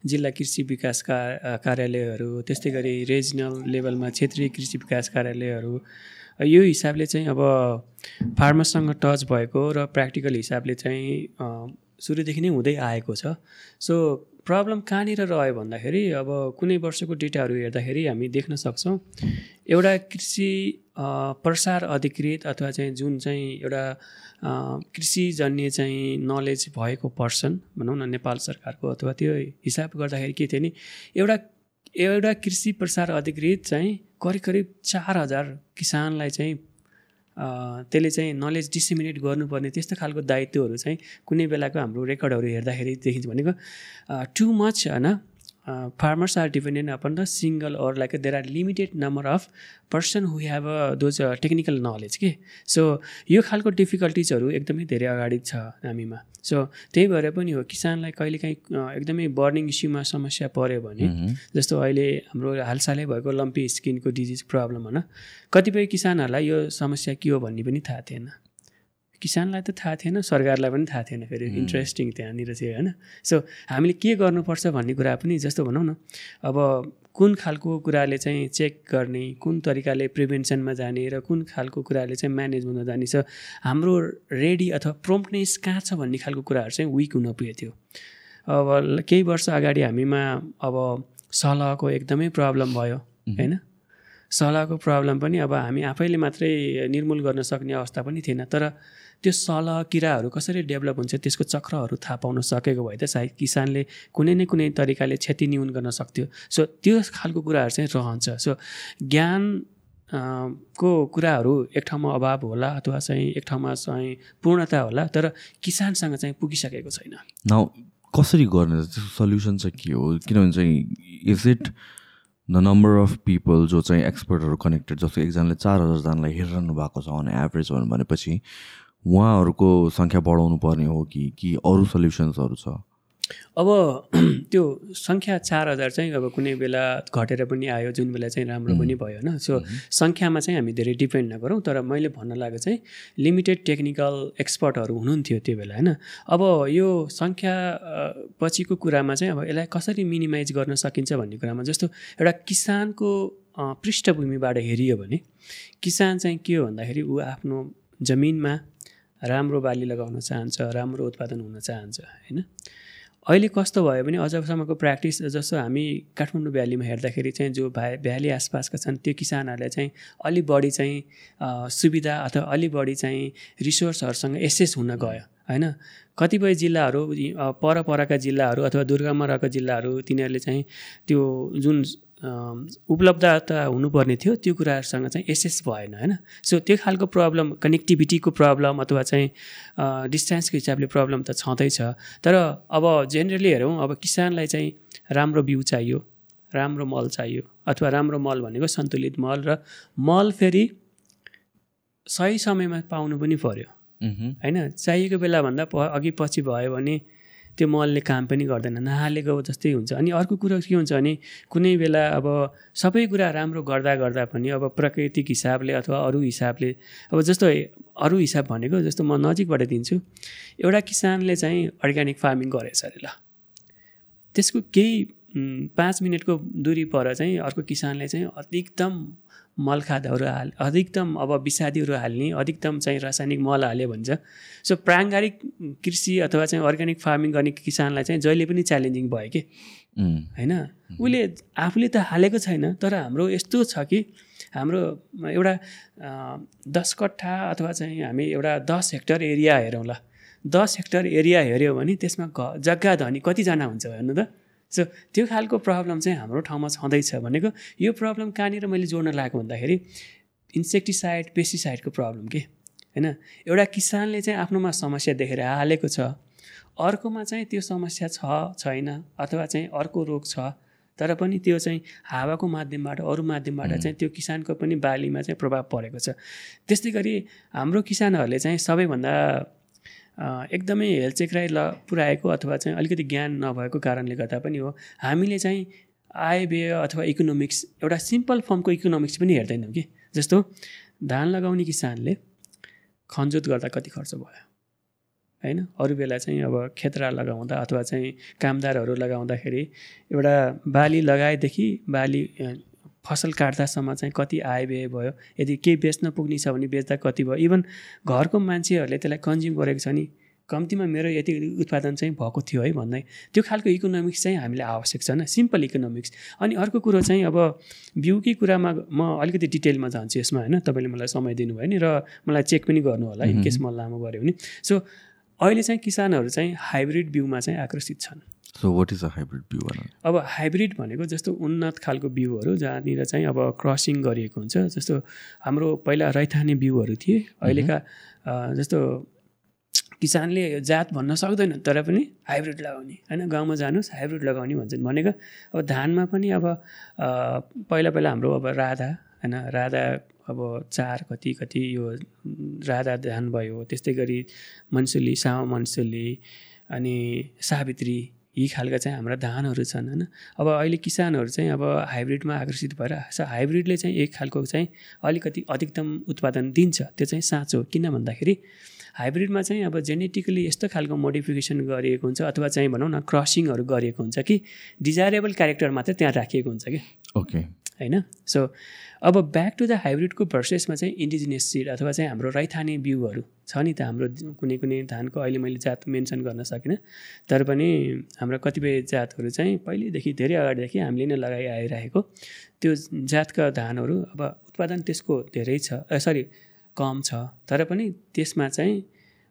जिल्ला कृषि विकास का कार्यालयहरू त्यस्तै गरी रिजनल लेभलमा क्षेत्रीय कृषि विकास कार्यालयहरू यो हिसाबले चाहिँ अब फार्मरसँग टच भएको र प्र्याक्टिकल हिसाबले चाहिँ सुरुदेखि नै हुँदै आएको छ। सो प्रब्लम कहाँनिर रह्यो भन्दाखेरि अब कुनै वर्षको डेटाहरू हेर्दाखेरि हामी देख्न सक्छौँ एउटा कृषि प्रसार अधिकृत अथवा चाहिँ जुन चाहिँ एउटा कृषिजन्य चाहिँ नलेज भएको पर्सन भनौँ न नेपाल सरकारको अथवा त्यो हिसाब गर्दाखेरि के थियो नि एउटा एउटा कृषि प्रसार अधिकृत चाहिँ करिब करिब चार हजार किसानलाई चाहिँ त्यसले चाहिँ नलेज डिसिमिनेट गर्नुपर्ने त्यस्तो खालको दायित्वहरू चाहिँ कुनै बेलाको हाम्रो रेकर्डहरू हेर्दाखेरि देखिन्छ भनेको टु मच होइन। Farmers are dependent upon the single or like there are limited number of person who have a those technical knowledge के सो यो खालको डिफिकल्टिजहरू एकदमै धेरै अगाडि छ हामीमा। सो त्यही भएर पनि हो किसानलाई कहिलेकाहीँ एकदमै बर्निङ इस्युमा समस्या पऱ्यो भने जस्तो अहिले हाम्रो हालसालै भएको लम्पी स्किनको डिजिज प्रब्लम होइन कतिपय किसानहरूलाई यो समस्या के हो भन्ने पनि थाहा थिएन। किसानलाई त थाहा थिएन सरकारलाई पनि थाहा थिएन फेरि। इन्ट्रेस्टिङ त्यहाँनिर चाहिँ होइन? सो हामीले के गर्नुपर्छ भन्ने कुरा पनि जस्तो भनौँ न अब कुन खालको कुराले चाहिँ चेक गर्ने कुन तरिकाले प्रिभेन्सनमा जाने र कुन खालको कुराले चाहिँ म्यानेज हुन जाने छ हाम्रो रेडी अथवा प्रोम्पनेस कहाँ छ भन्ने खालको कुराहरू चाहिँ विक हुन पुगेको थियो। अब केही वर्ष अगाडि हामीमा अब सलहको एकदमै प्रब्लम भयो होइन? सलहको प्रब्लम पनि अब हामी आफैले मात्रै निर्मूल गर्न सक्ने अवस्था पनि थिएन तर त्यो सल किराहरू कसरी डेभलप हुन्छ त्यसको चक्रहरू थाहा पाउन सकेको भए त सायद किसानले कुनै न कुनै तरिकाले क्षति न्यून गर्न सक्थ्यो। सो त्यो खालको कुराहरू चाहिँ रहन्छ। सो ज्ञान को कुराहरू एक ठाउँमा अभाव होला अथवा चाहिँ एक ठाउँमा चाहिँ पूर्णता होला तर किसानसँग चाहिँ पुगिसकेको छैन। न कसरी गर्ने? त्यसको सल्युसन चाहिँ के हो? किनभने चाहिँ is it the number of people जो चाहिँ एक्सपर्टहरू कनेक्टेड जस्तो एकजनाले चार हजारजनालाई हेरिरहनु भएको छ अन एभरेज भनेपछि उहाँहरूको सङ्ख्या बढाउनु पर्ने हो कि कि अरू सल्युसन्सहरू छ? अब [clears throat] त्यो सङ्ख्या चार हजार चाहिँ अब कुनै बेला घटेर पनि आयो जुन बेला चाहिँ राम्रो पनि भयो होइन? सो सङ्ख्यामा चाहिँ हामी धेरै डिपेन्ड नगरौँ तर मैले भन्न लागेको चाहिँ लिमिटेड टेक्निकल एक्सपर्टहरू हुनुहुन्थ्यो त्यो बेला होइन? अब यो सङ्ख्या पछिको कुरामा चाहिँ अब यसलाई कसरी मिनिमाइज गर्न सकिन्छ भन्ने कुरामा जस्तो एउटा किसानको पृष्ठभूमिबाट हेरियो भने किसान चाहिँ के हो भन्दाखेरि ऊ आफ्नो जमिनमा राम्रो बाली लगाउन चाहन्छ राम्रो उत्पादन हुन चाहन्छ होइन? अहिले कस्तो भयो भने अझसम्मको प्र्याक्टिस जस्तो हामी काठमाडौँ भ्यालीमा हेर्दाखेरि चाहिँ जो भा भ्याली आसपासका छन् त्यो किसानहरूले चाहिँ अलिक बढी चाहिँ सुविधा अथवा अलिक बढी चाहिँ रिसोर्सहरूसँग एसेस हुन गयो होइन? कतिपय जिल्लाहरू परपरका जिल्लाहरू अथवा दुर्गममा रहेका जिल्लाहरू तिनीहरूले चाहिँ त्यो जुन उपलब्धता हुनुपर्ने थियो त्यो कुराहरूसँग चाहिँ एसेस भएन होइन? सो त्यो खालको प्रब्लम कनेक्टिभिटीको प्रब्लम अथवा चाहिँ डिस्टेन्सको हिसाबले प्रब्लम त छँदैछ। तर अब जेनरली हेरौँ अब किसानलाई चाहिँ राम्रो बिउ चाहियो राम्रो मल चाहियो अथवा राम्रो मल भनेको सन्तुलित मल र मल फेरि सही समयमा पाउनु पनि पऱ्यो होइन? चाहिएको बेलाभन्दा प अघि पछि भयो भने त्यो मलले काम पनि गर्दैन। नहालेको जस्तै हुन्छ। अनि अर्को कुरो के हुन्छ भने कुनै बेला अब सबै कुरा राम्रो गर्दा गर्दा पनि अब प्राकृतिक हिसाबले अथवा अरू हिसाबले अब जस्तो अरू हिसाब भनेको जस्तो म नजिकबाट दिन्छु। एउटा किसानले चाहिँ अर्ग्यानिक फार्मिङ गरेछ अरे ल। त्यसको केही पाँच मिनटको दुरी पर चाहिँ अर्को किसानले चाहिँ अधिकतम मल खादहरू हाल अधिकतम अब विषादीहरू हाल्ने अधिकतम चाहिँ रासायनिक मल हाल्यो भन्छ। सो प्राङ्गारिक कृषि अथवा चाहिँ अर्ग्यानिक फार्मिङ गर्ने किसानलाई चाहिँ जहिले पनि च्यालेन्जिङ भयो कि? होइन? उसले आफूले त हालेको छैन तर हाम्रो यस्तो छ कि हाम्रो एउटा दस कट्ठा अथवा चाहिँ हामी एउटा दस हेक्टर एरिया हेरौँ ल दस हेक्टर एरिया हेऱ्यो भने त्यसमा घ जग्गा धनी कतिजना हुन्छ हेर्नु त? सो त्यो खालको प्रब्लम चाहिँ हाम्रो ठाउँमा छँदैछ भनेको यो प्रब्लम कहाँनिर मैले जोड्न लागेको भन्दाखेरि इन्सेक्टिसाइड पेस्टिसाइडको प्रब्लम के? होइन? एउटा किसानले चाहिँ आफ्नोमा समस्या देखेर हालेको छ। अर्कोमा चाहिँ त्यो समस्या छ छैन अथवा चाहिँ अर्को रोग छ। तर पनि त्यो चाहिँ हावाको माध्यमबाट अरू माध्यमबाट चाहिँ त्यो किसानको पनि बालीमा चाहिँ प्रभाव परेको छ। त्यस्तै गरी हाम्रो किसानहरूले चाहिँ सबैभन्दा एकदमै हेलचेक्राइ ल पुऱ्याएको अथवा चाहिँ अलिकति ज्ञान नभएको कारणले गर्दा पनि हो। हामीले चाहिँ आय व्यय अथवा इकोनोमिक्स एउटा सिम्पल फर्मको इकोनोमिक्स पनि हेर्दैनौँ कि? जस्तो धान लगाउने किसानले खनजोत गर्दा कति खर्च भयो? होइन? अरू बेला चाहिँ अब खेतरा लगाउँदा अथवा चाहिँ कामदारहरू लगाउँदाखेरि एउटा बाली लगाएदेखि बाली फसल काट्दासम्म चाहिँ कति आय व्यय भयो यदि केही बेच्न पुग्ने छ भने बेच्दा कति भयो? इभन घरको मान्छेहरूले त्यसलाई कन्ज्युम गरेको छ नि कम्तीमा मेरो यति उत्पादन चाहिँ भएको थियो है भन्दै। त्यो खालको इकोनोमिक्स चाहिँ हामीलाई आवश्यक छ न सिम्पल इकोनोमिक्स अनि अर्को कुरो चाहिँ अब बिउकै कुरामा म अलिकति डिटेलमा जान्छु यसमा होइन। तपाईँले मलाई समय दिनुभयो नि र मलाई चेक पनि गर्नु होला इनकेस म लामो गऱ्यो भने। सो अहिले चाहिँ किसानहरू चाहिँ हाइब्रिड बिउमा चाहिँ आकर्षित छन्। So what is a hybrid बिउ अब हाइब्रिड भनेको जस्तो उन्नत खालको बिउहरू जहाँनिर चाहिँ अब क्रसिङ गरिएको हुन्छ। जस्तो हाम्रो पहिला रैथाने बिउहरू थिए। अहिलेका जस्तो किसानले जात भन्न सक्दैन तर पनि हाइब्रिड लगाउने। होइन गाउँमा जानुहोस् हाइब्रिड लगाउने भन्छन्। भनेको अब धानमा पनि अब पहिला पहिला हाम्रो अब राधा होइन राधा अब चार कति कति यो राधा धान भयो। त्यस्तै गरी मन्सुली सामा मन्सुली अनि सावित्री यी खालका चाहिँ हाम्रा धानहरू छन् होइन? अब अहिले किसानहरू चाहिँ अब हाइब्रिडमा आकर्षित भएर हाइब्रिडले चाहिँ एक खालको चाहिँ अलिकति अधिकतम उत्पादन दिन्छ त्यो चाहिँ साँचो किन भन्दाखेरि हाइब्रिडमा चाहिँ अब जेनेटिकली यस्तो खालको मोडिफिकेसन गरिएको हुन्छ अथवा चाहिँ भनौँ न क्रसिङहरू गरिएको हुन्छ कि डिजायरेबल क्यारेक्टर मात्रै त्यहाँ राखिएको हुन्छ कि? ओके। होइन? सो अब ब्याक टु द हाइब्रिडको प्रोसेसमा चाहिँ इन्डिजिनियस सिड अथवा चाहिँ हाम्रो रैथाने बिउहरू छ नि त हाम्रो कुनै कुनै धानको अहिले मैले जात मेन्सन गर्न सकिनँ। तर पनि हाम्रो कतिपय जातहरू चाहिँ पहिल्यैदेखि धेरै अगाडिदेखि हामीले नै लगाइ आइरहेको। त्यो जातका धानहरू अब उत्पादन त्यसको धेरै छ सरी कम छ। तर पनि त्यसमा चाहिँ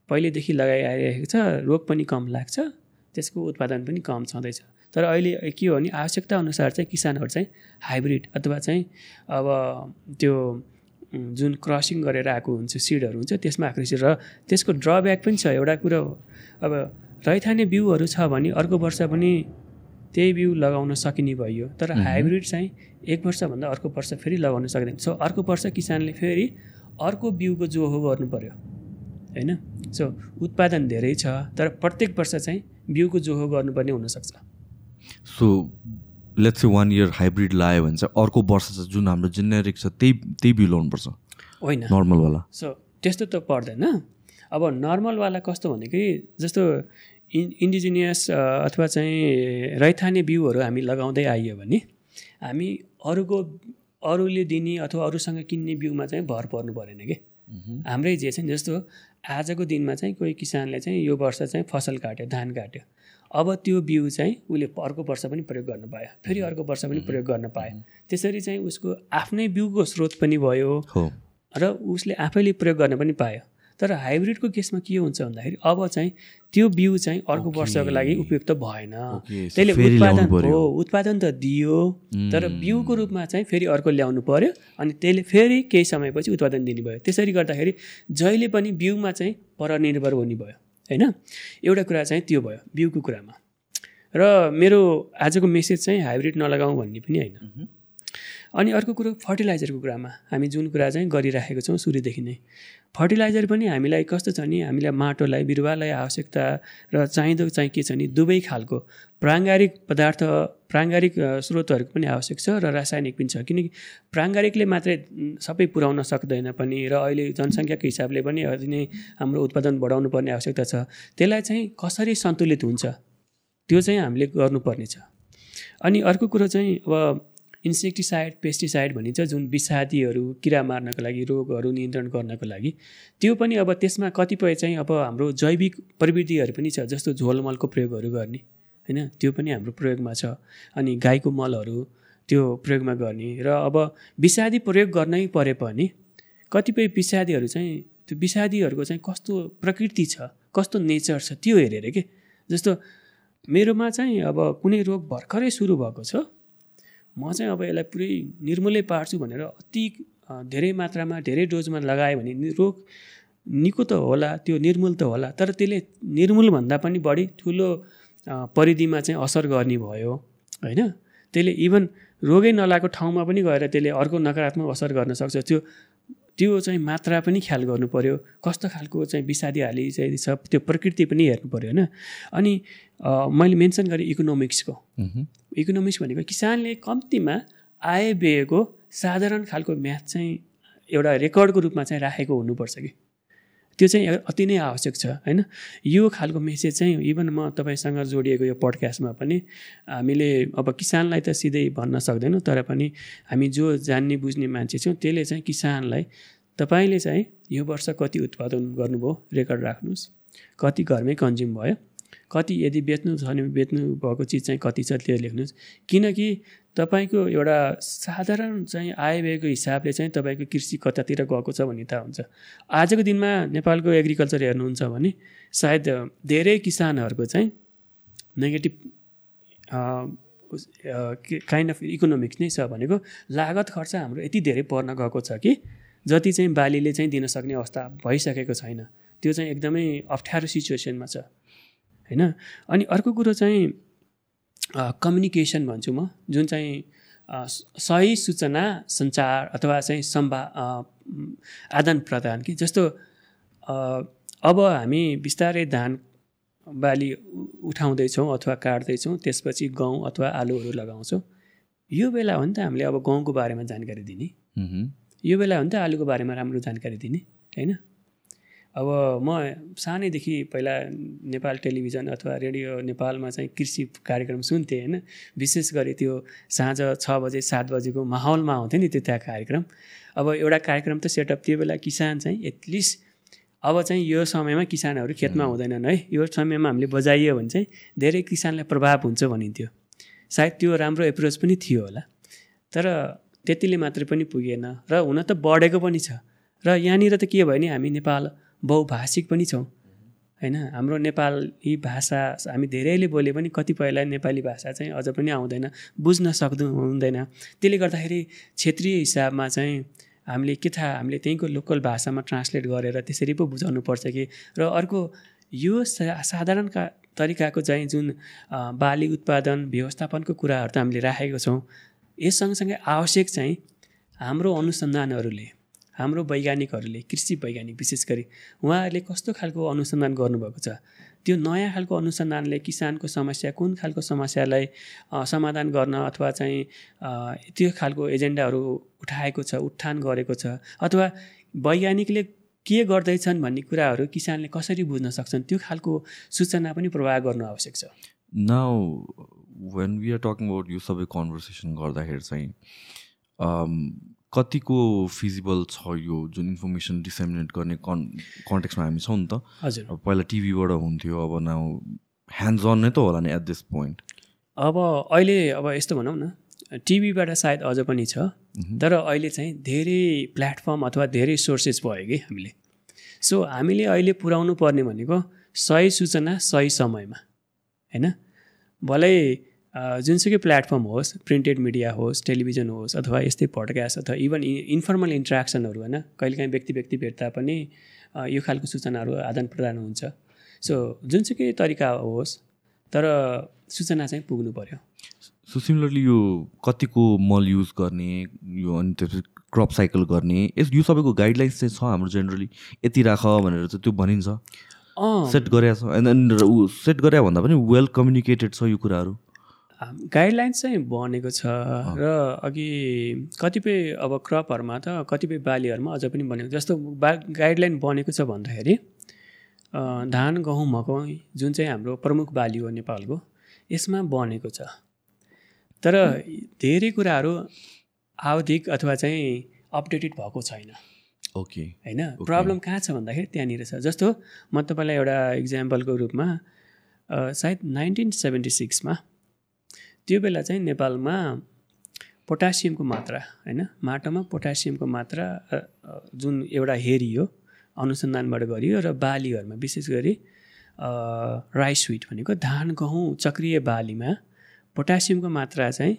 पहिलेदेखि लगाइ आइरहेको छ रोग पनि कम लाग्छ त्यसको उत्पादन पनि कम छँदैछ। तर अहिले के हो भने आवश्यकता अनुसार चाहिँ किसानहरू चाहिँ हाइब्रिड अथवा चाहिँ अब त्यो जुन क्रसिङ गरेर आएको हुन्छ सिडहरू हुन्छ त्यसमा आएको र त्यसको ड्रब्याक पनि छ एउटा कुरो अब रैथाने बिउहरू छ भने अर्को वर्ष पनि त्यही बिउ लगाउन सकिने भयो। तर हाइब्रिड चाहिँ एक वर्षभन्दा अर्को वर्ष फेरि लगाउन सक्दैन। सो अर्को वर्ष किसानले फेरि अर्को बिउको जोहो गर्नु पऱ्यो होइन? सो उत्पादन धेरै छ तर प्रत्येक वर्ष चाहिँ बिउको जोहो गर्नुपर्ने हुनसक्छ। So let's say one year hybrid लायो भने चाहिँ अर्को वर्ष चाहिँ जुन हाम्रो जेनेरिक छ त्यही त्यही बिउ लाउनुपर्छ होइन। नर्मलवाला सो त्यस्तो त पर्दैन। अब नर्मलवाला कस्तो भनेकै जस्तो इन इन्डिजिनियस अथवा चाहिँ रैथाने बिउहरू हामी लगाउँदै आइयो भने हामी अरूको अरूले दिने अथवा अरूसँग किन्ने बिउमा चाहिँ भर पर्नु परेन कि। हाम्रै जे छ नि जस्तो आजको दिनमा चाहिँ कोही किसानले चाहिँ यो वर्ष चाहिँ फसल काट्यो धान काट्यो। अब त्यो बिउ चाहिँ उसले अर्को वर्ष पनि प्रयोग गर्न पायो। फेरि अर्को वर्ष पनि प्रयोग गर्न पायो। त्यसरी चाहिँ उसको आफ्नै बिउको स्रोत पनि भयो र उसले आफैले प्रयोग गर्न पनि पायो। तर हाइब्रिडको केसमा के हुन्छ भन्दाखेरि अब चाहिँ त्यो बिउ चाहिँ अर्को वर्षको लागि उपयुक्त भएन। त्यसले उत्पादन हो उत्पादन त दियो तर बिउको रूपमा चाहिँ फेरि अर्को ल्याउनु पर्यो अनि त्यसले फेरि केही समयपछि उत्पादन दिने भयो त्यसरी गर्दाखेरि जहिले पनि बिउमा चाहिँ परनिर्भर हुने भयो। होइन? एउटा कुरा चाहिँ त्यो भयो बिउको कुरामा। र मेरो आजको मेसेज चाहिँ हाइब्रिड नलगाउँ भन्ने पनि होइन। अनि अर्को कुरो फर्टिलाइजरको कुरामा हामी जुन कुरा चाहिँ गरिराखेको छौँ सुरुदेखि नै। फर्टिलाइजर पनि हामीलाई कस्तो छ नि हामीलाई माटोलाई बिरुवालाई आवश्यकता र चाहिँदो चाहिँ के छ नि दुवै खालको प्राङ्गारिक पदार्थ प्राङ्गारिक स्रोतहरूको पनि आवश्यक छ र रासायनिक पनि छ। किनकि प्राङ्गारिकले मात्रै सबै पुर्याउन सक्दैन पनि र अहिले जनसङ्ख्याको हिसाबले पनि अझै नै हाम्रो उत्पादन बढाउनु पर्ने आवश्यकता छ। त्यसलाई चाहिँ कसरी सन्तुलित हुन्छ? त्यो चाहिँ हामीले गर्नुपर्ने छ। अनि अर्को कुरो चाहिँ अब इन्सेक्टिसाइड पेस्टिसाइड भनिन्छ जुन विषादीहरू किरा मार्नको लागि रोगहरू नियन्त्रण गर्नको लागि। त्यो पनि अब त्यसमा कतिपय चाहिँ अब हाम्रो जैविक प्रविधिहरू पनि छ जस्तो झोलमलको प्रयोगहरू गर्ने होइन? त्यो पनि हाम्रो प्रयोगमा छ। अनि गाईको मलहरू त्यो प्रयोगमा गर्ने। र अब विषादी प्रयोग गर्नै परे पनि कतिपय विषादीहरू चाहिँ त्यो विषादीहरूको चाहिँ कस्तो प्रकृति छ कस्तो नेचर छ त्यो हेरेर के? जस्तो मेरोमा चाहिँ अब कुनै रोग भर्खरै सुरु भएको छ। म चाहिँ अब यसलाई पुरै निर्मूलै पार्छु भनेर अति धेरै मात्रामा धेरै डोजमा लगायो भने रोग निको त होला त्यो निर्मूल त होला तर त्यसले निर्मूलभन्दा पनि बढी ठुलो परिधिमा चाहिँ असर गर्ने भयो होइन? त्यसले इभन रोगै नलाएको ठाउँमा पनि गएर त्यसले अर्को नकारात्मक असर गर्न सक्छ। त्यो त्यो चाहिँ मात्रा पनि ख्याल गर्नु पऱ्यो कस्तो खालको चाहिँ विषादी हाली चाहिँ छ त्यो प्रकृति पनि हेर्नु पऱ्यो होइन? अनि मैले मेन्सन गरेँ इकोनोमिक्सको। इकोनोमिक्स भनेको किसानले कम्तीमा आय व्ययको साधारण खालको म्याथ चाहिँ एउटा रेकर्डको रूपमा चाहिँ राखेको हुनुपर्छ कि। त्यो चाहिँ अति नै आवश्यक छ होइन? यो खालको मेसेज चाहिँ इभन म तपाईँसँग जोडिएको यो पडकास्टमा पनि हामीले अब किसानलाई त सिधै भन्न सक्दैनौँ तर पनि हामी जो जान्ने बुझ्ने मान्छे छौँ त्यसले चाहिँ किसानलाई तपाईँले चाहिँ यो वर्ष कति उत्पादन गर्नुभयो रेकर्ड राख्नुहोस्। कति घरमै कन्ज्युम भयो। कति यदि बेच्नु छ भने बेच्नु भएको चिज चाहिँ कति छ त्यो लेख्नुहोस्। किनकि तपाईँको एउटा साधारण चाहिँ आय व्ययको हिसाबले चाहिँ तपाईँको कृषि कतातिर गएको छ भन्ने थाहा हुन्छ। आजको दिनमा नेपालको एग्रिकल्चर हेर्नुहुन्छ भने सायद धेरै किसानहरूको चाहिँ नेगेटिभ काइन्ड अफ इकोनोमिक्स नै छ भनेको लागत खर्च हाम्रो यति धेरै पर्न गएको छ कि जति चाहिँ बालीले चाहिँ दिन सक्ने अवस्था भइसकेको छैन। त्यो चाहिँ एकदमै अप्ठ्यारो सिचुएसनमा छ। होइन? अनि अर्को कुरो चाहिँ कम्युनिकेसन भन्छु म जुन चाहिँ सही सूचना सञ्चार अथवा चाहिँ सम्भा आदान प्रदान कि जस्तो अब हामी बिस्तारै धान बाली उठाउँदैछौँ अथवा काट्दैछौँ त्यसपछि गहुँ अथवा आलुहरू लगाउँछौँ। यो बेला हो नि त हामीले अब गहुँको बारेमा जानकारी दिने। यो बेला हो नि त आलुको बारेमा राम्रो जानकारी दिने होइन? अब म सानैदेखि पहिला नेपाल टेलिभिजन अथवा रेडियो नेपालमा चाहिँ कृषि कार्यक्रम सुन्थेँ होइन। विशेष गरी त्यो साँझ छ बजे सात बजेको माहौलमा आउँथ्यो नि त्यो त्यहाँ कार्यक्रम। अब एउटा कार्यक्रम त सेटअप त्यो बेला किसान चाहिँ एटलिस्ट अब चाहिँ यो समयमा किसानहरू खेतमा हुँदैनन् है। यो समयमा हामीले बजाइयो भने चाहिँ धेरै किसानलाई प्रभाव हुन्छ भनिन्थ्यो। सायद त्यो राम्रो एप्रोच पनि थियो होला। तर त्यतिले मात्रै पनि पुगेन र हुन त बढेको पनि छ। र यहाँनिर त के भयो भने हामी नेपाल बहुभाषिक पनि छौँ। होइन हाम्रो नेपाली भाषा हामी धेरैले बोले पनि कतिपयलाई नेपाली भाषा चाहिँ अझ पनि आउँदैन बुझ्न सक्दो हुँदैन। त्यसले गर्दाखेरि क्षेत्रीय हिसाबमा चाहिँ हामीले के थाहा हामीले त्यहीँको लोकल भाषामा ट्रान्सलेट गरेर त्यसरी पो बुझाउनु पर्छ कि? र अर्को यो साधारण का तरिकाको चाहिँ जुन बाली उत्पादन व्यवस्थापनको कुराहरू त हामीले राखेको छौँ। यस सँगसँगै आवश्यक चाहिँ हाम्रो अनुसन्धानहरूले हाम्रो वैज्ञानिकहरूले कृषि वैज्ञानिक विशेष गरी उहाँहरूले कस्तो खालको अनुसन्धान गर्नुभएको छ? त्यो नयाँ खालको अनुसन्धानले किसानको समस्या कुन खालको समस्यालाई समाधान गर्न अथवा चाहिँ त्यो खालको एजेन्डाहरू उठाएको छ उत्थान गरेको छ? अथवा वैज्ञानिकले के गर्दैछन् भन्ने कुराहरू किसानले कसरी बुझ्न सक्छन्? त्यो खालको सूचना पनि प्रवाह गर्नु आवश्यक छ। Now when we are talking about यो सबै कन्भर्सेसन गर्दाखेरि चाहिँ कतिको फिजिबल छ यो जुन इन्फर्मेसन डिसेमिनेट गर्ने कन् कन्टेक्समा हामी छौँ नि त? हजुर। अब पहिला टिभीबाट हुन्थ्यो अब नाउ ह्यान्ड्स अन नै त होला नि एट दिस पोइन्ट अब अहिले अब यस्तो भनौँ न टिभीबाट सायद अझ पनि छ तर अहिले चाहिँ धेरै प्लेटफर्म अथवा धेरै सोर्सेस भयो कि हामीले। सो हामीले अहिले पुर्याउनु पर्ने भनेको सही सूचना सही समयमा होइन? भलै जुनसुकै प्लेटफर्म होस् प्रिन्टेड मिडिया होस् टेलिभिजन होस् अथवा यस्तै पडकास्ट अथवा इभन इन्फर्मल इन्ट्रेक्सनहरू होइन कहिलेकाहीँ व्यक्ति व्यक्ति भेट्दा पनि यो खालको सूचनाहरू आदान प्रदान हुन्छ। सो जुनसुकै तरिका होस् तर सूचना चाहिँ पुग्नु पऱ्यो सो सिमिलरली यो कतिको मल युज गर्ने यो अनि त्यसपछि क्रप साइकल गर्ने यस यो सबैको गाइडलाइन्स चाहिँ छ हाम्रो जेनरली यति राख भनेर चाहिँ त्यो भनिन्छ। सेट गरेका छ। सेट गरे भन्दा पनि वेल कम्युनिकेटेड छ यो कुराहरू। गाइडलाइन्स चाहिँ बनेको छ र अघि कतिपय अब क्रपहरूमा त कतिपय बालीहरूमा अझ पनि बनेको जस्तो बा गाइडलाइन बनेको छ भन्दाखेरि धान गहुँ मकै जुन चाहिँ हाम्रो प्रमुख बाली हो नेपालको यसमा बनेको छ। तर धेरै कुराहरू आवधिक अथवा चाहिँ अपडेटेड भएको छैन। ओके। होइन? प्रब्लम कहाँ छ भन्दाखेरि त्यहाँनिर छ। जस्तो म तपाईँलाई एउटा इक्जाम्पलको रूपमा सायद नाइन्टिन सेभेन्टी सिक्समा त्यो बेला चाहिँ नेपालमा पोटासियमको मात्रा होइन? माटोमा पोटासियमको मात्रा जुन एउटा हेरियो अनुसन्धानबाट गरियो र बालीहरूमा विशेष गरी राइस स्विट भनेको धान गहुँ चक्रिय बालीमा पोटासियमको मात्रा चाहिँ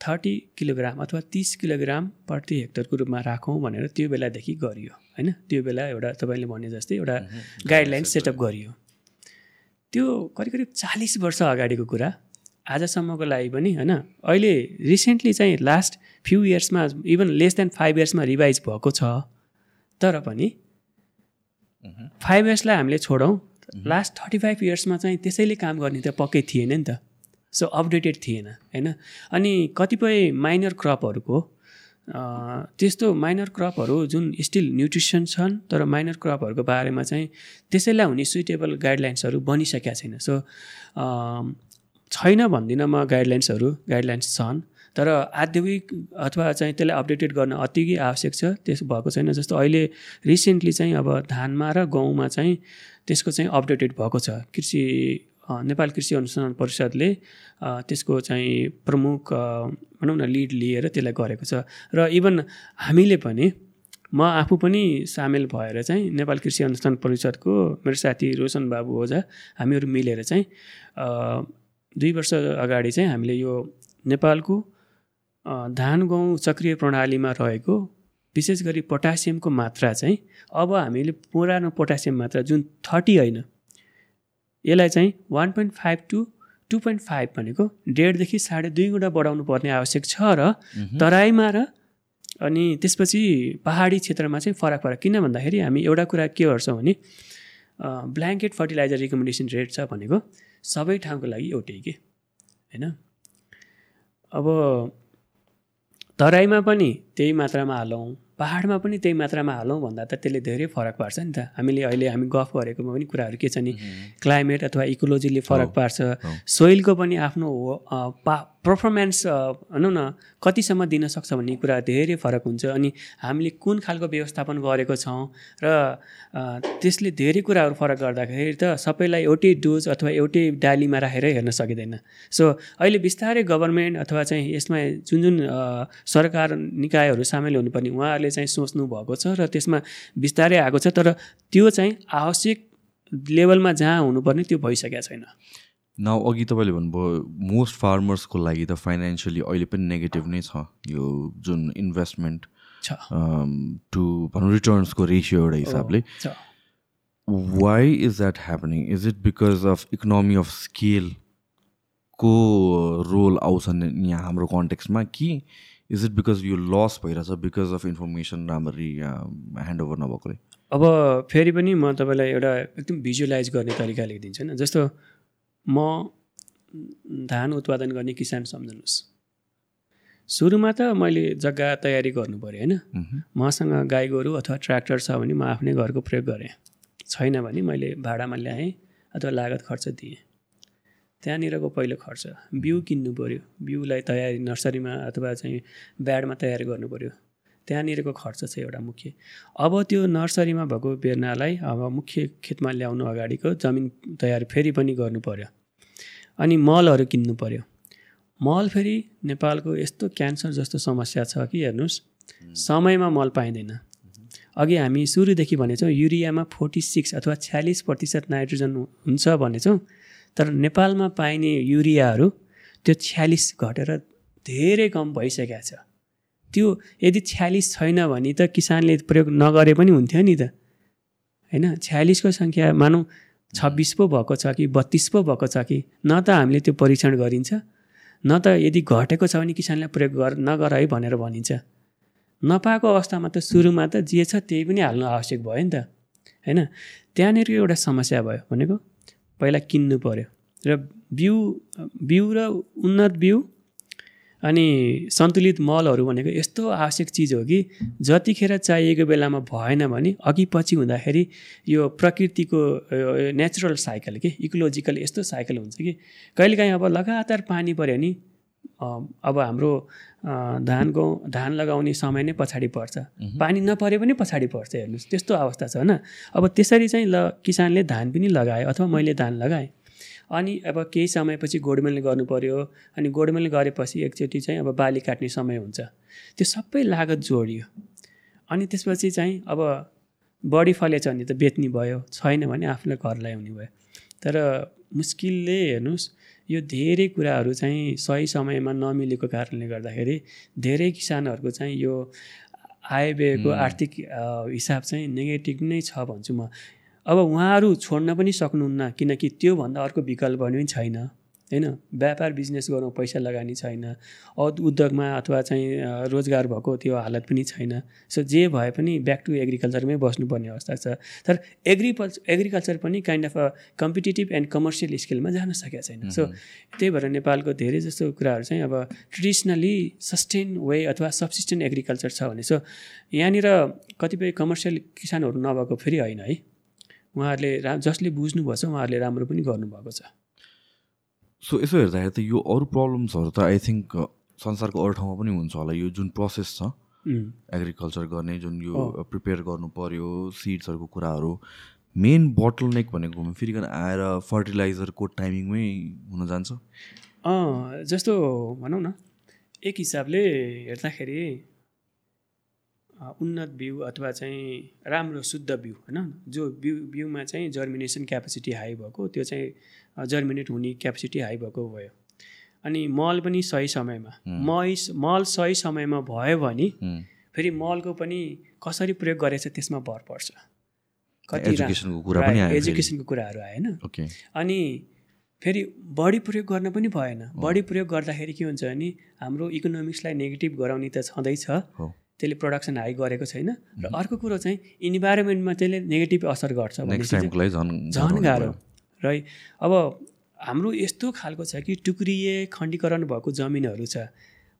थर्टी किलोग्राम अथवा तिस किलोग्राम प्रति हेक्टरको रूपमा राखौँ भनेर त्यो बेलादेखि गरियो होइन? त्यो बेला एउटा तपाईँले भने जस्तै एउटा गाइडलाइन सेटअप गरियो। त्यो करिब करिब चालिस वर्ष अगाडिको कुरा। आजसम्मको लागि पनि होइन? अहिले रिसेन्टली चाहिँ लास्ट फ्यु इयर्समा इभन लेस देन फाइभ इयर्समा रिभाइज भएको छ। तर पनि फाइभ इयर्सलाई हामीले छोडौँ। लास्ट थर्टी फाइभ इयर्समा चाहिँ त्यसैले काम गर्ने त पक्कै थिएन नि त। सो अपडेटेड थिएन होइन? अनि कतिपय माइनर क्रपहरूको त्यस्तो माइनर क्रपहरू जुन स्टिल न्युट्रिसन छन् तर माइनर क्रपहरूको बारेमा चाहिँ त्यसैलाई हुने सुइटेबल गाइडलाइन्सहरू बनिसकेका छैन। सो छैन भन्दिनँ म गाइडलाइन्सहरू गाइडलाइन्स छन् तर आध्यात्मिक अथवा चाहिँ त्यसलाई अपडेटेड गर्न अति आवश्यक छ त्यस भएको छैन जस्तो अहिले रिसेन्टली चाहिँ अब धानमा र गहुँमा चाहिँ त्यसको चाहिँ अपडेटेड भएको छ। कृषि नेपाल कृषि अनुसन्धान परिषदले त्यसको चाहिँ प्रमुख भनौँ न लिड लिएर त्यसलाई गरेको छ। र इभन हामीले पनि म आफू पनि सामेल भएर चाहिँ नेपाल कृषि अनुसन्धान परिषदको मेरो साथी रोशन बाबु ओझा हामीहरू मिलेर चाहिँ दुई वर्ष अगाडि चाहिँ हामीले यो नेपालको धान गहुँ चक्रिय प्रणालीमा रहेको विशेष गरी पोटासियमको मात्रा चाहिँ अब हामीले पुरानो पोटासियम मात्रा जुन थर्टी होइन यसलाई चाहिँ one point five to two point five भनेको डेढदेखि साढे दुई गुणा बढाउनु पर्ने आवश्यक छ र तराईमा र अनि त्यसपछि पहाडी क्षेत्रमा चाहिँ फरक फरक किन भन्दाखेरि हामी एउटा कुरा के गर्छौँ भने ब्ल्याङ्केट फर्टिलाइजर रिकमेन्डेसन रेट छ भनेको सबै ठाउँको लागि एउटै के? होइन? अब तराईमा पनि त्यही मात्रामा हालौँ पहाडमा पनि त्यही मात्रामा हालौँ भन्दा त त्यसले धेरै फरक पार्छ नि त। हामीले अहिले हामी गफ गरेकोमा पनि कुराहरू के छ नि? क्लाइमेट अथवा इकोलोजीले फरक पार्छ। सोइलको पनि आफ्नो पा पर्फर्मेन्स भनौँ न कतिसम्म दिन सक्छ भन्ने कुरा धेरै फरक हुन्छ। अनि हामीले कुन खालको व्यवस्थापन गरेको छौँ र त्यसले धेरै कुराहरू फरक गर्दाखेरि त सबैलाई एउटै डोज अथवा एउटै डालीमा राखेर हेर्न सकिँदैन। सो अहिले बिस्तारै गभर्मेन्ट अथवा चाहिँ यसमा जुन जुन सरकार निकायहरू सामेल हुनुपर्ने उहाँहरूले चाहिँ सोच्नु भएको छ र त्यसमा बिस्तारै आएको छ तर त्यो चाहिँ आवश्यक लेभलमा जहाँ हुनुपर्ने त्यो भइसकेको छैन। नाउ अघि तपाईँले भन्नुभयो मोस्ट फार्मर्सको लागि त फाइनेन्सियली अहिले पनि नेगेटिभ नै छ यो जुन इन्भेस्टमेन्ट टु भनौँ रिटर्न्सको रेसियो एउटा हिसाबले। छ। Why is that happening is it because of economy of स्केलको role आउँछ नि यहाँ हाम्रो कन्टेक्स्टमा कि इज इट बिकज यो लस भइरहेछ बिकज अफ इन्फर्मेसन राम्ररी ह्यान्डओभर नभएकोले? अब फेरि पनि म तपाईँलाई एउटा एकदम भिजुअलाइज गर्ने तरिका लेखिदिन्छु होइन। जस्तो म धान उत्पादन गर्ने किसान सम्झनुहोस्। सुरुमा त मैले जग्गा तयारी गर्नु पऱ्यो होइन. मसँग गाई गोरु अथवा ट्र्याक्टर छ भने म आफ्नै घरको प्रयोग गरेँ। छैन भने मैले भाडामा ल्याएँ अथवा लागत खर्च दिएँ। त्यहाँनिरको पहिलो खर्च बिउ किन्नु पऱ्यो बिउलाई तयारी नर्सरीमा अथवा चाहिँ ब्याडमा तयारी गर्नु पऱ्यो त्यहाँनिरको खर्च छ एउटा मुख्य। अब त्यो नर्सरीमा भएको बेर्नालाई अब मुख्य खेतमा ल्याउनु अगाडिको जमिन तयारी फेरि पनि गर्नु पऱ्यो अनि मलहरू किन्नु पऱ्यो मल फेरि नेपालको यस्तो क्यान्सर जस्तो समस्या छ कि हेर्नुहोस् समयमा मल पाइँदैन। अघि हामी सुरुदेखि भनेछौँ युरियामा फोर्टी सिक्स अथवा छ्यालिस प्रतिशत नाइट्रोजन हुन्छ भनेछौँ तर नेपालमा पाइने युरियाहरू त्यो छ्यालिस घटेर धेरै कम भइसकेको छ। त्यो यदि छ्यालिस छैन भने त किसानले प्रयोग नगरे पनि हुन्थ्यो नि त। होइन? छ्यालिसको सङ्ख्या मानौँ छब्बिस पो भएको छ कि बत्तिस पो भएको छ कि न त हामीले त्यो परीक्षण गरिन्छ न त यदि घटेको छ भने किसानलाई प्रयोग गर नगर है भनेर भनिन्छ। नपाएको अवस्थामा त सुरुमा त जे छ त्यही पनि हाल्नु आवश्यक भयो नि त। होइन? त्यहाँनिर एउटा समस्या भयो भनेको पहिला किन्नु पऱ्यो र बिउ बिउ र उन्नत बिउ अनि सन्तुलित मलहरू भनेको यस्तो आवश्यक चिज हो कि जतिखेर चाहिएको बेलामा भएन भने अघि पछि हुँदाखेरि यो प्रकृतिको नेचुरल साइकल के इकोलोजिकल यस्तो साइकल हुन्छ कि कहिलेकाहीँ अब लगातार पानी पऱ्यो भने अब हाम्रो धानको धान लगाउने समय नै पछाडि पर्छ। पानी नपरे पनि पछाडि पर्छ हेर्नुहोस् त्यस्तो अवस्था छ होइन। अब त्यसरी चाहिँ ल किसानले धान पनि लगायो अथवा मैले धान लगाएँ। अनि अब केही समयपछि गोडमेल गर्नु पऱ्यो अनि गोडमेल गरेपछि एकचोटि चाहिँ अब बाली काट्ने समय हुन्छ। त्यो सबै लागत जोडियो। अनि त्यसपछि चाहिँ अब बढी फलेछ भने त बेच्ने भयो छैन भने आफूलाई घर ल्याउने भयो। तर मुस्किलले हेर्नुहोस् यो धेरै कुराहरू चाहिँ सही समयमा नमिलेको कारणले गर्दाखेरि धेरै किसानहरूको चाहिँ यो आय व्ययको आर्थिक हिसाब चाहिँ नेगेटिभ नै छ भन्छु म। अब उहाँहरू छोड्न पनि सक्नुहुन्न किनकि त्योभन्दा अर्को विकल्प पनि छैन होइन? व्यापार बिजनेस गर्नु पैसा लगानी छैन उद्योगमा अथवा चाहिँ रोजगार भएको त्यो हालत पनि छैन। सो जे भए पनि ब्याक टु एग्रिकल्चरमै बस्नुपर्ने अवस्था छ। तर एग्रिकल्चर एग्रिकल्चर पनि kind of a competitive and commercial स्केलमा जान सकेको छैन। सो त्यही भएर नेपालको धेरै जस्तो कुराहरू चाहिँ अब ट्रेडिसनली सस्टेन वे अथवा सब्सिस्टेन्ट एग्रिकल्चर छ भने सो यहाँनिर कतिपय कमर्सियल किसानहरू नभएको फेरि होइन है। उहाँहरूले रा जसले बुझ्नुभएको छ उहाँहरूले राम्रो पनि गर्नुभएको छ। सो यसो हेर्दाखेरि त यो अरू प्रब्लम्सहरू त आई थिङ्क संसारको अरू ठाउँमा पनि हुन्छ होला। यो जुन प्रोसेस छ एग्रिकल्चर गर्ने जुन यो प्रिपेयर गर्नु पऱ्यो सिड्सहरूको कुराहरू मेन बोटल नेक भनेको फेरि आएर फर्टिलाइजरको टाइमिङमै हुन जान्छ। जस्तो भनौँ न एक हिसाबले हेर्दाखेरि उन्नत बिउ अथवा चाहिँ राम्रो शुद्ध बिउ होइन? जो बिउ बिउमा चाहिँ जर्मिनेसन क्यापेसिटी हाई भएको त्यो चाहिँ जर्मिनेट हुने क्यापेसिटी हाई भएको भयो। अनि मल पनि सही समयमा मै मल सही समयमा भयो भने फेरि मलको पनि कसरी प्रयोग गरेछ त्यसमा भर पर्छ। कति एजुकेसनको कुराहरू आएन अनि फेरि बढी प्रयोग गर्न पनि भएन। बढी प्रयोग गर्दाखेरि के हुन्छ भने हाम्रो इकोनोमिक्सलाई नेगेटिभ गराउने त छँदैछ। त्यसले प्रडक्सन हाई गरेको छैन। र अर्को कुरो चाहिँ इन्भाइरोमेन्टमा त्यसले नेगेटिभ असर गर्छ झन् गाह्रो। र अब हाम्रो यस्तो खालको छ कि टुक्रिए खण्डीकरण भएको जमिनहरू छ।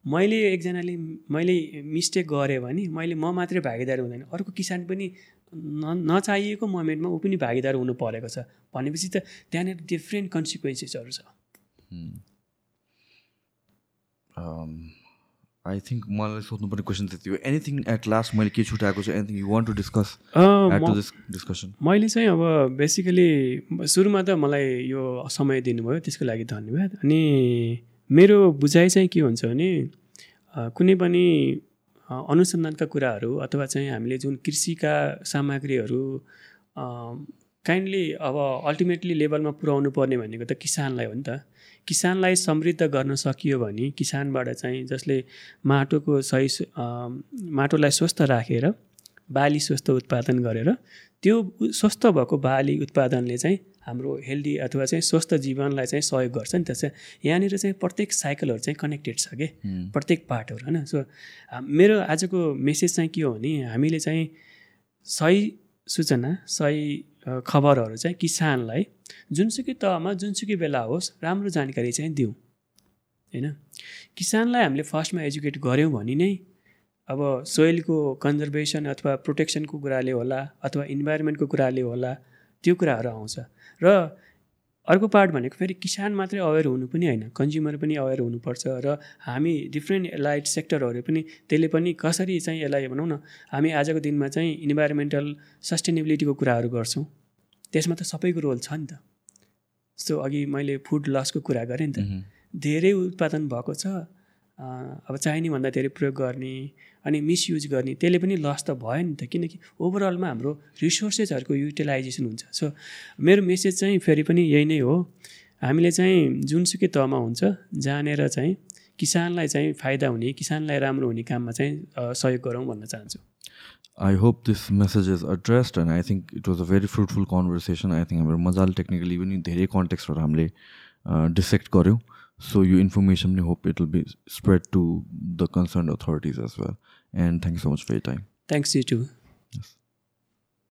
मैले एकजनाले मैले मिस्टेक गरेँ भने मैले म मात्रै भागीदार हुँदैन। अर्को किसान पनि न नचाहिएको मोमेन्टमा ऊ पनि भागीदार हुनु परेको छ। भनेपछि त त्यहाँनिर डिफ्रेन्ट कन्सिक्वेन्सेसहरू छ। आई थिङ्क मलाई सोध्नुपर्ने क्वेसन त्यति हो. एनिथिङ एट लास्ट मैले के छुट्याएको छु anything you want to discuss discussion मैले चाहिँ अब बेसिकली सुरुमा त मलाई यो समय दिनुभयो त्यसको लागि धन्यवाद। अनि मेरो बुझाइ चाहिँ के हुन्छ भने कुनै पनि अनुसन्धानका कुराहरू अथवा चाहिँ हामीले जुन कृषिका सामग्रीहरू काइन्डली अब अल्टिमेटली लेभलमा पुऱ्याउनु पर्ने भनेको त किसानलाई हो नि त। किसानलाई समृद्ध गर्न सकियो भने किसानबाट चाहिँ जसले माटोको सही माटोलाई स्वस्थ राखेर बाली स्वस्थ उत्पादन गरेर त्यो स्वस्थ भएको बाली उत्पादनले चाहिँ हाम्रो हेल्दी अथवा चाहिँ स्वस्थ जीवनलाई चाहिँ सहयोग गर्छ नि त चाहिँ यहाँनिर चाहिँ प्रत्येक साइकलहरू चाहिँ कनेक्टेड छ कि? प्रत्येक पार्टहरू होइन? सो मेरो आजको मेसेज चाहिँ के हो भने हामीले चाहिँ सही सूचना सही खबरहरू चाहिँ किसानलाई जुनसुकै तहमा जुनसुकै बेला होस् राम्रो जानकारी चाहिँ दिउँ। होइन? किसानलाई हामीले फर्स्टमा एजुकेट गऱ्यौँ भने नै अब सोइलको कन्जर्भेसन अथवा प्रोटेक्सनको कुराले होला अथवा इन्भाइरोमेन्टको कुराले होला त्यो कुराहरू आउँछ। र अर्को पार्ट भनेको फेरि किसान मात्रै अवेर हुनु पनि होइन कन्ज्युमर पनि अवेर हुनुपर्छ र हामी डिफ्रेन्ट एलाइट सेक्टरहरू पनि त्यसले पनि कसरी चाहिँ यसलाई भनौँ न हामी आजको दिनमा चाहिँ इन्भाइरोमेन्टल सस्टेनेबिलिटीको कुराहरू गर्छौँ। त्यसमा त सबैको रोल छ नि त। सो अघि मैले फुड लसको कुरा गरेँ नि त। धेरै उत्पादन भएको छ। अब चाहिने भन्दा धेरै प्रयोग गर्ने अनि मिसयुज गर्ने त्यसले पनि लस त भयो नि त। किनकि ओभरअलमा हाम्रो रिसोर्सेसहरूको युटिलाइजेसन हुन्छ। सो मेरो मेसेज चाहिँ फेरि पनि यही नै हो। हामीले चाहिँ जुनसुकै तहमा हुन्छ जानेर चाहिँ किसानलाई चाहिँ फाइदा हुने किसानलाई राम्रो हुने काममा चाहिँ सहयोग गरौँ भन्न चाहन्छु। I hope this message is addressed and I think it was a very fruitful conversation I think हाम्रो मजाले टेक्निकली पनि धेरै कन्टेक्स्टहरू हामीले डिसेक्ट गऱ्यौँ so your information we hope it will be spread to the concerned authorities as well. And thank you so much for your time. Thanks you too. Yes